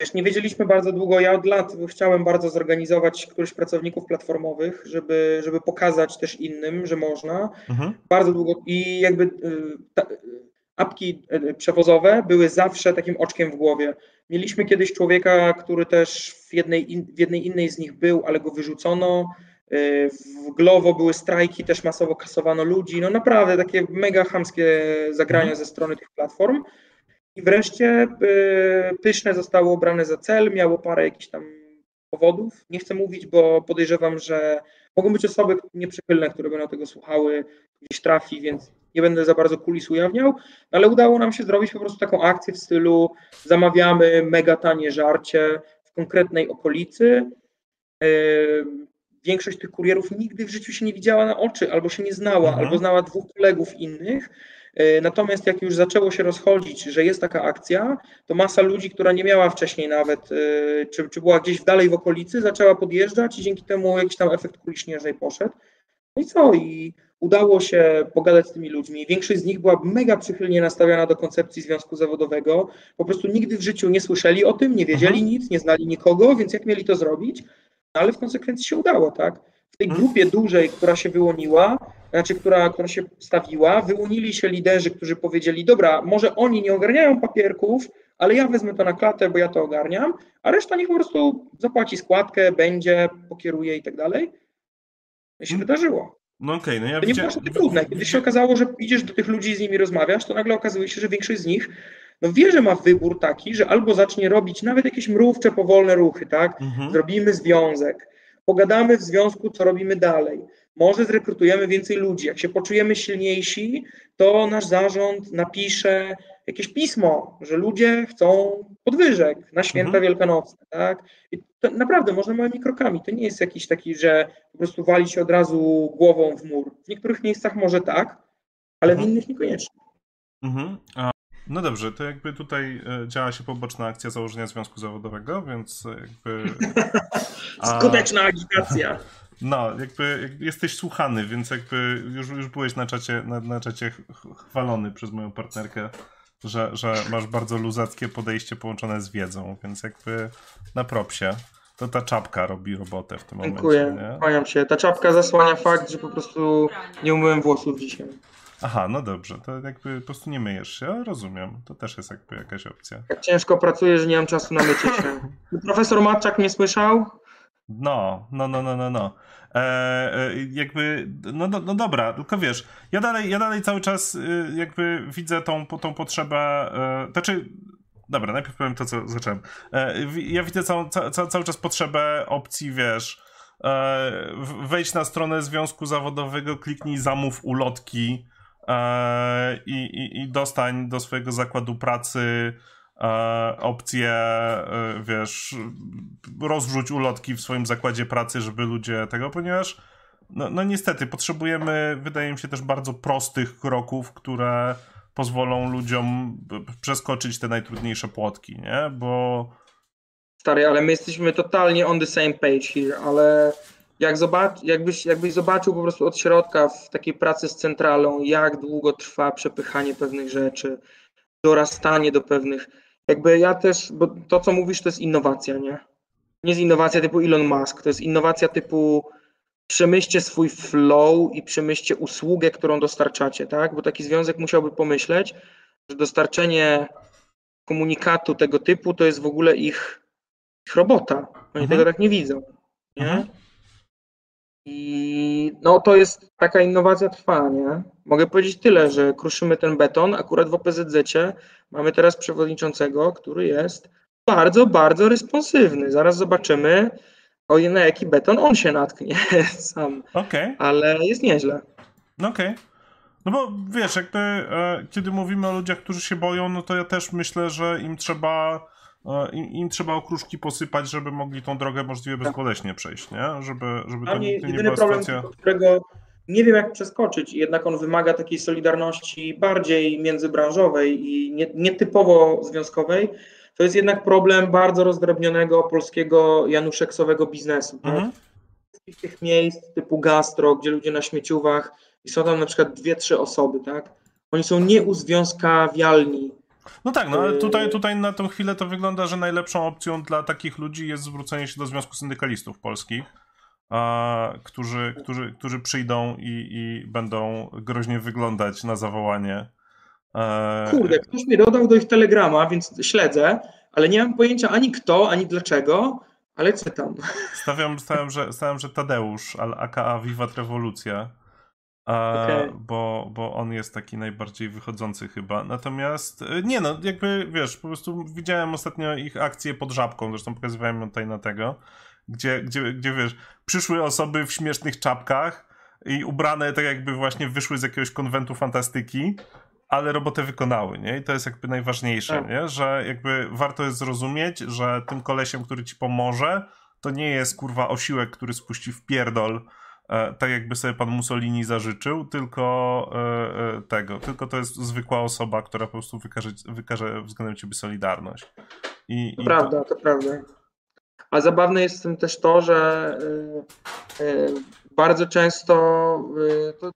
wiesz, nie wiedzieliśmy bardzo długo, ja od lat chciałem bardzo zorganizować któryś pracowników platformowych, żeby, żeby pokazać też innym, że można. Mhm. Bardzo długo i jakby yy, ta, apki e, przewozowe były zawsze takim oczkiem w głowie. Mieliśmy kiedyś człowieka, który też w jednej, w jednej innej z nich był, ale go wyrzucono. W Glovo były strajki, też masowo kasowano ludzi. No naprawdę takie mega chamskie zagrania mhm. ze strony tych platform. I wreszcie e, Pyszne zostało obrane za cel, miało parę jakichś tam powodów. Nie chcę mówić, bo podejrzewam, że mogą być osoby nieprzychylne, które będą tego słuchały, gdzieś trafi, więc nie będę za bardzo kulis ujawniał, ale udało nam się zrobić po prostu taką akcję w stylu zamawiamy mega tanie żarcie w konkretnej okolicy. Większość tych kurierów nigdy w życiu się nie widziała na oczy, albo się nie znała, mhm. albo znała dwóch kolegów innych. E, natomiast jak już zaczęło się rozchodzić, że jest taka akcja, to masa ludzi, która nie miała wcześniej nawet, e, czy, czy była gdzieś dalej w okolicy, zaczęła podjeżdżać i dzięki temu jakiś tam efekt kuli śnieżnej poszedł. No i co? I udało się pogadać z tymi ludźmi. Większość z nich była mega przychylnie nastawiona do koncepcji związku zawodowego. Po prostu nigdy w życiu nie słyszeli o tym, nie wiedzieli mhm. nic, nie znali nikogo, więc jak mieli to zrobić? No ale w konsekwencji się udało, tak? W tej mhm. grupie dużej, która się wyłoniła, znaczy, która, która się stawiła, wyłonili się liderzy, którzy powiedzieli, dobra, może oni nie ogarniają papierków, ale ja wezmę to na klatę, bo ja to ogarniam, a reszta niech po prostu zapłaci składkę, będzie, pokieruje i tak dalej. I się hmm. wydarzyło.
No okej, okay, no ja
To nie było takie trudne. Kiedy się okazało, że idziesz do tych ludzi i z nimi rozmawiasz, to nagle okazuje się, że większość z nich no wie, że ma wybór taki, że albo zacznie robić nawet jakieś mrówcze, powolne ruchy, tak? Mhm. Zrobimy związek, pogadamy w związku, co robimy dalej. Może zrekrutujemy więcej ludzi. Jak się poczujemy silniejsi, to nasz zarząd napisze jakieś pismo, że ludzie chcą podwyżek na święta mhm. wielkanocne, tak? I to naprawdę można małymi krokami. To nie jest jakiś taki, że po prostu wali się od razu głową w mur. W niektórych miejscach może tak, ale mhm. w innych niekoniecznie.
Mhm. No dobrze, to jakby tutaj e, działa się poboczna akcja założenia związku zawodowego, więc jakby...
A... Skuteczna agitacja.
No, jakby jesteś słuchany, więc jakby już, już byłeś na czacie, na, na czacie chwalony przez moją partnerkę że, że masz bardzo luzackie podejście połączone z wiedzą, więc jakby na propsie. To ta czapka robi robotę w tym
Dziękuję,
momencie.
Dziękuję, kłaniam się. Ta czapka zasłania fakt, że po prostu nie umyłem włosów dzisiaj.
Aha, no dobrze, to jakby po prostu nie myjesz się, rozumiem. To też jest jakby jakaś opcja.
Tak ciężko pracuję, że nie mam czasu na mycie się. Profesor Matczak nie słyszał?
No, no, no, no, no, no. E, e, jakby, no, no, no dobra, tylko wiesz, ja dalej, ja dalej cały czas y, jakby widzę tą, tą potrzebę, e, znaczy, dobra, najpierw powiem to, co zacząłem. E, ja widzę całą, ca, cały czas potrzebę opcji, wiesz, e, wejdź na stronę związku zawodowego, kliknij zamów ulotki i, i, i dostań do swojego zakładu pracy e, opcję, e, wiesz, rozrzuć ulotki w swoim zakładzie pracy, żeby ludzie tego, ponieważ no, no niestety potrzebujemy, wydaje mi się, też bardzo prostych kroków, które pozwolą ludziom przeskoczyć te najtrudniejsze płotki, nie? Bo...
Stary, ale my jesteśmy totalnie on the same page here, ale jak zobacz, jakbyś, jakbyś zobaczył po prostu od środka w takiej pracy z centralą, jak długo trwa przepychanie pewnych rzeczy, dorastanie do pewnych jakby ja też, bo to co mówisz to jest innowacja, nie? Nie jest innowacja typu Elon Musk, to jest innowacja typu przemyślcie swój flow i przemyślcie usługę, którą dostarczacie, tak? Bo taki związek musiałby pomyśleć, że dostarczenie komunikatu tego typu to jest w ogóle ich, ich robota. Oni mhm. tego tak nie widzą. Nie? Mhm. I no to jest taka innowacja trwa, nie? Mogę powiedzieć tyle, że kruszymy ten beton. Akurat w OPZZ mamy teraz przewodniczącego, który jest bardzo, bardzo responsywny. Zaraz zobaczymy, o na jaki beton on się natknie sam.
Okay.
Ale jest nieźle.
Okej. Okay. No bo wiesz, jakby e, kiedy mówimy o ludziach, którzy się boją, no to ja też myślę, że im trzeba im, im, trzeba okruszki posypać, żeby mogli tą drogę możliwie bezboleśnie przejść, nie? Żeby, żeby
to, nie, to nie była problem, sytuacja... którego nie wiem jak przeskoczyć, jednak on wymaga takiej solidarności bardziej międzybranżowej i nie, nietypowo związkowej, to jest jednak problem bardzo rozdrobnionego polskiego januszeksowego biznesu. Tak? Mhm. Tych miejsc typu gastro, gdzie ludzie na śmieciówach i są tam na przykład dwie, trzy osoby, tak? Oni są nieuzwiązkawialni.
No tak, no ale y- tutaj, tutaj na tą chwilę to wygląda, że najlepszą opcją dla takich ludzi jest zwrócenie się do Związku Syndykalistów Polskich, a, którzy, którzy, którzy przyjdą i, i będą groźnie wyglądać na zawołanie.
E, Kurde, ktoś mi dodał do ich telegrama, więc śledzę, ale nie mam pojęcia ani kto, ani dlaczego, ale czytam.
Stawiam, stawiam, że, stawiam, że Tadeusz, aka Wiwat Rewolucja, okay. bo, bo on jest taki najbardziej wychodzący chyba. Natomiast e, nie no, jakby wiesz, po prostu widziałem ostatnio ich akcję pod żabką, zresztą pokazywałem ją tutaj na tego, gdzie, gdzie, gdzie wiesz, przyszły osoby w śmiesznych czapkach i ubrane tak jakby właśnie wyszły z jakiegoś konwentu fantastyki ale robotę wykonały, nie? I to jest jakby najważniejsze, tak. nie? Że jakby warto jest zrozumieć, że tym kolesiem, który ci pomoże, to nie jest kurwa osiłek, który spuści w pierdol, tak jakby sobie pan Mussolini zażyczył, tylko e, e, tego, tylko to jest zwykła osoba, która po prostu wykaże, wykaże względem ciebie solidarność.
I, to i prawda, to... to... prawda. A zabawne jest w tym też to, że bardzo często to,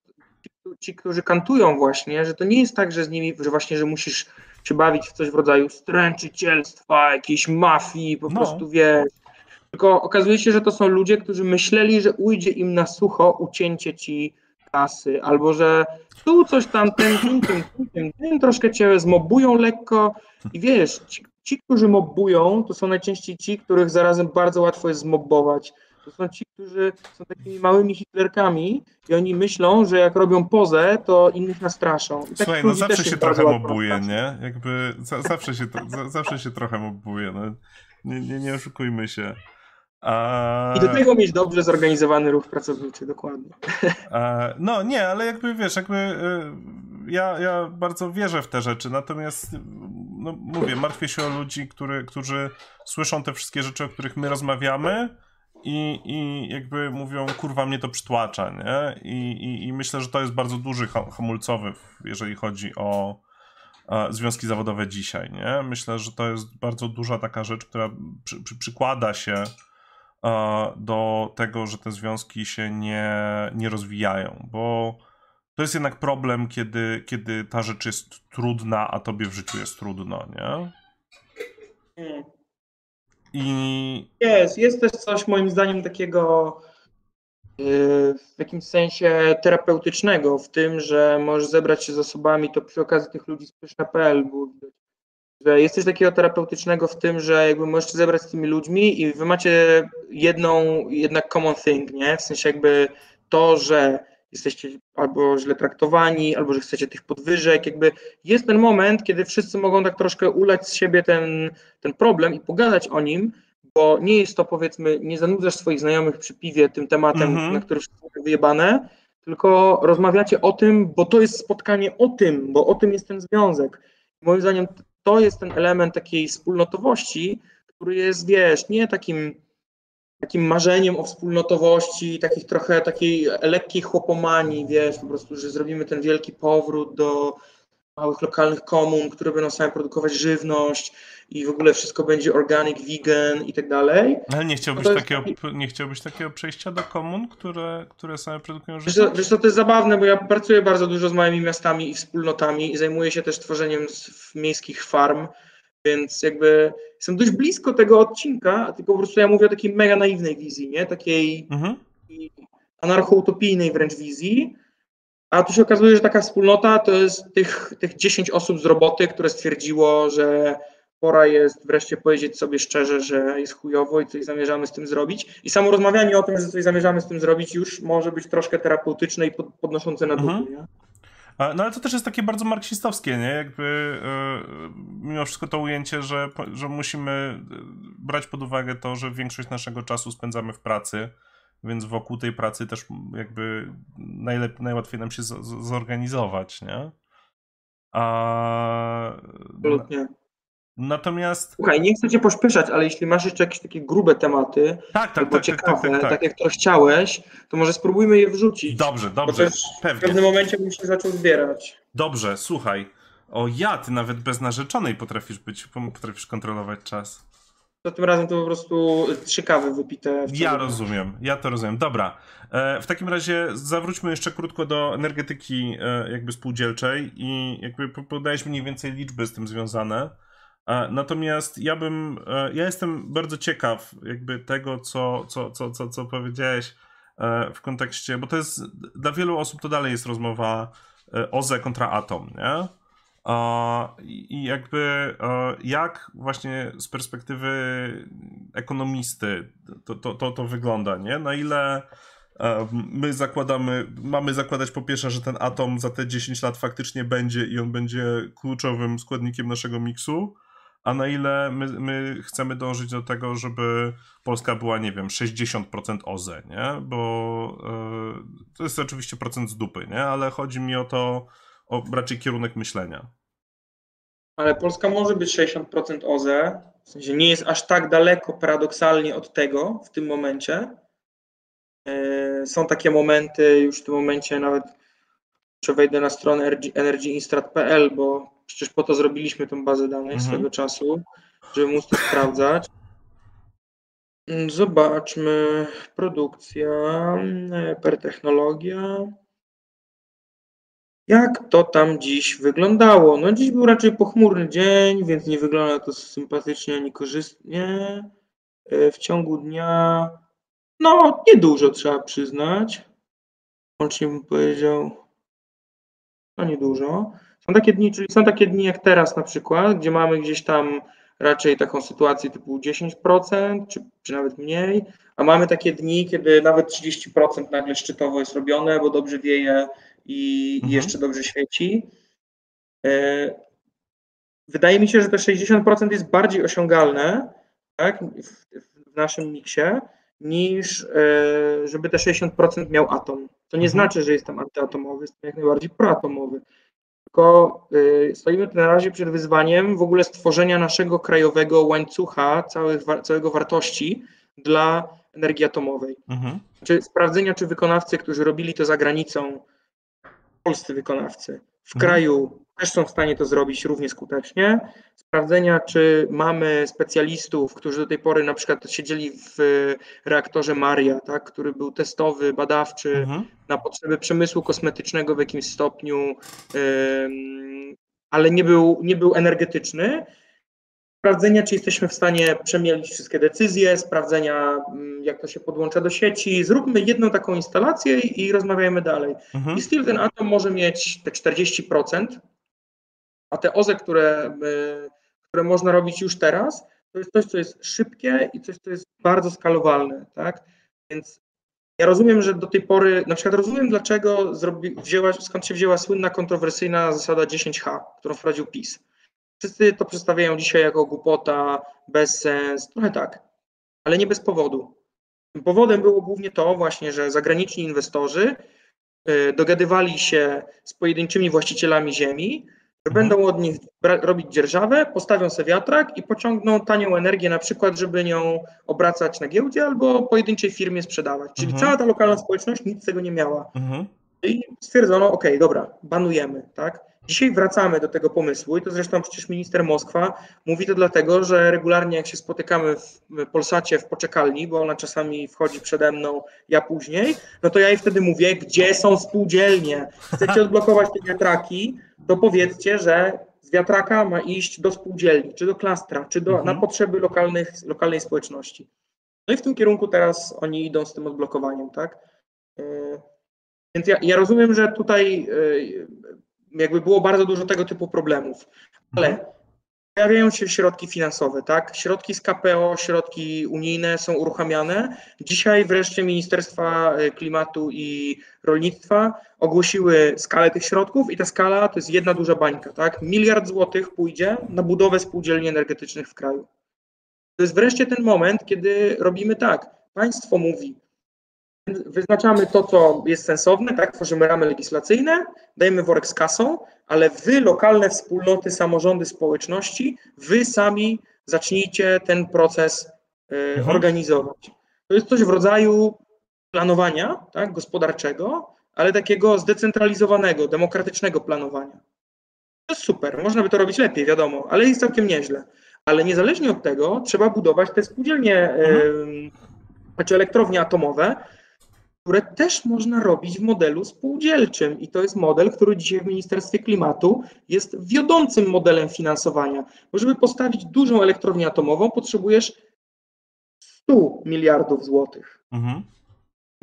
ci, którzy kantują właśnie, że to nie jest tak, że z nimi, że właśnie, że musisz się bawić w coś w rodzaju stręczycielstwa, jakiejś mafii, po no. prostu wiesz. Tylko okazuje się, że to są ludzie, którzy myśleli, że ujdzie im na sucho ucięcie ci kasy, albo że tu coś tam, tym, tym, tym, tym, troszkę cię zmobują lekko i wiesz, ci, ci, którzy mobują, to są najczęściej ci, których zarazem bardzo łatwo jest zmobować to są ci, którzy są takimi małymi hitlerkami i oni myślą, że jak robią pozę, to innych nastraszą.
I tak Słuchaj, no zawsze się trochę mobuje, nie? Jakby za, zawsze, się to, za, zawsze się trochę mobuje, no. Nie, nie, nie oszukujmy się.
A... I do tego mieć dobrze zorganizowany ruch pracowniczy, dokładnie.
A, no nie, ale jakby wiesz, jakby y, ja, ja bardzo wierzę w te rzeczy, natomiast no, mówię, martwię się o ludzi, który, którzy słyszą te wszystkie rzeczy, o których my rozmawiamy, i, i jakby mówią, kurwa, mnie to przytłacza, nie? I, i, i myślę, że to jest bardzo duży hamulcowy, jeżeli chodzi o związki zawodowe dzisiaj, nie? Myślę, że to jest bardzo duża taka rzecz, która przy, przy, przykłada się do tego, że te związki się nie, nie rozwijają, bo to jest jednak problem, kiedy, kiedy ta rzecz jest trudna, a tobie w życiu jest trudno, nie?
I... Jest, jest też coś moim zdaniem takiego y, w jakimś sensie terapeutycznego w tym, że możesz zebrać się z osobami, to przy okazji tych ludzi z Pyszna.pl było widać, że jest coś takiego terapeutycznego w tym, że jakby możesz się zebrać z tymi ludźmi i wy macie jedną, jednak common thing, nie? W sensie jakby to, że jesteście albo źle traktowani, albo że chcecie tych podwyżek. Jakby jest ten moment, kiedy wszyscy mogą tak troszkę ulać z siebie ten, ten problem i pogadać o nim, bo nie jest to powiedzmy, nie zanudzasz swoich znajomych przy piwie tym tematem, -hmm. na który wszyscy są wyjebane, tylko rozmawiacie o tym, bo to jest spotkanie o tym, bo o tym jest ten związek. Moim zdaniem to jest ten element takiej wspólnotowości, który jest, wiesz, nie takim takim marzeniem o wspólnotowości, takich trochę takiej lekkiej chłopomanii, wiesz, po prostu, że zrobimy ten wielki powrót do małych lokalnych komun, które będą same produkować żywność i w ogóle wszystko będzie organic, vegan i tak dalej.
Ale nie chciałbyś, no takiego, nie chciałbyś takiego przejścia do komun, które, które same produkują żywność?
Wiesz, wiesz co, to jest zabawne, bo ja pracuję bardzo dużo z małymi miastami i wspólnotami i zajmuję się też tworzeniem miejskich farm, więc jakby jestem dość blisko tego odcinka, tylko po prostu ja mówię o takiej mega naiwnej wizji, nie? Takiej mhm. anarcho-utopijnej wręcz wizji. A tu się okazuje, że taka wspólnota to jest tych, tych 10 osób z roboty, które stwierdziło, że pora jest wreszcie powiedzieć sobie szczerze, że jest chujowo i coś zamierzamy z tym zrobić. I samo rozmawianie o tym, że coś zamierzamy z tym zrobić, już może być troszkę terapeutyczne i podnoszące na duchu. Mhm.
No ale to też jest takie bardzo marksistowskie, nie? Jakby yy, mimo wszystko to ujęcie, że, że musimy brać pod uwagę to, że większość naszego czasu spędzamy w pracy, więc wokół tej pracy też jakby najlep- najłatwiej nam się z- z- zorganizować, nie?
A... Absolutnie.
Natomiast.
Słuchaj, nie chcę cię pośpieszać, ale jeśli masz jeszcze jakieś takie grube tematy,
tak, tak, albo tak,
ciekawe,
tak, tak, tak,
tak, jak to chciałeś, to może spróbujmy je wrzucić.
Dobrze, dobrze.
Pewnie. W pewnym momencie bym się zaczął zbierać.
Dobrze, słuchaj. O ja, ty nawet bez narzeczonej potrafisz być, potrafisz kontrolować czas.
To tym razem to po prostu trzy kawy wypite.
Ja rozumiem, ja to rozumiem. Dobra, e, w takim razie zawróćmy jeszcze krótko do energetyki e, jakby spółdzielczej i jakby podajesz mniej więcej liczby z tym związane. E, natomiast ja bym, ja jestem bardzo ciekaw jakby tego, co, co, co, co, co powiedziałeś w kontekście, bo to jest, dla wielu osób to dalej jest rozmowa OZE kontra atom, nie? I jakby jak właśnie z perspektywy ekonomisty to, to, to, to wygląda, nie? Na ile my zakładamy, mamy zakładać po pierwsze, że ten atom za te 10 lat faktycznie będzie i on będzie kluczowym składnikiem naszego miksu, a na ile my, my chcemy dążyć do tego, żeby Polska była, nie wiem, 60% OZE, nie? Bo yy, to jest oczywiście procent z dupy, nie? Ale chodzi mi o to, o raczej kierunek myślenia.
Ale Polska może być 60% OZE, w sensie nie jest aż tak daleko paradoksalnie od tego w tym momencie. E, są takie momenty, już w tym momencie nawet czy wejdę na stronę energyinstrat.pl, bo przecież po to zrobiliśmy tą bazę danych mhm. swego czasu, żeby móc to sprawdzać. Zobaczmy, produkcja e, per technologia. Jak to tam dziś wyglądało? No dziś był raczej pochmurny dzień, więc nie wygląda to sympatycznie ani korzystnie. E, w ciągu dnia, no niedużo trzeba przyznać. Łącznie bym powiedział, no niedużo. Są takie dni, czyli są takie dni jak teraz na przykład, gdzie mamy gdzieś tam raczej taką sytuację typu 10%, czy, czy nawet mniej, a mamy takie dni, kiedy nawet 30% nagle szczytowo jest robione, bo dobrze wieje i, mhm. jeszcze dobrze świeci. E, wydaje mi się, że te 60% jest bardziej osiągalne tak, w, w naszym miksie, niż e, żeby te 60% miał atom. To nie mhm. znaczy, że jestem antyatomowy, jestem jak najbardziej proatomowy. Tylko e, stoimy na razie przed wyzwaniem w ogóle stworzenia naszego krajowego łańcucha całych, całego wartości dla energii atomowej. Mhm. Czy sprawdzenia, czy wykonawcy, którzy robili to za granicą, polscy wykonawcy w mhm. kraju też są w stanie to zrobić równie skutecznie. Sprawdzenia, czy mamy specjalistów, którzy do tej pory na przykład siedzieli w reaktorze Maria, tak, który był testowy, badawczy mhm. na potrzeby przemysłu kosmetycznego w jakimś stopniu, ale nie był, nie był energetyczny sprawdzenia, czy jesteśmy w stanie przemielić wszystkie decyzje, sprawdzenia, mm, jak to się podłącza do sieci. Zróbmy jedną taką instalację i rozmawiajmy dalej. Mhm. I still ten atom może mieć te 40%, a te OZE, które, y, które można robić już teraz, to jest coś, co jest szybkie i coś, co jest bardzo skalowalne, tak? Więc ja rozumiem, że do tej pory, na przykład rozumiem, dlaczego zrobi, wzięła, skąd się wzięła słynna, kontrowersyjna zasada 10H, którą wprowadził PiS. Wszyscy to przedstawiają dzisiaj jako głupota, bezsens, trochę tak, ale nie bez powodu. Powodem było głównie to właśnie, że zagraniczni inwestorzy y, dogadywali się z pojedynczymi właścicielami ziemi, że mhm. będą od nich robić dzierżawę, postawią sobie wiatrak i pociągną tanią energię na przykład, żeby nią obracać na giełdzie albo pojedynczej firmie sprzedawać. Czyli mhm. cała ta lokalna społeczność nic z tego nie miała. Mhm. I stwierdzono, ok, dobra, banujemy, tak? Dzisiaj wracamy do tego pomysłu i to zresztą przecież minister Moskwa mówi to dlatego, że regularnie jak się spotykamy w Polsacie w poczekalni, bo ona czasami wchodzi przede mną, ja później, no to ja jej wtedy mówię, gdzie są spółdzielnie? Chcecie odblokować te wiatraki, to powiedzcie, że z wiatraka ma iść do spółdzielni, czy do klastra, czy do, mhm. na potrzeby lokalnych, lokalnej społeczności. No i w tym kierunku teraz oni idą z tym odblokowaniem, tak? E, więc ja, ja rozumiem, że tutaj e, jakby było bardzo dużo tego typu problemów. Ale pojawiają się środki finansowe, tak? Środki z KPO, środki unijne są uruchamiane. Dzisiaj wreszcie Ministerstwa e, Klimatu i Rolnictwa ogłosiły skalę tych środków i ta skala to jest jedna duża bańka, tak? Miliard złotych pójdzie na budowę spółdzielni energetycznych w kraju. To jest wreszcie ten moment, kiedy robimy tak. Państwo mówi, wyznaczamy to, co jest sensowne, tak, tworzymy ramy legislacyjne, dajemy worek z kasą, ale wy, lokalne wspólnoty, samorządy, społeczności, wy sami zacznijcie ten proces y, mhm. organizować. To jest coś w rodzaju planowania tak, gospodarczego, ale takiego zdecentralizowanego, demokratycznego planowania. To jest super, można by to robić lepiej, wiadomo, ale jest całkiem nieźle. Ale niezależnie od tego trzeba budować te spółdzielnie, mhm. znaczy elektrownie atomowe, które też można robić w modelu spółdzielczym. I to jest model, który dzisiaj w Ministerstwie Klimatu jest wiodącym modelem finansowania. Bo żeby postawić dużą elektrownię atomową, potrzebujesz 100 miliardów złotych. Mhm.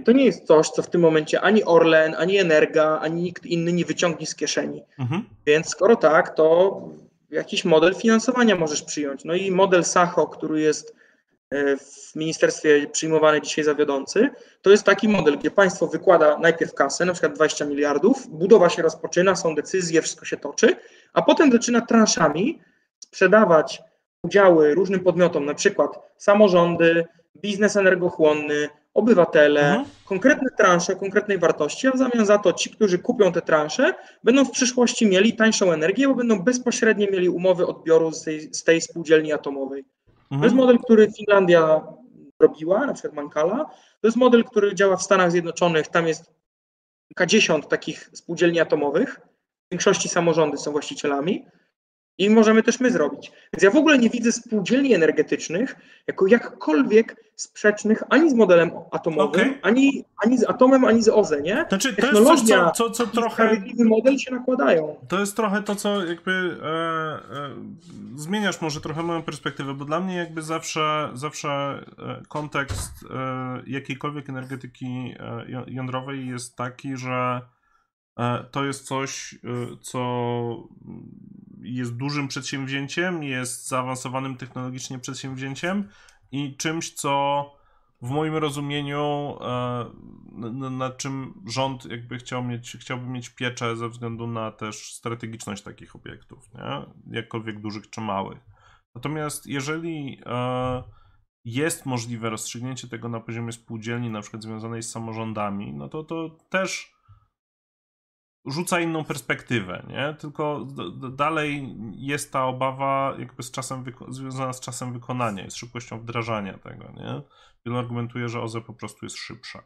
To nie jest coś, co w tym momencie ani Orlen, ani Energa, ani nikt inny nie wyciągnie z kieszeni. Mhm. Więc skoro tak, to jakiś model finansowania możesz przyjąć. No i model Sacho, który jest w ministerstwie przyjmowany dzisiaj za wiodący, to jest taki model, gdzie państwo wykłada najpierw kasę, na przykład 20 miliardów, budowa się rozpoczyna, są decyzje, wszystko się toczy, a potem zaczyna transzami sprzedawać udziały różnym podmiotom, na przykład samorządy, biznes energochłonny, obywatele, mhm. konkretne transze konkretnej wartości, a w zamian za to ci, którzy kupią te transze, będą w przyszłości mieli tańszą energię, bo będą bezpośrednio mieli umowy odbioru z tej, z tej spółdzielni atomowej. Mhm. To jest model, który Finlandia robiła, na przykład Mankala. To jest model, który działa w Stanach Zjednoczonych. Tam jest kilkadziesiąt takich spółdzielni atomowych. W większości samorządy są właścicielami. I możemy też my zrobić. Więc ja w ogóle nie widzę spółdzielni energetycznych jako jakkolwiek sprzecznych ani z modelem atomowym, okay. ani, ani z atomem, ani z OZE, nie?
Znaczy, to jest coś, co, co, co trochę...
sprawiedliwy model się nakładają.
To jest trochę to, co jakby e, e, zmieniasz może trochę moją perspektywę, bo dla mnie jakby zawsze, zawsze e, kontekst e, jakiejkolwiek energetyki e, jądrowej jest taki, że e, to jest coś, co jest dużym przedsięwzięciem, jest zaawansowanym technologicznie przedsięwzięciem i czymś, co w moim rozumieniu, e, nad czym rząd jakby chciał mieć, chciałby mieć pieczę ze względu na też strategiczność takich obiektów, nie? jakkolwiek dużych czy małych. Natomiast jeżeli e, jest możliwe rozstrzygnięcie tego na poziomie spółdzielni, na przykład związanej z samorządami, no to to też rzuca inną perspektywę, nie? Tylko dalej jest ta obawa jakby z czasem związana z czasem wykonania i z szybkością wdrażania tego, nie? Wielu argumentuje, że OZE po prostu jest szybsza.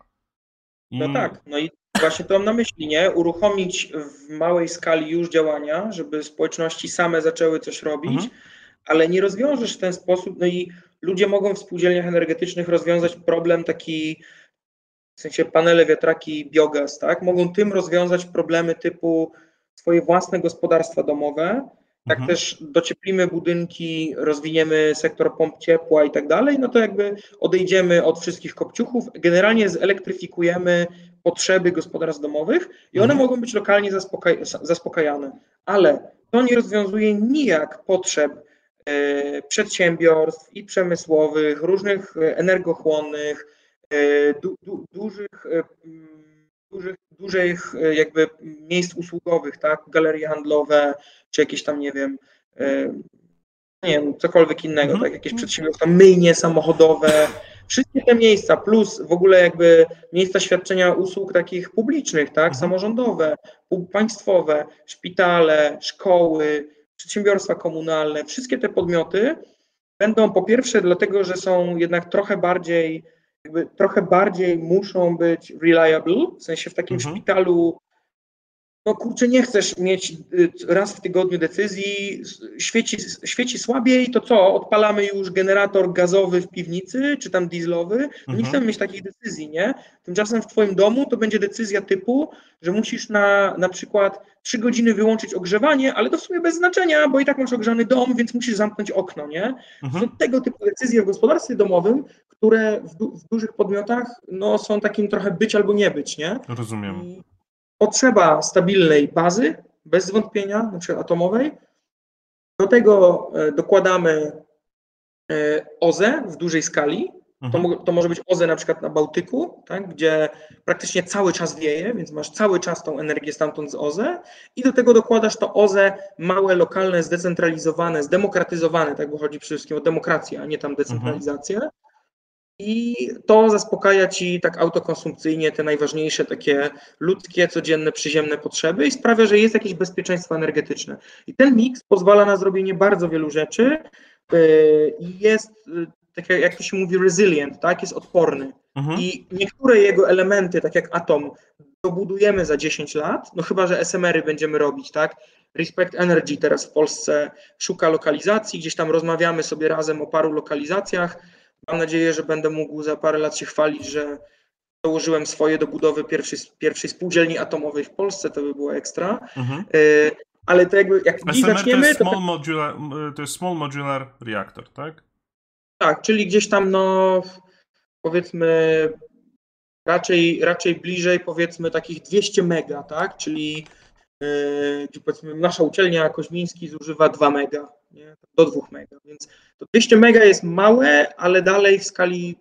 I... No tak, no i właśnie to mam na myśli, nie? Uruchomić w małej skali już działania, żeby społeczności same zaczęły coś robić, mhm. ale nie rozwiążesz w ten sposób, no i ludzie mogą w spółdzielniach energetycznych rozwiązać problem taki w sensie panele, wiatraki, biogaz, tak, mogą tym rozwiązać problemy typu swoje własne gospodarstwa domowe, tak mhm. też docieplimy budynki, rozwiniemy sektor pomp ciepła i tak dalej, no to jakby odejdziemy od wszystkich kopciuchów, generalnie zelektryfikujemy potrzeby gospodarstw domowych i one mhm. mogą być lokalnie zaspokaj- zaspokajane, ale to nie rozwiązuje nijak potrzeb e, przedsiębiorstw i przemysłowych, różnych e, energochłonnych, du, du, dużych, e, dużych, dużych e, jakby miejsc usługowych, tak, galerie handlowe, czy jakieś tam, nie wiem, nie wiem, cokolwiek innego, mhm. tak, jakieś przedsiębiorstwa, myjnie samochodowe, wszystkie te miejsca, plus w ogóle jakby miejsca świadczenia usług takich publicznych, tak, mhm. samorządowe, państwowe, szpitale, szkoły, przedsiębiorstwa komunalne, wszystkie te podmioty będą po pierwsze dlatego, że są jednak trochę bardziej jakby trochę bardziej muszą być reliable, w sensie w takim mhm. szpitalu, no kurczę, nie chcesz mieć y, raz w tygodniu decyzji, świeci, świeci słabiej, to co, odpalamy już generator gazowy w piwnicy, czy tam dieslowy, no mhm. nie chcemy mieć takich decyzji, nie? Tymczasem w twoim domu to będzie decyzja typu, że musisz na na przykład trzy godziny wyłączyć ogrzewanie, ale to w sumie bez znaczenia, bo i tak masz ogrzany dom, więc musisz zamknąć okno, nie? Mhm. Są tego typu decyzje w gospodarstwie domowym, które w, du w, dużych podmiotach no, są takim trochę być albo nie być, nie?
Rozumiem. I
potrzeba stabilnej bazy, bez wątpienia, na przykład atomowej, Do tego dokładamy OZE w dużej skali, to, mhm. to, może być OZE na przykład na Bałtyku, tak, gdzie praktycznie cały czas wieje, więc masz cały czas tą energię stamtąd z OZE i do tego dokładasz to OZE małe, lokalne, zdecentralizowane, zdemokratyzowane, tak, bo chodzi przede wszystkim o demokrację, a nie tam decentralizację. Mhm. I to zaspokaja ci tak autokonsumpcyjnie te najważniejsze takie ludzkie, codzienne, przyziemne potrzeby i sprawia, że jest jakieś bezpieczeństwo energetyczne. I ten miks pozwala na zrobienie bardzo wielu rzeczy yy, i jest tak jak to się mówi, resilient, tak, jest odporny. Mhm. I niektóre jego elementy, tak jak atom, dobudujemy za 10 lat, no chyba, że SMR-y będziemy robić, tak? Respect Energy teraz w Polsce szuka lokalizacji, gdzieś tam rozmawiamy sobie razem o paru lokalizacjach. Mam nadzieję, że będę mógł za parę lat się chwalić, że dołożyłem swoje do budowy pierwszej, pierwszej spółdzielni atomowej w Polsce, to by było ekstra. Mhm. Y, ale to jakby, jak
SMR zaczniemy... To jest, small to... Modular, to jest small modular reactor, tak?
Tak, czyli gdzieś tam, no powiedzmy, raczej, raczej bliżej powiedzmy takich 200 mega, tak? Czyli yy, powiedzmy nasza uczelnia Koźmiński zużywa 2 mega, nie? do 2 mega, więc to 200 mega jest małe, ale dalej w skali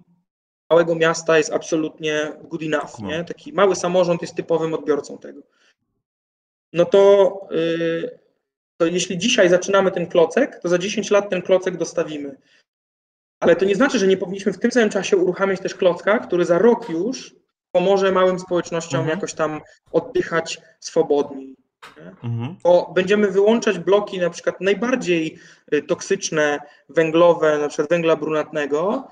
małego miasta jest absolutnie good enough, nie? No. Taki mały samorząd jest typowym odbiorcą tego. No to, yy, to jeśli dzisiaj zaczynamy ten klocek, to za 10 lat ten klocek dostawimy. Ale to nie znaczy, że nie powinniśmy w tym samym czasie uruchamiać też klocka, który za rok już pomoże małym społecznościom mhm. jakoś tam oddychać swobodniej. Mhm. Bo będziemy wyłączać bloki na przykład najbardziej y, toksyczne, węglowe, na przykład węgla brunatnego,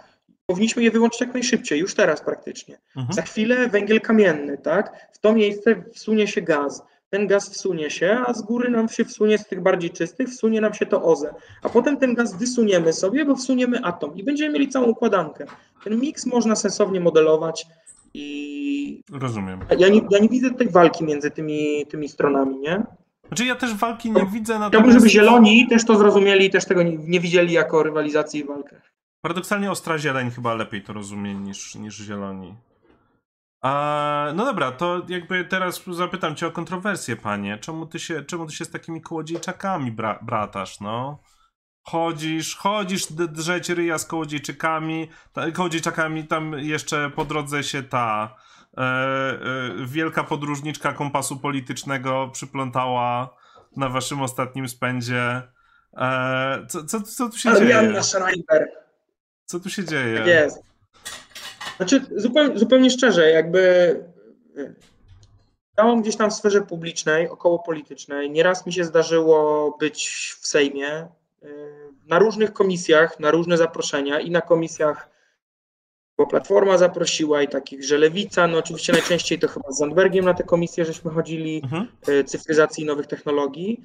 powinniśmy je wyłączyć jak najszybciej, już teraz praktycznie. Mhm. Za chwilę węgiel kamienny, tak? W to miejsce wsunie się gaz ten gaz wsunie się, a z góry nam się wsunie z tych bardziej czystych, wsunie nam się to OZE. A potem ten gaz wysuniemy sobie, bo wsuniemy atom i będziemy mieli całą układankę. Ten miks można sensownie modelować i...
Rozumiem.
Ja nie, ja nie widzę tutaj walki między tymi, tymi stronami, nie?
Znaczy ja też walki nie widzę.
Natomiast... Chciałbym, żeby zieloni też to zrozumieli i też tego nie, nie widzieli jako rywalizacji i walkę.
Paradoksalnie ostra zieleń chyba lepiej to rozumie niż, niż zieloni. A, no dobra, to jakby teraz zapytam cię o kontrowersję, panie. Czemu ty się, czemu ty się z takimi kołodziejczakami bra bratasz, no? Chodzisz, chodzisz drzeć ryja z kołodziejczykami, ta, kołodziejczakami, tam jeszcze po drodze się ta e, e, wielka podróżniczka kompasu politycznego przyplątała na waszym ostatnim spędzie. E, co, co, co tu się Arianna dzieje? Co tu się dzieje?
Tak jest. Znaczy, zupełnie, zupełnie szczerze, jakby działam gdzieś tam w sferze publicznej, około politycznej. Nieraz mi się zdarzyło być w Sejmie, y, na różnych komisjach, na różne zaproszenia i na komisjach, bo Platforma zaprosiła i takich, że Lewica, no oczywiście najczęściej to chyba z Zandbergiem na te komisje, żeśmy chodzili, mhm. Y, cyfryzacji nowych technologii.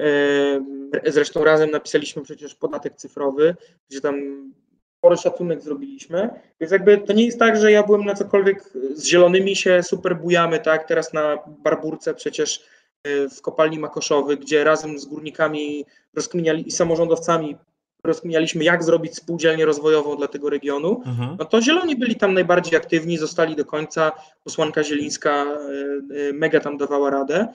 Y, zresztą razem napisaliśmy przecież podatek cyfrowy, gdzie tam spory szacunek zrobiliśmy. Więc jakby to nie jest tak, że ja byłem na cokolwiek z zielonymi się super bujamy, tak? Teraz na Barburce przecież w kopalni Makoszowy, gdzie razem z górnikami rozkminiali i samorządowcami rozkminialiśmy, jak zrobić spółdzielnię rozwojową dla tego regionu, mhm. no to zieloni byli tam najbardziej aktywni, zostali do końca. Posłanka Zielińska y, y, mega tam dawała radę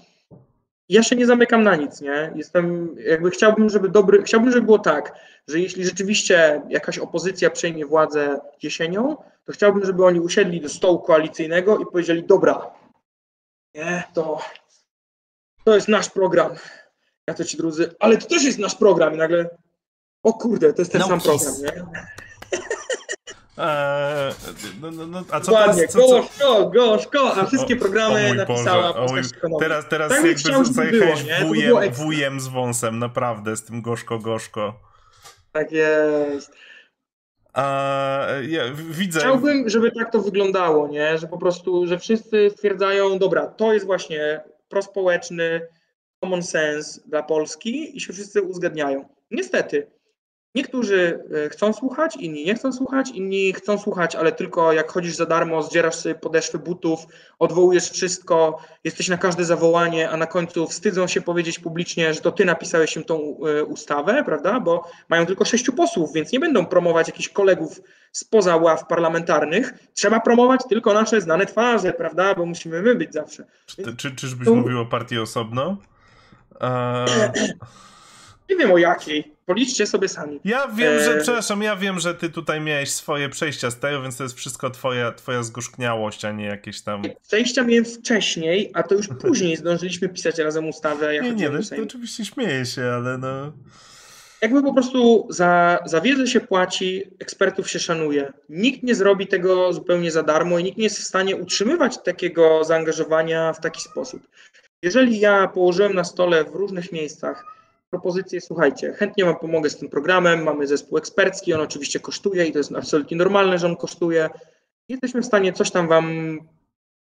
ja się nie zamykam na nic, nie? Jestem, jakby chciałbym, żeby dobry, chciałbym, żeby było tak, że jeśli rzeczywiście jakaś opozycja przejmie władzę jesienią, to chciałbym, żeby oni usiedli do stołu koalicyjnego i powiedzieli, dobra, nie, to, to jest nasz program. Ja to ci drudzy, ale to też jest nasz program i nagle, o kurde, to jest ten no sam program, nie?
Eee, no, no, no, a co
Ładnie, teraz, co, gorzko, gorzko, a wszystkie programy o, o napisała Boże, mój,
Teraz, teraz tak jakby zajechałeś wujem, wujem z wąsem, naprawdę, z tym gorzko, gorzko.
Tak jest.
A, ja widzę.
Chciałbym, żeby tak to wyglądało, nie? Że po prostu, że wszyscy stwierdzają, dobra, to jest właśnie prospołeczny, common sense dla Polski i się wszyscy uzgadniają. Niestety, Niektórzy e, chcą słuchać, inni nie chcą słuchać, inni chcą słuchać, ale tylko jak chodzisz za darmo, zdzierasz sobie podeszwy butów, odwołujesz wszystko, jesteś na każde zawołanie, a na końcu wstydzą się powiedzieć publicznie, że to ty napisałeś im tą e, ustawę, prawda? Bo mają tylko sześciu posłów, więc nie będą promować jakichś kolegów spoza ław parlamentarnych. Trzeba promować tylko nasze znane twarze, prawda? Bo musimy my być zawsze.
Czy, czy, czyżbyś to... mówił o partii osobno?
Nie wiem o jakiej. Policzcie sobie sami.
Ja wiem, że, e... przepraszam, ja wiem, że ty tutaj miałeś swoje przejścia z tego, więc to jest wszystko twoja, twoja zgorzkniałość, a nie jakieś tam...
Przejścia miałem wcześniej, a to już później zdążyliśmy pisać razem ustawę.
Jak nie, nie, no, to oczywiście śmieję się, ale no...
Jakby po prostu za, za wiedzę się płaci, ekspertów się szanuje. Nikt nie zrobi tego zupełnie za darmo i nikt nie jest w stanie utrzymywać takiego zaangażowania w taki sposób. Jeżeli ja położyłem na stole w różnych miejscach propozycję, słuchajcie, chętnie Wam pomogę z tym programem, mamy zespół ekspercki, on oczywiście kosztuje i to jest absolutnie normalne, że on kosztuje. Jesteśmy w stanie coś tam Wam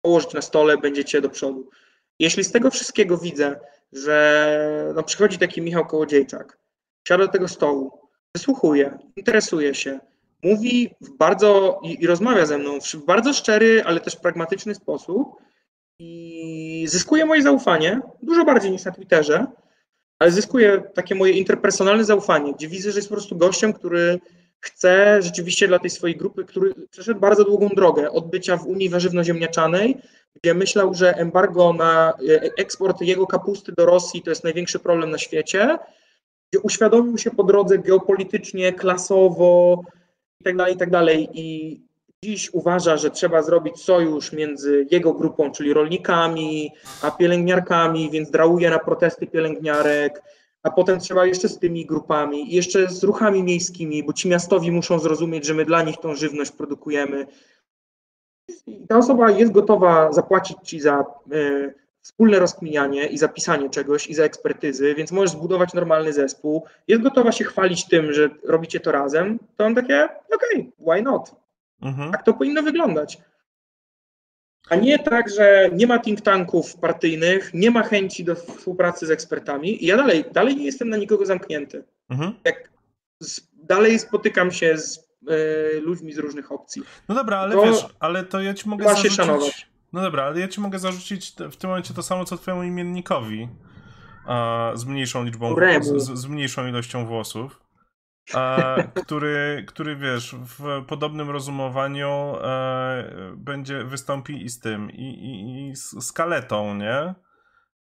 położyć na stole, będziecie do przodu. Jeśli z tego wszystkiego widzę, że no, przychodzi taki Michał Kołodziejczak, siada do tego stołu, wysłuchuje, interesuje się, mówi w bardzo i, i rozmawia ze mną w bardzo szczery, ale też pragmatyczny sposób i zyskuje moje zaufanie, dużo bardziej niż na Twitterze, ale zyskuje takie moje interpersonalne zaufanie, gdzie widzę, że jest po prostu gościem, który chce rzeczywiście dla tej swojej grupy, który przeszedł bardzo długą drogę od bycia w Unii Warzywno-Ziemniaczanej, gdzie myślał, że embargo na e, eksport jego kapusty do Rosji to jest największy problem na świecie, gdzie uświadomił się po drodze geopolitycznie, klasowo itd., tak itd. i tak dziś uważa, że trzeba zrobić sojusz między jego grupą, czyli rolnikami, a pielęgniarkami, więc drałuje na protesty pielęgniarek, a potem trzeba jeszcze z tymi grupami jeszcze z ruchami miejskimi, bo ci miastowi muszą zrozumieć, że my dla nich tą żywność produkujemy. I ta osoba jest gotowa zapłacić ci za y, wspólne rozkminianie i zapisanie czegoś i za ekspertyzy, więc możesz zbudować normalny zespół, jest gotowa się chwalić tym, że robicie to razem, to on takie, okej, okay, why not? Mhm. Tak to powinno wyglądać. A nie tak, że nie ma think tanków partyjnych, nie ma chęci do współpracy z ekspertami. I ja dalej, dalej nie jestem na nikogo zamknięty. Mhm. Jak z, dalej spotykam się z y, ludźmi z różnych opcji.
No dobra, ale to wiesz, ale to ja ci mogę zarzucić... Szanować. No dobra, ale ja ci mogę zarzucić w tym momencie to samo, co twojemu imiennikowi. A, z mniejszą liczbą, z, z mniejszą ilością włosów a, który, który wiesz, w podobnym rozumowaniu e, będzie, wystąpi i z tym, i, i, i z, kaletą, nie?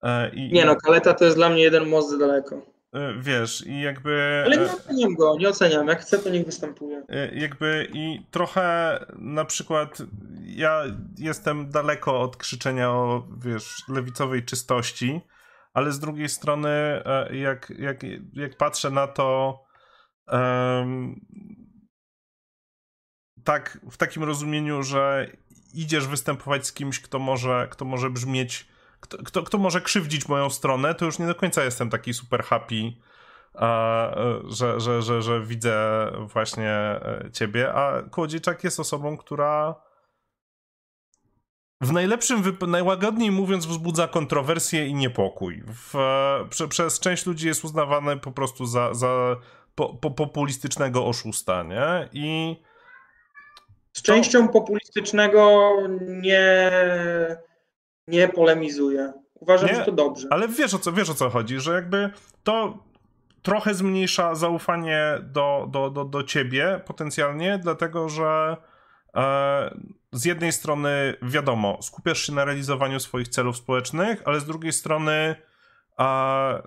E, i, nie no, kaleta to jest dla mnie jeden most daleko.
E, wiesz, i jakby.
Ale nie oceniam go, nie oceniam. Jak chce, to niech występuje.
E, jakby i trochę na przykład ja jestem daleko od krzyczenia o, wiesz, lewicowej czystości, ale z drugiej strony, e, jak, jak, jak patrzę na to, tak, w takim rozumieniu, że idziesz występować z kimś, kto może, kto może brzmieć, kto, kto, kto może krzywdzić moją stronę, to już nie do końca jestem taki super happy, że, że, że, że widzę właśnie e, ciebie, a Kołodziejczak jest osobą, która w najlepszym, najłagodniej mówiąc, wzbudza kontrowersję i niepokój. W, prze, przez część ludzi jest uznawany po prostu za, za po, po, populistycznego oszusta, nie? I
z częścią to... populistycznego nie, nie polemizuję. Uważam, nie, że to dobrze.
Ale wiesz o, co, wiesz o co chodzi, że jakby to trochę zmniejsza zaufanie do, do, do, do ciebie potencjalnie, dlatego że e, z jednej strony, wiadomo, skupiasz się na realizowaniu swoich celów społecznych, ale z drugiej strony e,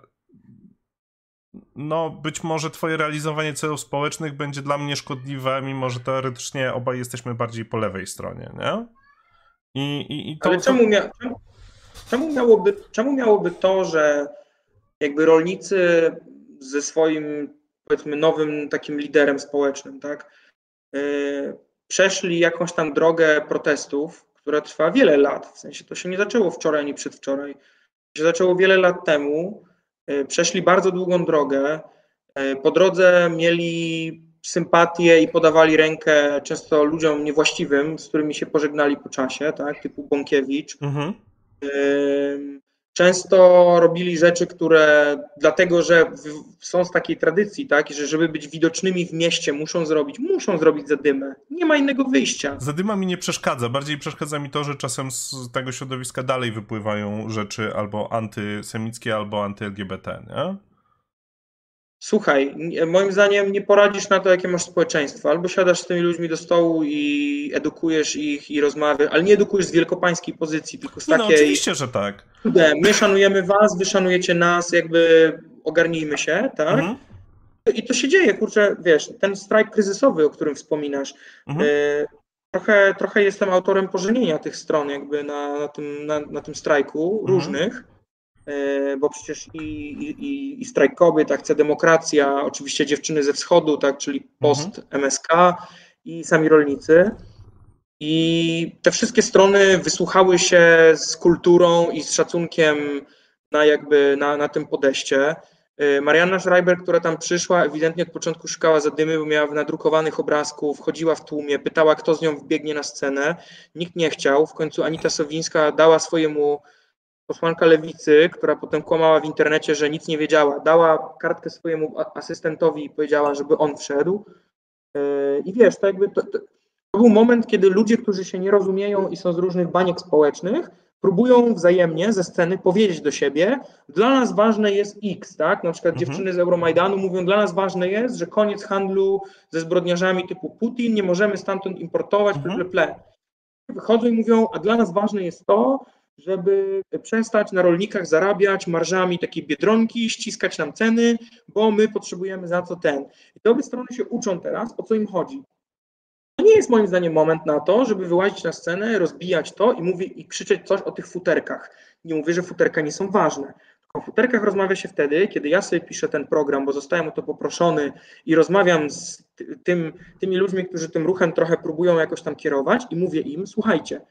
no być może twoje realizowanie celów społecznych będzie dla mnie szkodliwe, mimo że teoretycznie obaj jesteśmy bardziej po lewej stronie, nie?
I, i, i to, Ale czemu, mia czemu, czemu, miałoby, czemu miałoby to, że jakby rolnicy ze swoim powiedzmy nowym takim liderem społecznym, tak, yy, przeszli jakąś tam drogę protestów, która trwa wiele lat, w sensie to się nie zaczęło wczoraj ani przedwczoraj, to się zaczęło wiele lat temu, przeszli bardzo długą drogę. E, po drodze mieli sympatię i podawali rękę często ludziom niewłaściwym, z którymi się pożegnali po czasie, tak, typu Bąkiewicz. Mhm. Często robili rzeczy, które dlatego, że są z takiej tradycji, tak, że żeby być widocznymi w mieście muszą zrobić, muszą zrobić zadymę. Nie ma innego wyjścia.
Zadyma mi nie przeszkadza. Bardziej przeszkadza mi to, że czasem z tego środowiska dalej wypływają rzeczy albo antysemickie, albo anty-LGBT, nie?
Słuchaj, moim zdaniem nie poradzisz na to, jakie masz społeczeństwo. Albo siadasz z tymi ludźmi do stołu i edukujesz ich i rozmawiasz, ale nie edukujesz z wielkopańskiej pozycji, tylko z no, takiej...
No, oczywiście, że tak.
My szanujemy was, wy szanujecie nas, jakby ogarnijmy się, tak? Mhm. I to się dzieje, kurczę, wiesz, ten strajk kryzysowy, o którym wspominasz, mhm. y, trochę, trochę jestem autorem pożenienia tych stron jakby na, na, tym, na, na tym strajku mhm. różnych, bo przecież i, i, i strajk kobiet, akcja demokracja, oczywiście dziewczyny ze wschodu, tak, czyli mhm. post MSK i sami rolnicy. I te wszystkie strony wysłuchały się z kulturą i z szacunkiem na jakby na, na tym podejście. Y, Marianna Schreiber, która tam przyszła, ewidentnie od początku szukała zadymy, bo miała nadrukowanych obrazków, chodziła w tłumie, pytała, kto z nią wbiegnie na scenę. Nikt nie chciał. W końcu Anita Sowińska dała swojemu posłanka lewicy, która potem kłamała w internecie, że nic nie wiedziała, dała kartkę swojemu asystentowi i powiedziała, żeby on wszedł. Y, I wiesz, to jakby to, to, był moment, kiedy ludzie, którzy się nie rozumieją i są z różnych baniek społecznych, próbują wzajemnie ze sceny powiedzieć do siebie, dla nas ważne jest X, tak? Na przykład mhm. dziewczyny z Euromajdanu mówią, dla nas ważne jest, że koniec handlu ze zbrodniarzami typu Putin, nie możemy stamtąd importować, mhm. ple, ple. Wychodzą i mówią, a dla nas ważne jest to, żeby przestać na rolnikach zarabiać marżami takiej biedronki, ściskać nam ceny, bo my potrzebujemy za co ten. I te obie strony się uczą teraz, o co im chodzi. To nie jest moim zdaniem moment na to, żeby wyłazić na scenę, rozbijać to i mówić i krzyczeć coś o tych futerkach. Nie mówię, że futerka nie są ważne. O futerkach rozmawia się wtedy, kiedy ja sobie piszę ten program, bo zostałem o to poproszony i rozmawiam z tym, tymi ludźmi, którzy tym ruchem trochę próbują jakoś tam kierować i mówię im, słuchajcie,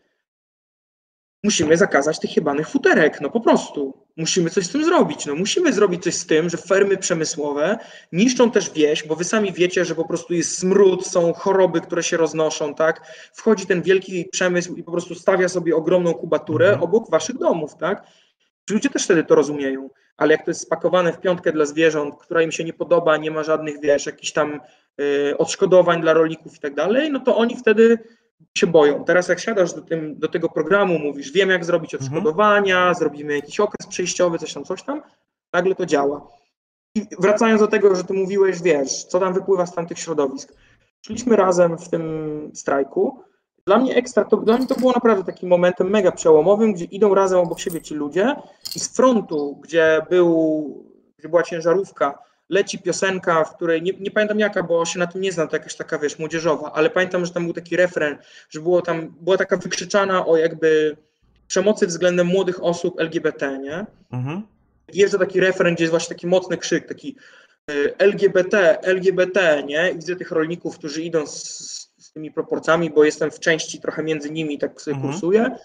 musimy zakazać tych jebanych futerek, no po prostu. Musimy coś z tym zrobić. No musimy zrobić coś z tym, że fermy przemysłowe niszczą też wieś, bo wy sami wiecie, że po prostu jest smród, są choroby, które się roznoszą, tak? Wchodzi ten wielki przemysł i po prostu stawia sobie ogromną kubaturę mhm. obok waszych domów, tak? Ludzie też wtedy to rozumieją, ale jak to jest spakowane w piątkę dla zwierząt, która im się nie podoba, nie ma żadnych, wiesz, jakichś tam y, odszkodowań dla rolników i tak dalej, no to oni wtedy się boją. Teraz jak siadasz do, tym, do tego programu, mówisz, wiem jak zrobić mhm. odszkodowania, mhm. zrobimy jakiś okres przejściowy, coś tam, coś tam, nagle to działa. I wracając do tego, że ty mówiłeś, wiesz, co tam wypływa z tamtych środowisk. Szliśmy razem w tym strajku. Dla mnie ekstra, to, dla mnie to było naprawdę takim momentem mega przełomowym, gdzie idą razem obok siebie ci ludzie i z frontu, gdzie, był, gdzie była ciężarówka, leci piosenka, w której, nie, nie, pamiętam jaka, bo się na tym nie znam, to jakaś taka, wiesz, młodzieżowa, ale pamiętam, że tam był taki refren, że było tam, była taka wykrzyczana o jakby przemocy względem młodych osób LGBT, nie? Mhm. Jest taki refren, gdzie jest właśnie taki mocny krzyk, taki y, LGBT, LGBT, nie? I widzę tych rolników, którzy idą z, z tymi proporcjami, bo jestem w części trochę między nimi, tak sobie mhm. kursuję.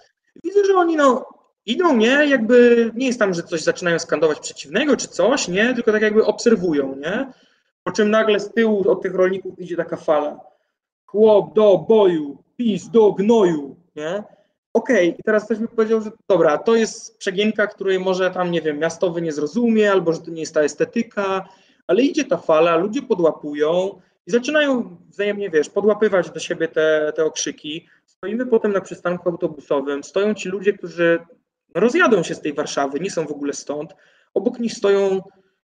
Widzę, że oni no, idą, nie, jakby nie jest tam, że coś zaczynają skandować przeciwnego czy coś, nie, tylko tak jakby obserwują, nie, po czym nagle z tyłu od tych rolników idzie taka fala. Chłop do boju, pis do gnoju, nie? Okej, okay. i teraz ktoś mi powiedział, że dobra, to jest przegięka, której może tam, nie wiem, miastowy nie zrozumie, albo że to nie jest ta estetyka, ale idzie ta fala, ludzie podłapują i zaczynają wzajemnie, wiesz, podłapywać do siebie te, te okrzyki. Stoimy potem na przystanku autobusowym, stoją ci ludzie, którzy rozjadą się z tej Warszawy, nie są w ogóle stąd. Obok nich stoją,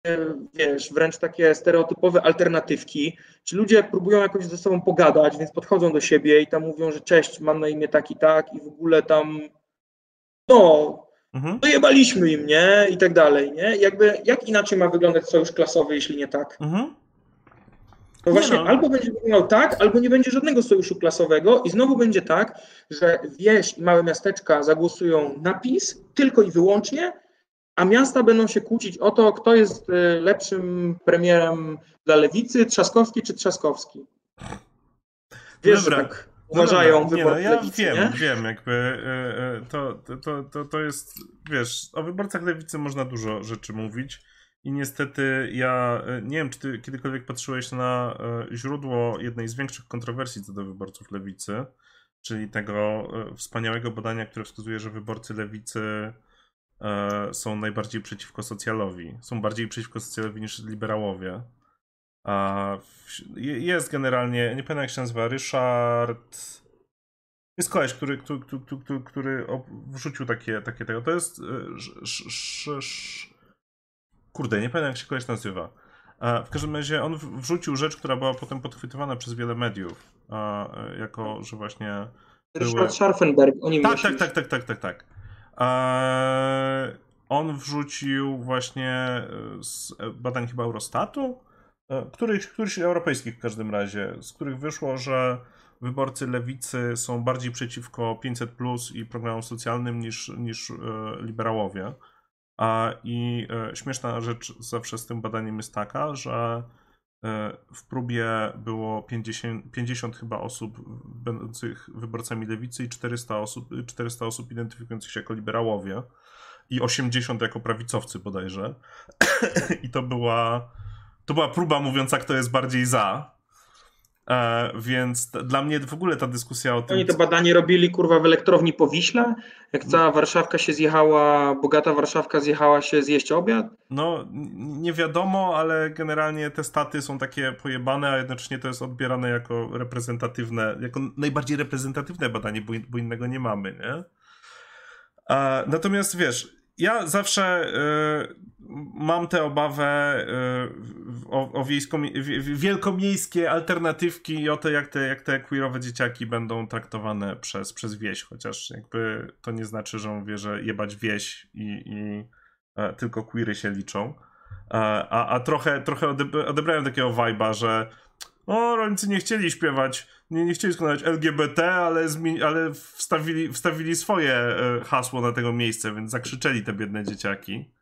e, wiesz, wręcz takie stereotypowe alternatywki. Ci ludzie próbują jakoś ze sobą pogadać, więc podchodzą do siebie i tam mówią, że cześć, mam na imię tak i tak i w ogóle tam, no, mhm. dojebaliśmy im, nie? I tak dalej, nie? Jakby, jak inaczej ma wyglądać sojusz klasowy, jeśli nie tak? Mhm. To właśnie no. albo będzie wyglądał tak, albo nie będzie żadnego sojuszu klasowego i znowu będzie tak, że wieś i małe miasteczka zagłosują na PiS tylko i wyłącznie, a miasta będą się kłócić o to, kto jest y, lepszym premierem dla lewicy, Trzaskowski czy Trzaskowski. Wiesz, Dobra. tak uważają no, nie, no,
Ja
lewicy,
wiem,
nie?
wiem, jakby y, y, to, to, to, to jest, wiesz, o wyborcach lewicy można dużo rzeczy mówić. I niestety ja e, nie wiem, czy ty kiedykolwiek patrzyłeś na e, źródło jednej z większych kontrowersji co do wyborców lewicy, czyli tego e, wspaniałego badania, które wskazuje, że wyborcy lewicy są najbardziej przeciwko socjalowi. Są bardziej przeciwko socjalowi niż liberałowie. Jest generalnie, nie pamiętam jak się nazywa, Ryszard. Jest koleś, który, który, który, który wrzucił takie, takie tego. To jest. Sz, sz, sz, Kurde, nie pamiętam jak się koleś nazywa. W każdym razie on wrzucił rzecz, która była potem podchwytywana przez wiele mediów, jako, że właśnie...
Ryszard były... Scharfenberg, o nim
tak, tak, tak, tak, tak, tak, tak. on wrzucił właśnie z badań chyba Eurostatu, któryś, któryś europejskich w każdym razie, z których wyszło, że wyborcy lewicy są bardziej przeciwko 500 plus i programom socjalnym niż, niż liberałowie. I e, śmieszna rzecz zawsze z tym badaniem jest taka, że e, w próbie było 50, 50 chyba osób będących wyborcami lewicy i 400 osób, 400 osób identyfikujących się jako liberałowie i 80 jako prawicowcy bodajże. I to była, to była próba mówiąca, kto jest bardziej za. E, więc dla mnie w ogóle ta dyskusja o tym.
Oni to badanie robili kurwa w elektrowni po Wiśle, jak cała Warszawka się zjechała, bogata Warszawka zjechała się zjeść obiad.
No, nie wiadomo, ale generalnie te staty są takie pojebane, a jednocześnie to jest odbierane jako reprezentatywne, jako najbardziej reprezentatywne badanie, bo, bo innego nie mamy, nie? A, natomiast wiesz, ja zawsze y, mam tę obawę y, o, o wiejsko, wielkomiejskie alternatywki i o to, jak te, jak te queerowe dzieciaki będą traktowane przez, przez wieś, chociaż jakby to nie znaczy, że mówię, że jebać wieś i, i e, tylko queery się liczą. E, a, a trochę, trochę odebrałem takiego vibe'a, że o, rolnicy nie chcieli śpiewać, nie, nie chcieli składać LGBT, ale, ale wstawili, wstawili swoje e, hasło na tego miejsce, więc zakrzyczeli te biedne dzieciaki.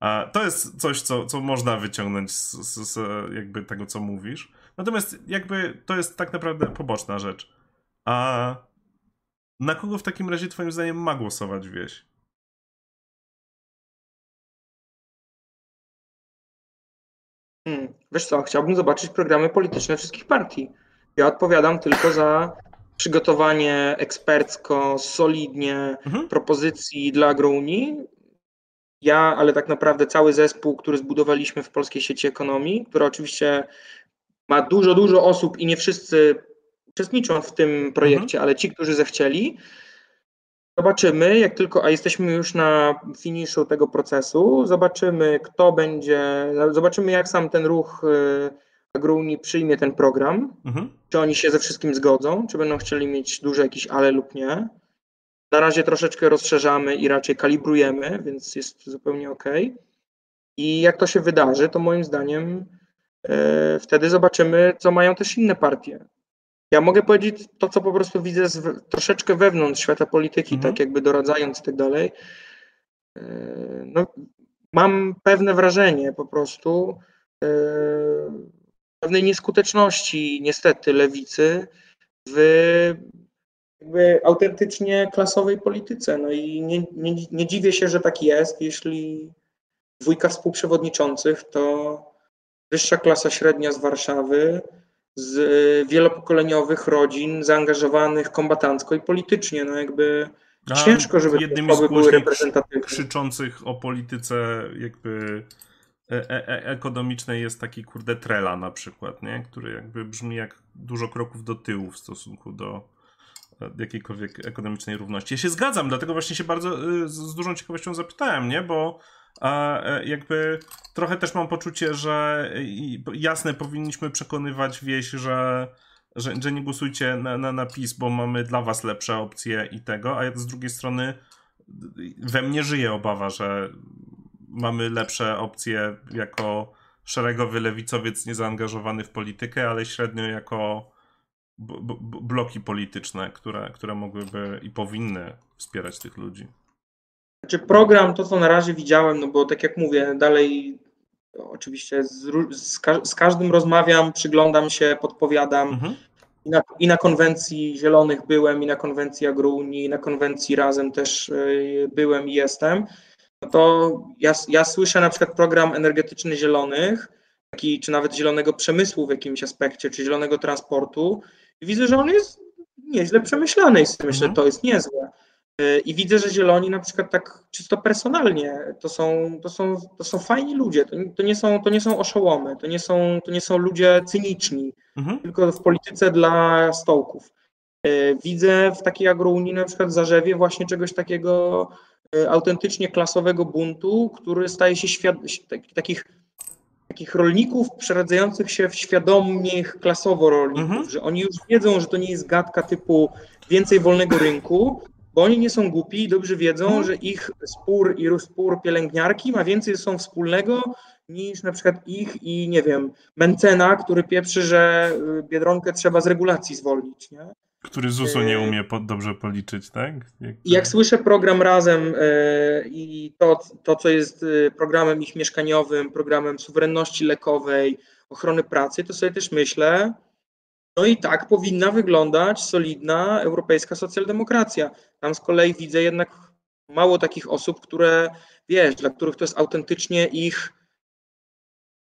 A to jest coś, co, co można wyciągnąć z, z, z, jakby tego, co mówisz. Natomiast jakby to jest tak naprawdę poboczna rzecz. A na kogo w takim razie twoim zdaniem ma głosować wieś?
Hmm. Wiesz co, chciałbym zobaczyć programy polityczne wszystkich partii. Ja odpowiadam tylko za przygotowanie ekspercko, solidnie mhm. propozycji dla agrounii. Ja, ale tak naprawdę cały zespół, który zbudowaliśmy w Polskiej Sieci Ekonomii, która oczywiście ma dużo, dużo osób i nie wszyscy uczestniczą w tym projekcie, mhm. ale ci, którzy zechcieli, Zobaczymy, jak tylko, a jesteśmy już na finiszu tego procesu, zobaczymy, kto będzie, zobaczymy, jak sam ten ruch y, Agruni przyjmie ten program, mhm. czy oni się ze wszystkim zgodzą, czy będą chcieli mieć duże jakieś ale lub nie. Na razie troszeczkę rozszerzamy i raczej kalibrujemy, więc jest zupełnie ok. I jak to się wydarzy, to moim zdaniem e, wtedy zobaczymy, co mają też inne partie. Ja mogę powiedzieć to, co po prostu widzę z, troszeczkę wewnątrz świata polityki, mhm. tak jakby doradzając i tak dalej. E, no, mam pewne wrażenie po prostu e, pewnej nieskuteczności niestety lewicy w jakby autentycznie klasowej polityce. No i nie, nie, nie dziwię się, że tak jest, jeśli dwójka współprzewodniczących to wyższa klasa średnia z Warszawy, z wielopokoleniowych rodzin zaangażowawanych kombatancko i politycznie. No jakby A ciężko, żeby
te osoby były reprezentatywne. krzyczących o polityce jakby e, e e ekonomicznej jest taki kurde Trela na przykład, nie? który jakby brzmi jak dużo kroków do tyłu w stosunku do e, jakiejkolwiek ekonomicznej równości. Ja się zgadzam, dlatego właśnie się bardzo e, z dużą ciekawością zapytałem, nie? Bo a jakby trochę też mam poczucie, że jasne powinniśmy przekonywać wieś, że, że, że nie głosujcie na, na, na PiS, bo mamy dla was lepsze opcje i tego, a z drugiej strony we mnie żyje obawa, że mamy lepsze opcje jako szeregowy lewicowiec niezaangażowany w politykę, ale średnio jako bloki polityczne, które, które mogłyby i powinny wspierać tych ludzi.
Czy program, to co na razie widziałem, no bo tak jak mówię, dalej oczywiście z, z, z każdym rozmawiam, przyglądam się, podpowiadam. Mhm. I na, I na konwencji Zielonych byłem, i na konwencji Agrounii, i na konwencji Razem też y, byłem i jestem. No to ja, ja słyszę na przykład program energetyczny Zielonych, taki, czy nawet zielonego przemysłu w jakimś aspekcie, czy zielonego transportu. I widzę, że on jest nieźle przemyślany i myślę, mhm. to jest niezłe. E, I widzę, że zieloni na przykład tak czysto personalnie, to są, to są, to są fajni ludzie, to, to, nie są, to nie są oszołomy, to nie są, to nie są ludzie cyniczni, mhm. tylko w polityce dla stołków. E, widzę w takiej agrounii na przykład Zarzewie właśnie czegoś takiego e, autentycznie klasowego buntu, który staje się świad takich, takich rolników przeradzających się w świadomych klasowo rolników, mhm. że oni już wiedzą, że to nie jest gadka typu więcej wolnego rynku, bo oni nie są głupi i dobrze wiedzą, mhm. że ich spór i spór pielęgniarki ma więcej sobą wspólnego niż na przykład ich i nie wiem, Mencena, który pieprzy, że y, Biedronkę trzeba z regulacji zwolnić, nie?
Który ZUS-u nie y, umie pod, dobrze policzyć, tak?
Jak, jak słyszę program Razem yy, i to, to, co jest programem ich mieszkaniowym, programem suwerenności lekowej, ochrony pracy, to sobie też myślę, no i tak powinna wyglądać solidna europejska socjaldemokracja. Tam z kolei widzę jednak mało takich osób, które, wiesz, dla których to jest autentycznie ich,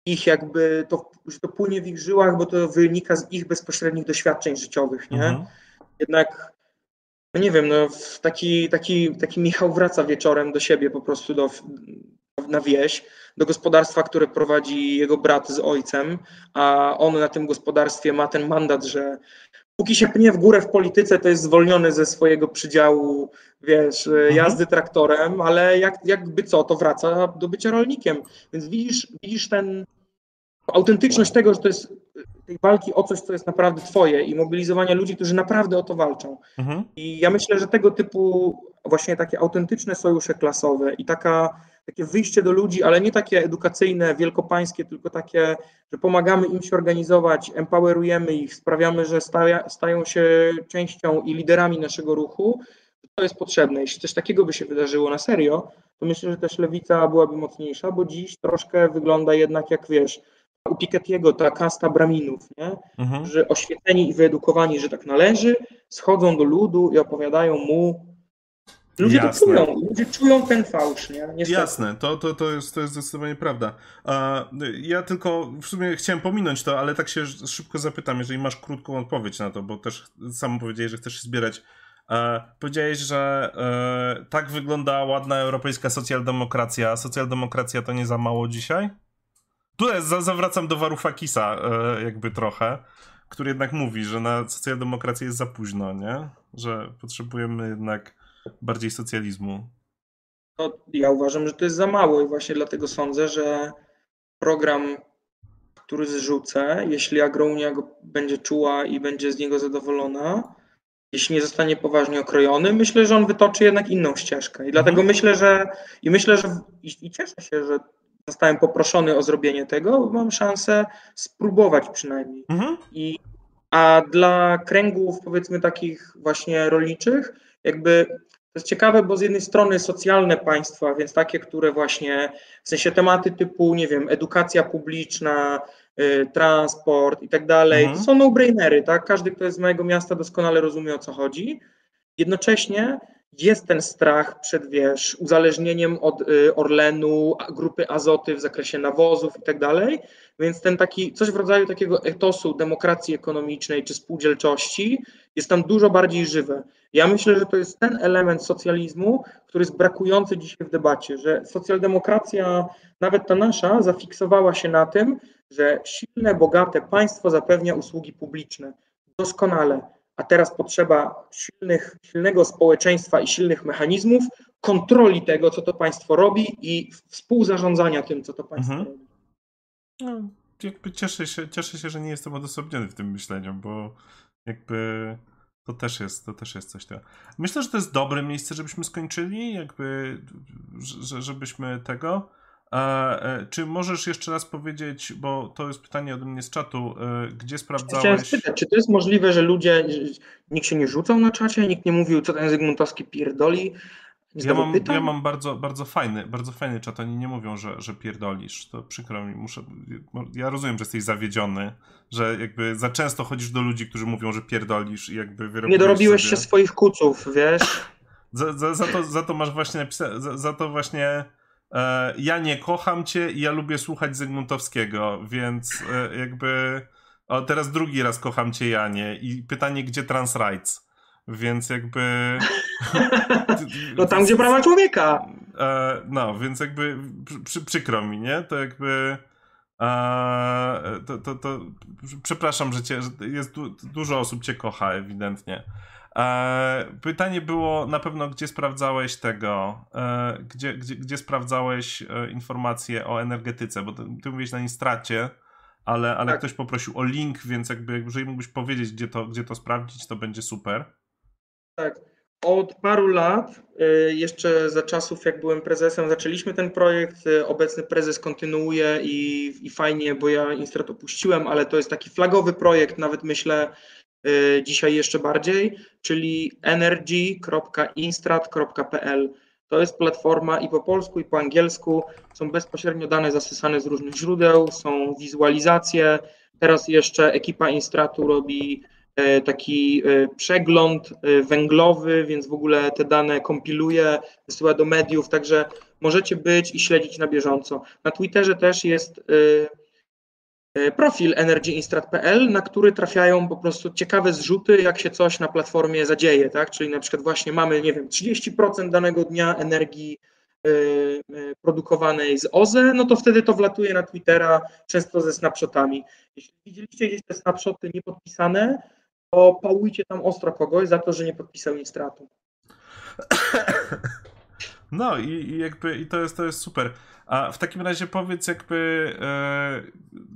ich jakby, to, że to płynie w ich żyłach, bo to wynika z ich bezpośrednich doświadczeń życiowych, nie? Mhm. Jednak, no nie wiem, no taki, taki, taki Michał wraca wieczorem do siebie po prostu do, na wieś, do gospodarstwa, które prowadzi jego brat z ojcem, a on na tym gospodarstwie ma ten mandat, że póki się pnie w górę w polityce, to jest zwolniony ze swojego przydziału, wiesz, mhm. jazdy traktorem, ale jak, jakby co, to wraca do bycia rolnikiem. Więc widzisz, widzisz ten autentyczność tego, że to jest tej walki o coś, co jest naprawdę twoje i mobilizowania ludzi, którzy naprawdę o to walczą. Mhm. I ja myślę, że tego typu właśnie takie autentyczne sojusze klasowe i taka takie wyjście do ludzi, ale nie takie edukacyjne, wielkopańskie, tylko takie, że pomagamy im się organizować, empowerujemy ich, sprawiamy, że staja, stają się częścią i liderami naszego ruchu, to jest potrzebne. Jeśli coś takiego by się wydarzyło na serio, to myślę, że też lewica byłaby mocniejsza, bo dziś troszkę wygląda jednak jak wiesz, u Piketty'ego ta kasta braminów, nie? Mhm. że oświeceni i wyedukowani, że tak należy, schodzą do ludu i opowiadają mu Ludzie Jasne. to czują, ludzie czują ten fałsz, nie?
Niestety. Jasne, to, to, to, jest, to jest zdecydowanie prawda. ja tylko w sumie chciałem pominąć to, ale tak się szybko zapytam, jeżeli masz krótką odpowiedź na to, bo też sam powiedziałeś, że chcesz się zbierać. powiedziałeś, że e, tak wygląda ładna europejska socjaldemokracja. Socjaldemokracja to nie za mało dzisiaj? Tu jest, zawracam do Warufakisa e, jakby trochę, który jednak mówi, że na socjaldemokrację jest za późno, nie? Że potrzebujemy jednak bardziej socjalizmu?
No, ja uważam, że to jest za mało i właśnie dlatego sądzę, że program, który zrzucę, jeśli Agrounia go będzie czuła i będzie z niego zadowolona, jeśli nie zostanie poważnie okrojony, myślę, że on wytoczy jednak inną ścieżkę. I dlatego mhm. myślę, że i myślę, że i, i cieszę się, że zostałem poproszony o zrobienie tego, bo mam szansę spróbować przynajmniej. Mhm. I, a dla kręgów powiedzmy takich właśnie rolniczych, jakby to jest ciekawe, bo z jednej strony socjalne państwa, więc takie, które właśnie w sensie tematy typu, nie wiem, edukacja publiczna, y, transport i tak dalej, mhm. są no-brainery, tak? Każdy, kto jest z mojego miasta, doskonale rozumie o co chodzi. Jednocześnie jest ten strach przed, wiesz, uzależnieniem od y, Orlenu, grupy Azoty w zakresie nawozów i tak dalej, więc ten taki, coś w rodzaju takiego etosu demokracji ekonomicznej czy spółdzielczości jest tam dużo bardziej żywe. Ja myślę, że to jest ten element socjalizmu, który jest brakujący dzisiaj w debacie, że socjaldemokracja, nawet ta nasza, zafiksowała się na tym, że silne, bogate państwo zapewnia usługi publiczne. Doskonale a teraz potrzeba silnych, silnego społeczeństwa i silnych mechanizmów kontroli tego, co to państwo robi i współzarządzania tym, co to państwo mhm. robi.
No, jakby cieszę się, cieszę się, że nie jestem odosobniony w tym myśleniu, bo jakby to też jest, to też jest coś takiego. Myślę, że to jest dobre miejsce, żebyśmy skończyli, jakby, żebyśmy tego. E, czy możesz jeszcze raz powiedzieć, bo to jest pytanie ode mnie z czatu, e, gdzie sprawdzałeś... Chciałem
spytać, czy to jest możliwe, że ludzie, nikt się nie rzucał na czacie, nikt nie mówił, co ten Zygmuntowski pierdoli?
Ja mam, ja mam bardzo, bardzo fajny, bardzo fajny czat, oni nie mówią, że, że pierdolisz, to przykro mi, muszę, ja rozumiem, że jesteś zawiedziony, że jakby za często chodzisz do ludzi, którzy mówią, że pierdolisz i jakby
Nie dorobiłeś sobie... się swoich kuców, wiesz?
Za, za, za, to, za to masz właśnie napisane, za, za to właśnie E, ja nie kocham cię i ja lubię słuchać Zygmuntowskiego, więc e, jakby. O, teraz drugi raz kocham cię, Janie. I pytanie, gdzie trans rights? Więc jakby.
No tam, gdzie prawa człowieka.
E, no, więc jakby przy, przykro mi, nie? To jakby. to, to, to, przepraszam, że, cię, że jest du, dużo osób cię kocha, ewidentnie. E, pytanie było na pewno, gdzie sprawdzałeś tego, e, gdzie, gdzie, gdzie sprawdzałeś e, informacje o energetyce, bo ty, mówiłeś na Instracie, ale, ale tak. ktoś poprosił o link, więc jakby jeżeli mógłbyś powiedzieć, gdzie to, gdzie to sprawdzić, to będzie super.
Tak. Od paru lat, jeszcze za czasów jak byłem prezesem, zaczęliśmy ten projekt. Obecny prezes kontynuuje i, i fajnie, bo ja Instrat opuściłem, ale to jest taki flagowy projekt, nawet myślę dzisiaj jeszcze bardziej, czyli energy.instrat.pl. To jest platforma i po polsku, i po angielsku. Są bezpośrednio dane zasysane z różnych źródeł, są wizualizacje. Teraz jeszcze ekipa Instratu robi E, taki e, przegląd e, węglowy, więc w ogóle te dane kompiluje, wysyła do mediów, także możecie być i śledzić na bieżąco. Na Twitterze też jest profil energyinstrat.pl, na który trafiają po prostu ciekawe zrzuty, jak się coś na platformie zadzieje, tak? Czyli na przykład właśnie mamy, nie wiem, 30% danego dnia energii produkowanej z OZE, no to wtedy to wlatuje na Twittera, często ze snapshotami. Jeśli widzieliście gdzieś te snapshoty niepodpisane, to pałujcie tam ostro kogoś za to, że nie podpisał stratu.
No i, i, jakby i to jest, to jest super. A w takim razie powiedz jakby e,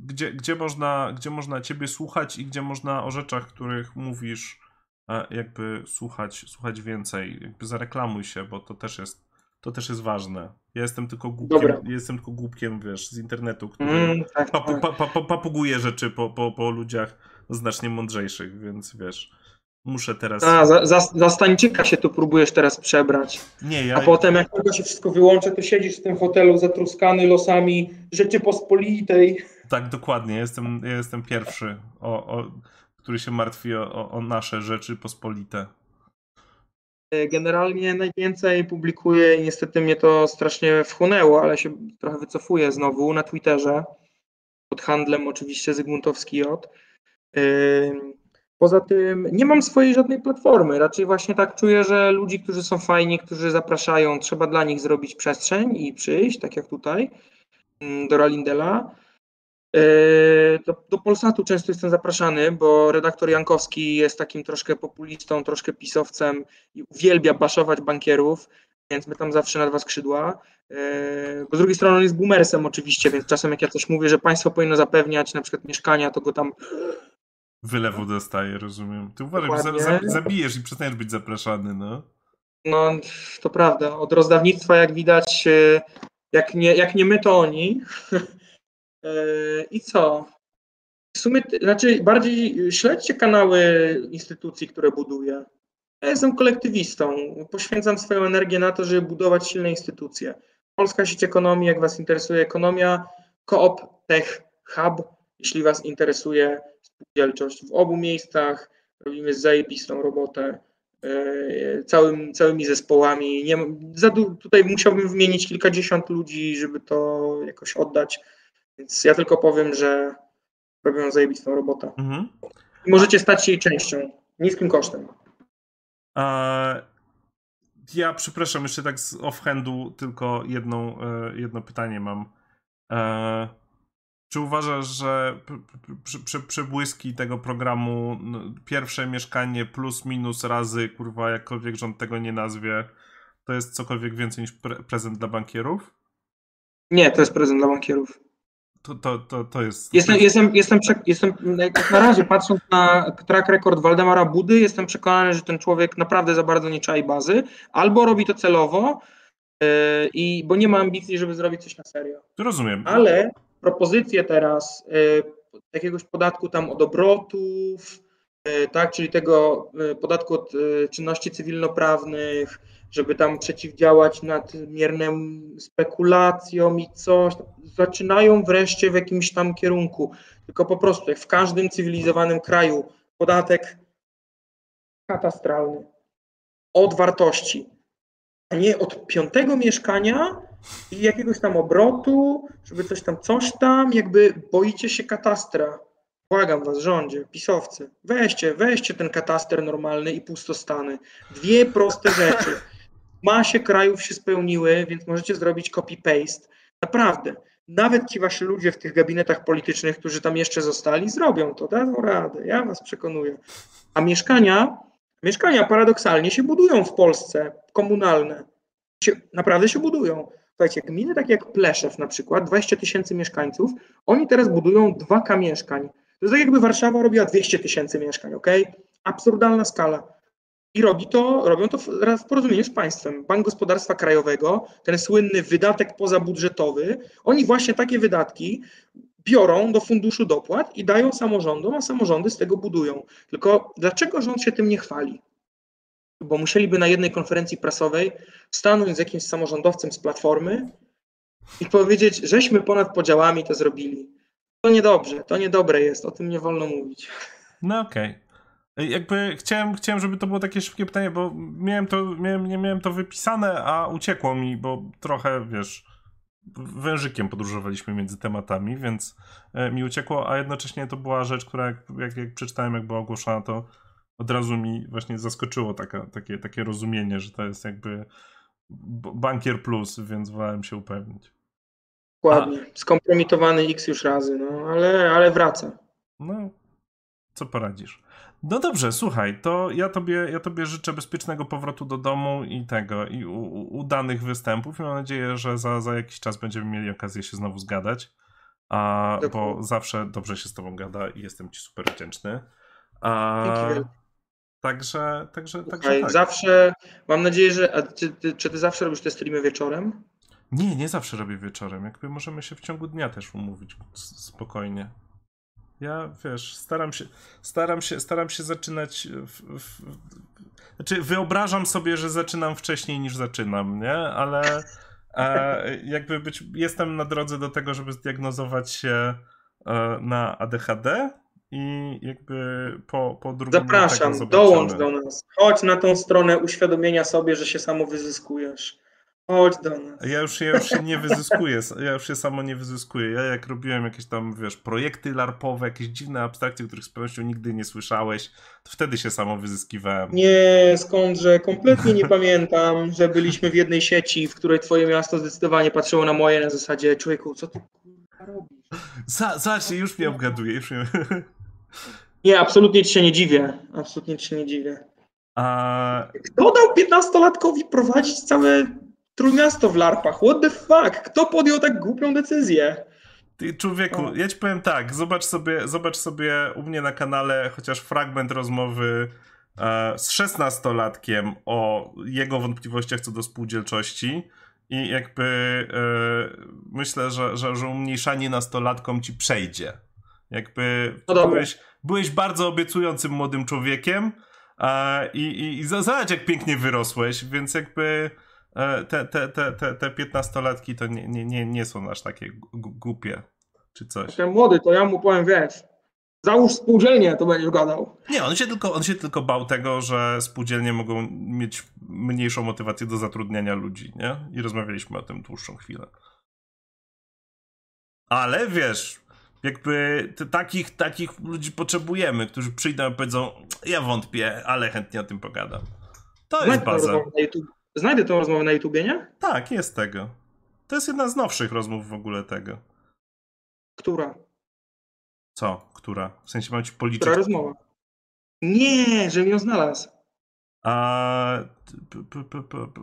gdzie, gdzie, można, gdzie można ciebie słuchać i gdzie można o rzeczach, których mówisz e, jakby słuchać, słuchać więcej. Jakby zareklamuj się, bo to też jest to też jest ważne. Ja jestem tylko głupkiem, jestem tylko głupkiem, wiesz, z internetu, który mm, tak, papu, tak. pa, pa, papuguje rzeczy po, po, po ludziach znacznie mądrzejszych, więc wiesz, muszę teraz...
A, za, za, za Stańczyka się tu próbujesz teraz przebrać.
Nie, ja...
A potem jak tylko się wszystko wyłączy, to siedzisz w tym hotelu zatruskany losami Rzeczypospolitej.
Tak, dokładnie. Jestem, ja jestem pierwszy, o, o, który się martwi o, o nasze rzeczy pospolite.
Generalnie najwięcej publikuję i niestety mnie to strasznie wchłonęło, ale się trochę wycofuję znowu na Twitterze pod handlem oczywiście Zygmuntowski J. Poza tym nie mam swojej żadnej platformy. Raczej właśnie tak czuję, że ludzi, którzy są fajni, którzy zapraszają, trzeba dla nich zrobić przestrzeń i przyjść, tak jak tutaj, do Ralindela. Do, do Polsatu często jestem zapraszany, bo redaktor Jankowski jest takim troszkę populistą, troszkę pisowcem i uwielbia baszować bankierów, więc my tam zawsze na dwa skrzydła. Bo z drugiej strony on jest boomersem oczywiście, więc czasem jak ja coś mówię, że państwo powinno zapewniać na przykład mieszkania, to go tam
Wylewu dostaje, rozumiem. Ty uważaj, bo za, zabijesz i przestaniesz być zapraszany, no.
No, to prawda. Od rozdawnictwa, jak widać, e, jak nie, jak nie my, to oni. E, I co? W sumie, znaczy, bardziej śledźcie kanały instytucji, które buduję. Ja jestem kolektywistą. Poświęcam swoją energię na to, żeby budować silne instytucje. Polska sieć ekonomii, jak Was interesuje ekonomia, Coop Tech Hub, jeśli Was interesuje spółdzielczość w obu miejscach, robimy zajebistą robotę e, całym, całymi zespołami. Nie, za, tutaj musiałbym wymienić kilkadziesiąt ludzi, żeby to jakoś oddać, więc ja tylko powiem, że robią zajebistą robotę. Mhm. I możecie stać się jej częścią, niskim kosztem.
ja przepraszam, jeszcze tak z offhandu tylko jedną, e, jedno pytanie mam. E, czy uważasz, że przebłyski tego programu, no, pierwsze mieszkanie plus minus razy, kurwa, jakkolwiek rząd tego nie nazwie, to jest cokolwiek więcej niż pre prezent dla bankierów?
Nie, to jest prezent dla bankierów.
To, to, to, to jest.
Jestem, jestem, jestem, jestem, jak na razie patrząc na track record Waldemara Budy, jestem przekonany, że ten człowiek naprawdę za bardzo nie czai bazy, albo robi to celowo, yy, i, bo nie ma ambicji, żeby zrobić coś na serio.
Rozumiem.
Ale propozycję teraz y, jakiegoś podatku tam od obrotów, y, tak, czyli tego y, podatku od czynności cywilnoprawnych, żeby tam przeciwdziałać nadmiernym spekulacjom i coś. Zaczynają wreszcie w jakimś tam kierunku. Tylko po prostu, jak w każdym cywilizowanym kraju, podatek katastralny od wartości, a nie od piątego mieszkania i jakiegoś tam obrotu, żeby coś tam, coś tam, jakby boicie się katastra. Błagam was, rządzie, pisowcy, weźcie, weźcie ten kataster normalny i pustostany. Dwie proste rzeczy. Masie krajów się spełniły, więc możecie zrobić copy-paste. Naprawdę. Nawet ci wasi ludzie w tych gabinetach politycznych, którzy tam jeszcze zostali, zrobią to, dadzą radę. Ja was przekonuję. A mieszkania, mieszkania paradoksalnie się budują w Polsce, komunalne. Się, naprawdę się budują. Słuchajcie, gminy takie jak Pleszew na przykład, 20 tysięcy mieszkańców, oni teraz budują 2K mieszkań. To jest tak jakby Warszawa robiła 200 tysięcy mieszkań, ok? Absurdalna skala. I robi to, robią to w, w porozumieniu z państwem. Bank Gospodarstwa Krajowego, ten słynny wydatek pozabudżetowy, oni właśnie takie wydatki biorą do funduszu dopłat i dają samorządom, a samorządy z tego budują. Tylko dlaczego rząd się tym nie chwali? Bo musieliby na jednej konferencji prasowej stanąć z jakimś samorządowcem z platformy i powiedzieć, żeśmy ponad podziałami to zrobili. To niedobrze, to niedobre jest, o tym nie wolno mówić.
No okej. Okay. Jakby chciałem, chciałem, żeby to było takie szybkie pytanie, bo miałem to, miałem, nie miałem to wypisane, a uciekło mi, bo trochę, wiesz, wężykiem podróżowaliśmy między tematami, więc e, mi uciekło, a jednocześnie to była rzecz, która jak, jak, jak przeczytałem, jak była ogłoszona, to od razu mi właśnie zaskoczyło taka, takie, takie rozumienie, że to jest jakby bankier plus, więc wolałem się upewnić.
Dokładnie. Skompromitowany X już razy, no ale, ale wraca.
No, co poradzisz. No dobrze, słuchaj, to ja tobie, ja tobie życzę bezpiecznego powrotu do domu i tego, i u, udanych występów. Mam nadzieję, że za, za jakiś czas będziemy mieli okazję się znowu zgadać, a, bo zawsze dobrze się z tobą gada i jestem ci super wdzięczny. A, także, także, także
tak. Zawsze, mam nadzieję, że, czy, ty, czy ty zawsze robisz te streamy wieczorem?
Nie, nie zawsze robię wieczorem. Jakby możemy się w ciągu dnia też umówić spokojnie. Ja, wiesz, staram się, staram się, staram się zaczynać. W, w, znaczy, wyobrażam sobie, że zaczynam wcześniej niż zaczynam, nie? Ale e, jakby być, jestem na drodze do tego, żeby zdiagnozować się e, na ADHD i jakby po, po drugim
Zapraszam, dołącz do nas. Chodź na tą stronę uświadomienia sobie, że się samo wyzyskujesz. Chodź do nas.
Ja już, ja już się nie wyzyskuję, ja już się samo nie wyzyskuję. Ja jak robiłem jakieś tam, wiesz, projekty larpowe, jakieś dziwne abstrakcje, których z pewnością nigdy nie słyszałeś, to wtedy się samo wyzyskiwałem.
Nie, skądże, kompletnie nie pamiętam, że byliśmy w jednej sieci, w której twoje miasto zdecydowanie patrzyło na moje na zasadzie, człowieku, co ty robisz?
Za, już mnie obgaduje, już mnie...
Nie, absolutnie ci się nie dziwię, absolutnie ci się nie dziwię.
A...
Kto dał 15-latkowi prowadzić całe Trójmiasto w larpach. What the fuck? Kto podjął tak głupią decyzję?
Ty, człowieku, o. ja ci powiem tak, zobacz sobie, zobacz sobie u mnie na kanale chociaż fragment rozmowy e, z szesnastolatkiem o jego wątpliwościach co do spółdzielczości i jakby e, myślę, że, że, że umniejszanie nastolatkom ci przejdzie. Jakby no byłeś, byłeś bardzo obiecującym młodym człowiekiem e, i, i, i zobacz jak pięknie wyrosłeś, więc jakby E, te, te, te, te, te 15-latki to nie, nie, nie, nie są aż takie głupie, czy coś.
Ten młody, to ja mu powiem, wiesz, załóż spółdzielnię, to będziesz gadał.
Nie, on się, tylko, on się tylko bał tego, że spółdzielnie mogą mieć mniejszą motywację do zatrudniania ludzi, nie? I rozmawialiśmy o tym dłuższą chwilę. Ale wiesz, jakby takich, takich ludzi potrzebujemy, którzy przyjdą i powiedzą, ja wątpię, ale chętnie o tym pogadam. To jest baza.
Znajdę tą rozmowę na YouTubie, nie?
Tak, jest tego. To jest jedna z nowszych rozmów w ogóle tego.
Która?
Co? Która? W sensie mam ci policzyć.
Która rozmowa? Nie, żebym ją znalazł.
A.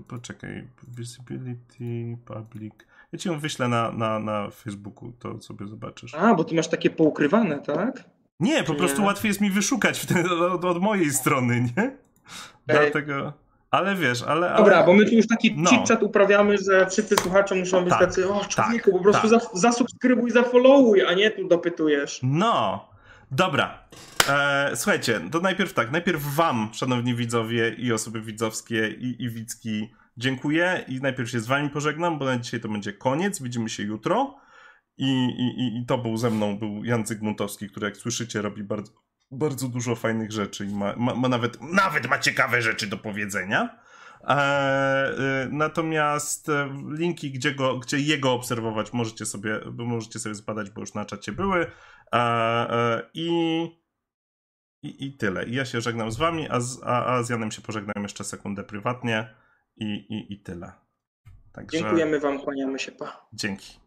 Poczekaj. Visibility, public. Ja ci ją wyślę na, na, na Facebooku, to sobie zobaczysz.
A, bo ty masz takie poukrywane, tak?
Nie, po prostu łatwiej jest mi wyszukać od, od mojej strony, nie? Dlatego. Ale wiesz, ale, ale...
Dobra, bo my tu już taki no. chit-chat uprawiamy, że wszyscy słuchacze muszą być tak, tacy, o człowieku, tak, po prostu tak. zasubskrybuj, zafollowuj, a nie tu dopytujesz.
No, dobra. E, słuchajcie, to najpierw tak, najpierw wam, szanowni widzowie i osoby widzowskie i, i widzki, dziękuję i najpierw się z wami pożegnam, bo na dzisiaj to będzie koniec, widzimy się jutro. I, i, i to był ze mną, był Jan Zygmuntowski, który jak słyszycie robi bardzo, bardzo dużo fajnych rzeczy i ma, ma, ma nawet, nawet ma ciekawe rzeczy do powiedzenia. E, e, natomiast e, linki, gdzie, go, gdzie jego obserwować, możecie sobie, możecie sobie zbadać, bo już na czacie były. I, i, I tyle. I ja się żegnam z wami, a z, a, a z Janem się pożegnam jeszcze sekundę prywatnie. I, i, i tyle.
Także... Dziękujemy wam, kłaniamy się, pa.
Dzięki.